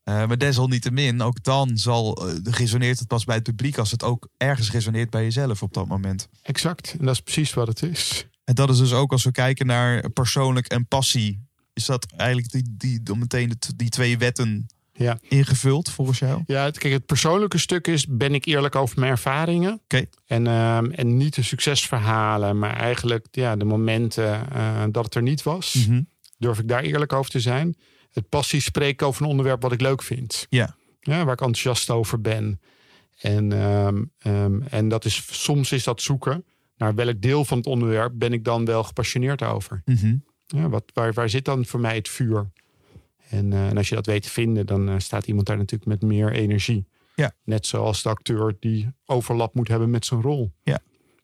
Eh, maar desalniettemin, ook dan zal, resoneert het pas bij het publiek... als het ook ergens resoneert bij jezelf op dat moment. Exact. En dat is precies wat het is. En dat is dus ook als we kijken naar persoonlijk en passie... is dat eigenlijk die, die, meteen die twee wetten Ja. ingevuld volgens jou? Ja, het, kijk, het persoonlijke stuk is, ben ik eerlijk over mijn ervaringen? Oké. En, ehm, en niet de succesverhalen, maar eigenlijk ja, de momenten eh, dat het er niet was. Mhm. Durf ik daar eerlijk over te zijn? Het passie spreken over een onderwerp wat ik leuk vind. Ja. Ja, waar ik enthousiast over ben. En, ehm, ehm, en dat is, soms is dat zoeken naar welk deel van het onderwerp ben ik dan wel gepassioneerd over. Mhm. Ja, wat, waar, waar zit dan voor mij het vuur? En, eh, en als je dat weet te vinden, dan eh, staat iemand daar natuurlijk met meer energie. Ja. Net zoals de acteur die overlap moet hebben met zijn rol. Ja.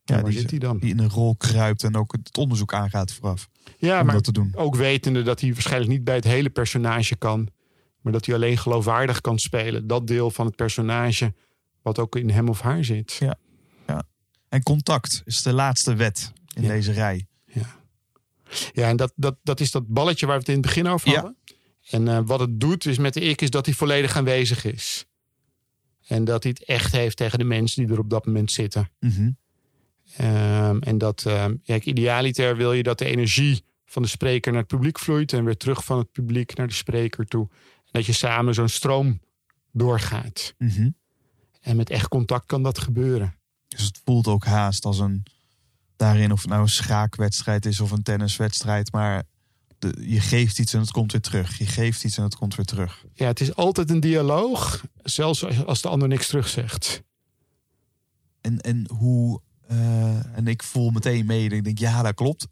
Ja, Ja, waar die, zit hij dan? die in een rol kruipt en ook het onderzoek aangaat vooraf. Ja, om maar dat te doen. ook wetende dat hij waarschijnlijk niet bij het hele personage kan. Maar dat hij alleen geloofwaardig kan spelen. Dat deel van het personage wat ook in hem of haar zit. Ja. En contact is de laatste wet in Ja. deze rij. Ja, en dat, dat, dat is dat balletje waar we het in het begin over Ja. En eh, wat het doet is met de ik is dat hij volledig aanwezig is. En dat hij het echt heeft tegen de mensen die er op dat moment zitten. Mhm. Ehm, en dat, ehm, ja, idealiter wil je dat de energie van de spreker naar het publiek vloeit. En weer terug van het publiek naar de spreker toe. En dat je samen zo'n stroom doorgaat. Mhm. En met echt contact kan dat gebeuren. Dus het voelt ook haast als een. Daarin, of het nou een schaakwedstrijd is of een tenniswedstrijd. Maar de, je geeft iets en het komt weer terug. Je geeft iets en het komt weer terug. Ja, het is altijd een dialoog. Zelfs als de ander niks terugzegt. En, en hoe. eh, en ik voel meteen mee. Ik denk, ja, dat klopt.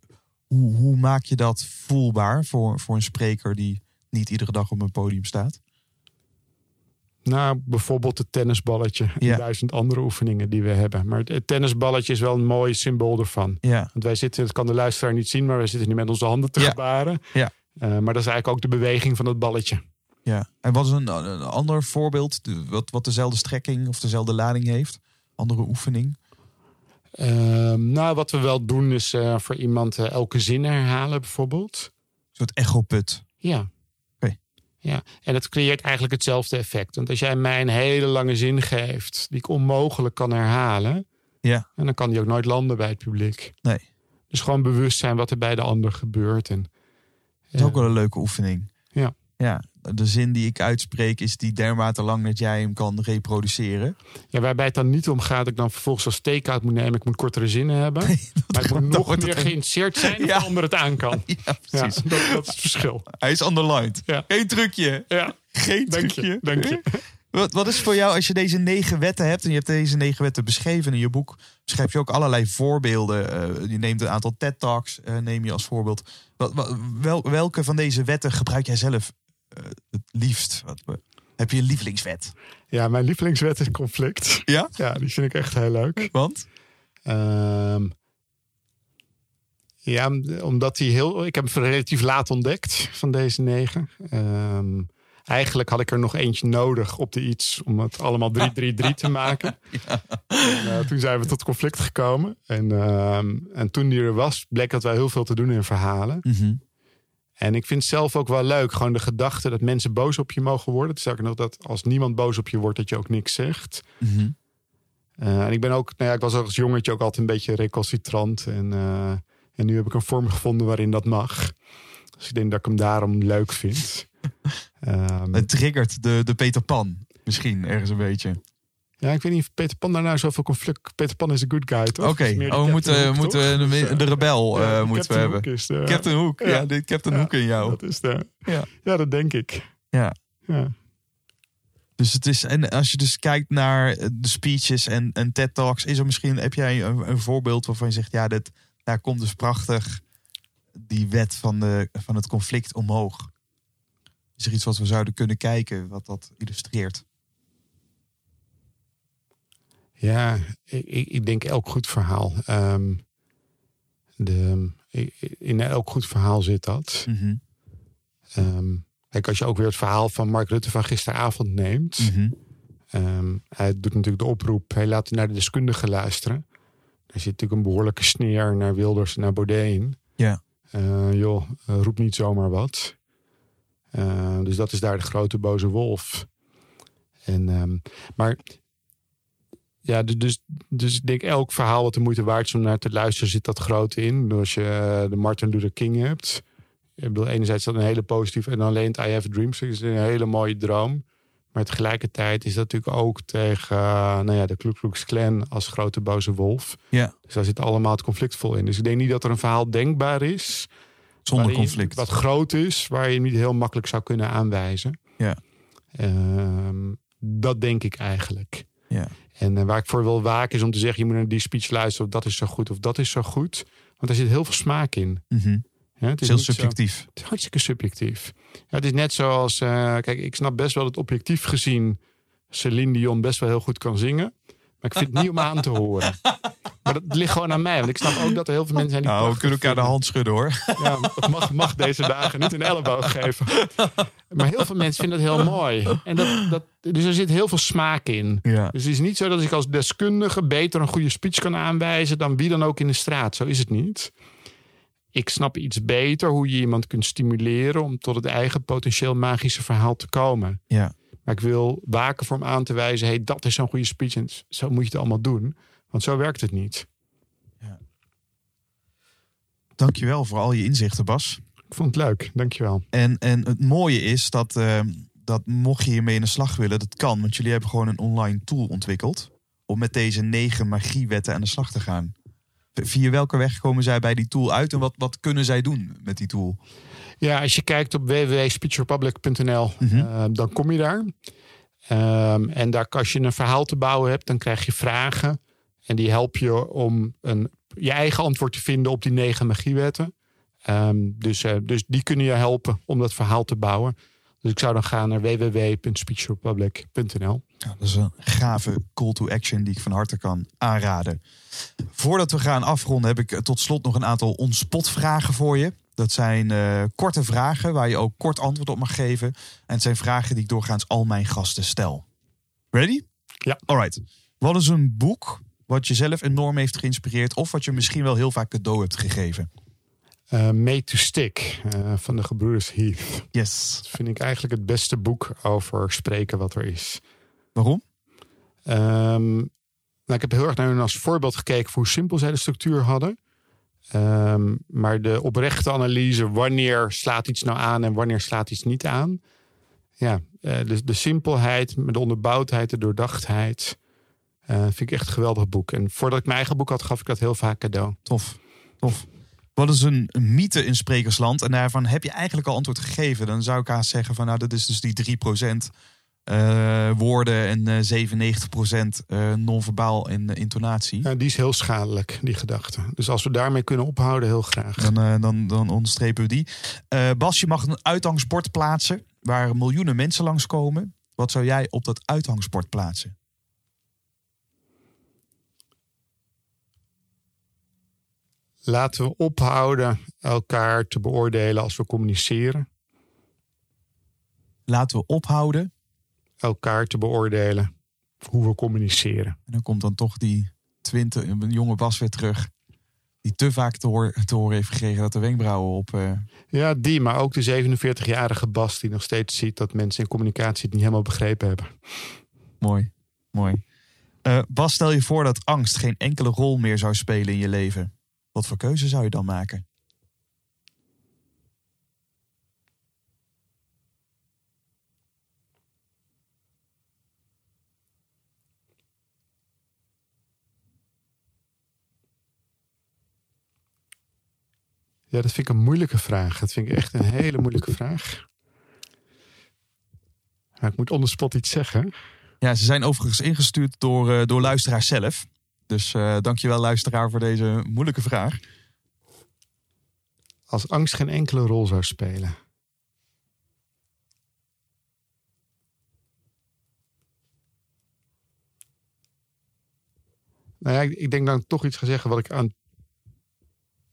Hoe, hoe maak je dat voelbaar voor, voor een spreker die niet iedere dag op een podium staat? Nou, bijvoorbeeld het tennisballetje. En Ja. duizend andere oefeningen die we hebben. Maar het- tennisballetje is wel een mooi symbool ervan. Ja, Want wij zitten, dat kan de luisteraar niet zien, maar wij zitten nu met onze handen te Ja. gebaren. Ja. Eh, maar dat is eigenlijk ook de beweging van het balletje. ja. En wat is een, een ander voorbeeld? Wat, wat dezelfde strekking of dezelfde lading heeft? Andere oefening? Ehm, nou, wat we wel doen is eh, voor iemand eh, elke zin herhalen bijvoorbeeld. Een soort echoput. Ja. Ja, en het creëert eigenlijk hetzelfde effect. Want als jij mij een hele lange zin geeft die ik onmogelijk kan herhalen, Ja. en dan kan die ook nooit landen bij het publiek. Nee. Dus gewoon bewust zijn wat er bij de ander gebeurt. En, Dat is ook wel een leuke oefening. Ja. Ja, de zin die ik uitspreek is die dermate lang dat jij hem kan reproduceren. Ja, waarbij het dan niet om gaat dat ik dan vervolgens als take-out moet nemen. Ik moet kortere zinnen hebben. maar ik moet nog meer geïnteresseerd zijn Ja. de ander het aan kan. Ja, Ja, precies. dat, dat is het verschil. Hij is underlined. Ja. Geen trucje. Ja, Geen trucje. je. Dank je. Wat, wat is voor jou als je deze negen wetten hebt en je hebt deze negen wetten beschreven in je boek, beschrijf je ook allerlei voorbeelden. Eh, je neemt een aantal TED Talks, eh, neem je als voorbeeld. Wat, wat- wel, welke van deze wetten gebruik jij zelf het liefst? Wat, heb je een lievelingswet? Ja, mijn lievelingswet is conflict. Ja? Ja, die vind ik echt heel leuk. Want? Ehm, Ja, om- omdat hij heel. Ik heb hem relatief laat ontdekt van deze negen. Ehm, eigenlijk had ik er nog eentje nodig op de iets om het allemaal 3-3-3 te maken. En, eh, toen zijn we tot conflict gekomen. En, ehm, en toen die er was, bleek dat wij heel veel te doen in verhalen. En ik vind zelf ook wel leuk, gewoon de gedachte dat mensen boos op je mogen worden. Sterker nog, dat als niemand boos op je wordt, dat je ook niks zegt. Eh, en ik ben ook, nou ja, ik was als jongetje ook altijd een beetje recalcitrant. En, eh, en nu heb ik een vorm gevonden waarin dat mag. Dus ik denk dat ik hem daarom leuk vind. Ehm, Het triggert de, de Peter Pan. Misschien ergens een beetje. Ja, ik weet niet of Peter Pan daar nou zoveel conflict... Peter Pan is een good guy, toch? Oké, Dat oh, we moeten, moeten de, Dus, eh, de rebel ja, eh, moeten we hebben. Hook is de- Captain Hook, ja, Captain Ja, Hook in jou. Dat is de, Ja. ja, dat denk ik. Ja. Ja. Dus het is, en als je dus kijkt naar de speeches en, en TED Talks, is er misschien, heb jij een, een voorbeeld waarvan je zegt, ja, dit, daar komt dus prachtig die wet van, de, van het conflict omhoog. Is er iets wat we zouden kunnen kijken, wat dat illustreert? Ja, ik, ik denk elk goed verhaal. Ehm, de, in elk goed verhaal zit dat. Mhm. Ehm, kijk, als je ook weer het verhaal van Mark Rutte van gisteravond neemt. Mhm. ehm, hij doet natuurlijk de oproep. Hij laat naar de deskundigen luisteren. Er zit natuurlijk een behoorlijke sneer naar Wilders en naar Baudet in. Ja. Eh, joh, eh, roep niet zomaar wat. Eh, dus dat is daar de grote boze wolf. En, maar ja, dus- dus, dus ik denk elk verhaal wat de moeite waard is om naar te luisteren, zit dat grote in. Dus als je eh, de Martin Luther King hebt. Ik bedoel, enerzijds is dat een hele positieve. En alleen het I Have a Dream is een hele mooie droom. Maar tegelijkertijd is dat natuurlijk ook tegen eh, nou ja, de Ku Klux Klan als grote boze wolf. Ja, Dus daar zit allemaal het conflict vol in. Dus ik denk niet dat er een verhaal denkbaar is. zonder waarin conflict. Wat groot is, waar je niet heel makkelijk zou kunnen aanwijzen. Ja. Ehm, dat denk ik eigenlijk. Ja. En eh, waar ik voor wil waken is om te zeggen... je moet naar die speech luisteren of dat is zo goed of dat is zo goed. Want er zit heel veel smaak in. Ja, Het is heel zo- subjectief. het is hartstikke subjectief. Ja, het is net zoals... eh, kijk, ik snap best wel dat objectief gezien... Celine Dion best wel heel goed kan zingen. Maar ik vind het niet om aan te horen. Maar dat ligt gewoon aan mij. Want ik snap ook dat er heel veel mensen zijn die... Nou, we kunnen elkaar de hand schudden hoor. Ja, dat mag, mag deze dagen niet een elleboog geven. Maar heel veel mensen vinden het heel mooi. En dat, dat, dus er zit heel veel smaak in. Ja. Dus het is niet zo dat ik als deskundige beter een goede speech kan aanwijzen dan wie dan ook in de straat. Zo is het niet. Ik snap iets beter hoe je iemand kunt stimuleren om tot het eigen potentieel magische verhaal te komen. Ja. Maar ik wil waken voor hem aan te wijzen: hey, dat is zo'n goede speech en zo moet je het allemaal doen. Want zo werkt het niet. Dankjewel voor al je inzichten, Bas. Ik vond het leuk, dankjewel. En, en het mooie is dat, eh, dat mocht je hiermee in de slag willen, dat kan. Want jullie hebben gewoon een online tool ontwikkeld. Om met deze negen magiewetten aan de slag te gaan. Via welke weg komen zij bij die tool uit? En wat, wat kunnen zij doen met die tool? Ja, als je kijkt op www.speechrepublic.nl, Mhm. eh, dan kom je daar. Ehm, en daar, als je een verhaal te bouwen hebt, dan krijg je vragen. En die helpen je om een, je eigen antwoord te vinden op die negen magiewetten. Ehm, dus, eh, dus die kunnen je helpen om dat verhaal te bouwen. Dus ik zou dan gaan naar www.speechrepublic.nl. Ja, dat is een gave call to action die ik van harte kan aanraden. Voordat we gaan afronden heb ik tot slot nog een aantal onspot vragen voor je. Dat zijn eh, korte vragen waar je ook kort antwoord op mag geven. En het zijn vragen die ik doorgaans al mijn gasten stel. Ready? Ja. Alright. Wat is een boek wat je zelf enorm heeft geïnspireerd... of wat je misschien wel heel vaak cadeau hebt gegeven? Eh, Made to Stick eh, van de gebroeders Heath. Yes. Dat vind ik eigenlijk het beste boek over spreken wat er is. Waarom? Ehm, nou, ik heb heel erg naar hun als voorbeeld gekeken voor hoe simpel zij de structuur hadden. Ehm, maar de oprechte analyse, wanneer slaat iets nou aan en wanneer slaat iets niet aan. Ja, eh, de, de simpelheid, de onderbouwdheid, de doordachtheid. eh, vind ik echt een geweldig boek. En voordat ik mijn eigen boek had, gaf ik dat heel vaak cadeau. Tof. Tof. Wat is een mythe in sprekersland? En daarvan heb je eigenlijk al antwoord gegeven. Dan zou ik haast zeggen van nou, dat is dus die 3% eh woorden en eh 97% eh non-verbaal in eh, intonatie. Ja, die is heel schadelijk, die gedachte. Dus als we daarmee kunnen ophouden, heel graag. Dan, eh, dan, dan onderstrepen we die. Bas, je mag een uithangsbord plaatsen waar miljoenen mensen langskomen. Wat zou jij op dat uithangsbord plaatsen? Laten we ophouden elkaar te beoordelen als we communiceren. Laten we ophouden. Elkaar te beoordelen hoe we communiceren. En dan komt dan toch die 20, een jonge Bas weer terug. Die te vaak te, hoor, te horen heeft gekregen dat de wenkbrauwen op. eh, Ja, die, maar ook de 47-jarige Bas die nog steeds ziet dat mensen in communicatie het niet helemaal begrepen hebben. mooi, mooi. Eh, Bas, stel je voor dat angst geen enkele rol meer zou spelen in je leven. Wat voor keuze zou je dan maken? Ja, dat vind ik een moeilijke vraag. Dat vind ik echt een hele moeilijke vraag. Maar ik moet on the spot iets zeggen. Ja, ze zijn overigens ingestuurd door, eh, door luisteraars zelf. Dus eh dankjewel luisteraar voor deze moeilijke vraag. Als angst geen enkele rol zou spelen. Nou ja, ik, ik denk dat ik toch iets ga zeggen wat ik aan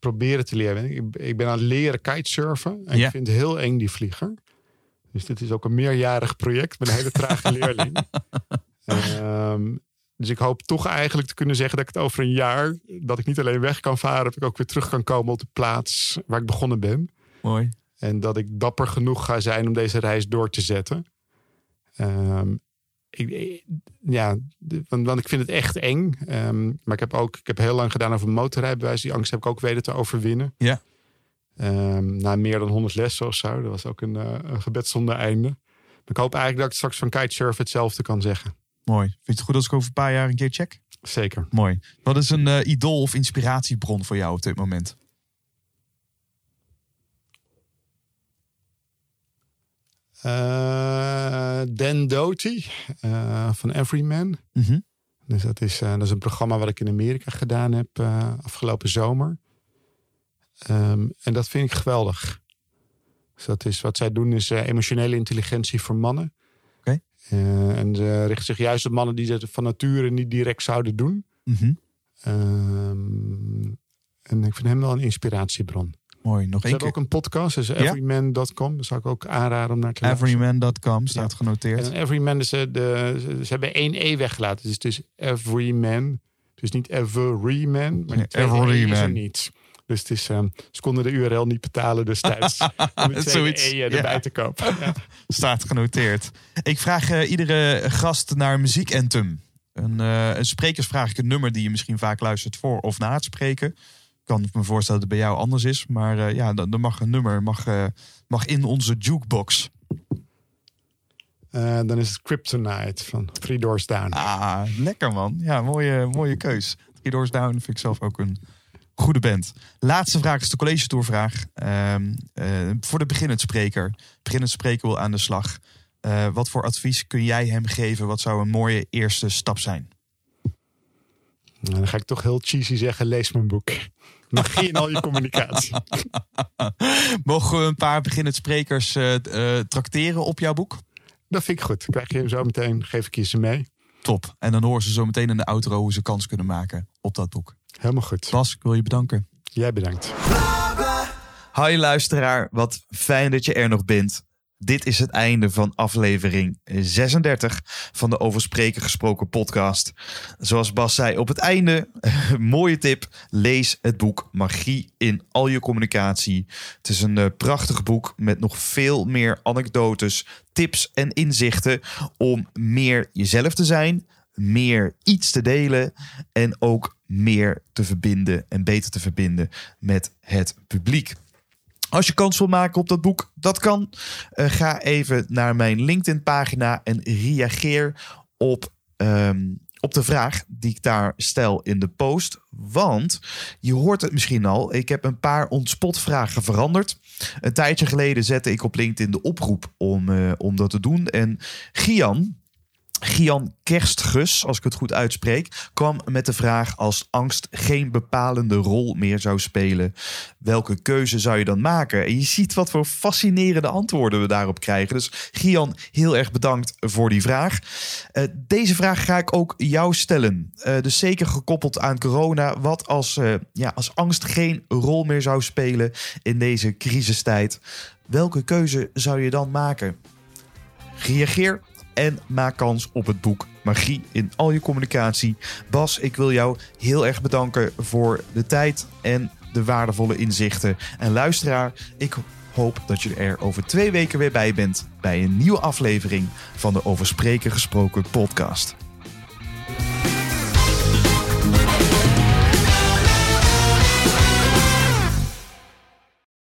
proberen te leren. Ik, ik ben aan het leren kitesurfen. En Ja. ik vind het heel eng, die vlieger. Dus dit is ook een meerjarig project met een hele trage leerling. Ehm, dus ik hoop toch eigenlijk te kunnen zeggen dat ik het over een jaar... dat ik niet alleen weg kan varen... dat ik ook weer terug kan komen op de plaats waar ik begonnen ben. Mooi. En dat ik dapper genoeg ga zijn om deze reis door te zetten. Ehm, ik, ik- ja, want, want ik vind het echt eng. Ehm, maar ik heb ook ik heb heel lang gedaan over motorrijbewijs. Die angst heb ik ook weten te overwinnen. Ja. Ehm, na meer dan 100 lessen of zo. Dat was ook een, eh, een gebed zonder einde. Maar ik hoop eigenlijk dat ik straks van kitesurfen hetzelfde kan zeggen. Mooi. Vind je het goed als ik over een paar jaar een keer check? Zeker. Mooi. Wat is een eh, idool of inspiratiebron voor jou op dit moment? Dan Doty eh, van Everyman. Mhm. Dus dat is, eh, dat is een programma wat ik in Amerika gedaan heb eh, afgelopen zomer. Ehm, en dat vind ik geweldig. Dus dat is, wat zij doen is eh, emotionele intelligentie voor mannen. Eh, en ze richten zich juist op mannen die dat van nature niet direct zouden doen. Mhm. Ehm, en ik vind hem wel een inspiratiebron. Mooi. Nog één keer. ook een podcast, dus everyman.com. Dat zou ik ook aanraden om naar te luisteren. Everyman.com staat Ja. genoteerd. En Everyman is eh, de, ze, hebben één E weggelaten. Dus het is Everyman. Dus niet Everyman, maar Nee, E is er Everyman. niet. Dus het is, ehm, ze konden de URL niet betalen destijds. om de tweede Zoiets, E eh, erbij ja. te kopen. Ja. Staat genoteerd. Ik vraag eh, iedere gast naar muziekanthem. Een, eh, een ik een nummer die je misschien vaak luistert voor of na het spreken. Ik kan me voorstellen dat het bij jou anders is. Maar eh, ja, dan, dan mag een nummer mag, eh, mag in onze jukebox. Eh, dan is het Kryptonite van Three Doors Down. Ah, lekker man. Ja, mooie, mooie keus. Three Doors Down vind ik zelf ook een goede band. Laatste vraag is de college tourvraag. Ehm, eh, voor de beginnend spreker. Beginnend spreker wil aan de slag. Wat voor advies kun jij hem geven? Wat zou een mooie eerste stap zijn? Nou, dan ga ik toch heel cheesy zeggen, lees mijn boek. Magie in al je communicatie. Mogen we een paar beginnend sprekers eh eh, trakteren op jouw boek? Dat vind ik goed. Krijg je hem zo meteen, geef ik je ze mee. Top. En dan horen ze zo meteen in de outro hoe ze kans kunnen maken op dat boek. Helemaal goed. Bas, ik wil je bedanken. Jij bedankt. Hi luisteraar, wat fijn dat je er nog bent. Dit is het einde van aflevering 36 van de Over Spreken Gesproken podcast. Zoals Bas zei op het einde, mooie tip, lees het boek Magie in al je communicatie. Het is een eh, prachtig boek met nog veel meer anekdotes, tips en inzichten om meer jezelf te zijn, meer iets te delen en ook meer te verbinden en beter te verbinden met het publiek. Als je kans wil maken op dat boek, dat kan. Eh, ga even naar mijn LinkedIn-pagina en reageer op, ehm, op de vraag die ik daar stel in de post. Want je hoort het misschien al, ik heb een paar ontspotvragen veranderd. Een tijdje geleden zette ik op LinkedIn de oproep om, eh, om dat te doen. En Gian, Gian Kerstgus, als ik het goed uitspreek, kwam met de vraag: als angst geen bepalende rol meer zou spelen, welke keuze zou je dan maken? En je ziet wat voor fascinerende antwoorden we daarop krijgen. Dus Gian, heel erg bedankt voor die vraag. Uh, deze vraag ga ik ook jou stellen. Uh, dus zeker gekoppeld aan corona. Wat als, uh, ja, als angst geen rol meer zou spelen in deze crisistijd? Welke keuze zou je dan maken? Reageer en maak kans op het boek Magie in al je communicatie. Bas, ik wil jou heel erg bedanken voor de tijd en de waardevolle inzichten. En luisteraar, ik hoop dat je er over twee weken weer bij bent bij een nieuwe aflevering van de Over Spreken Gesproken podcast.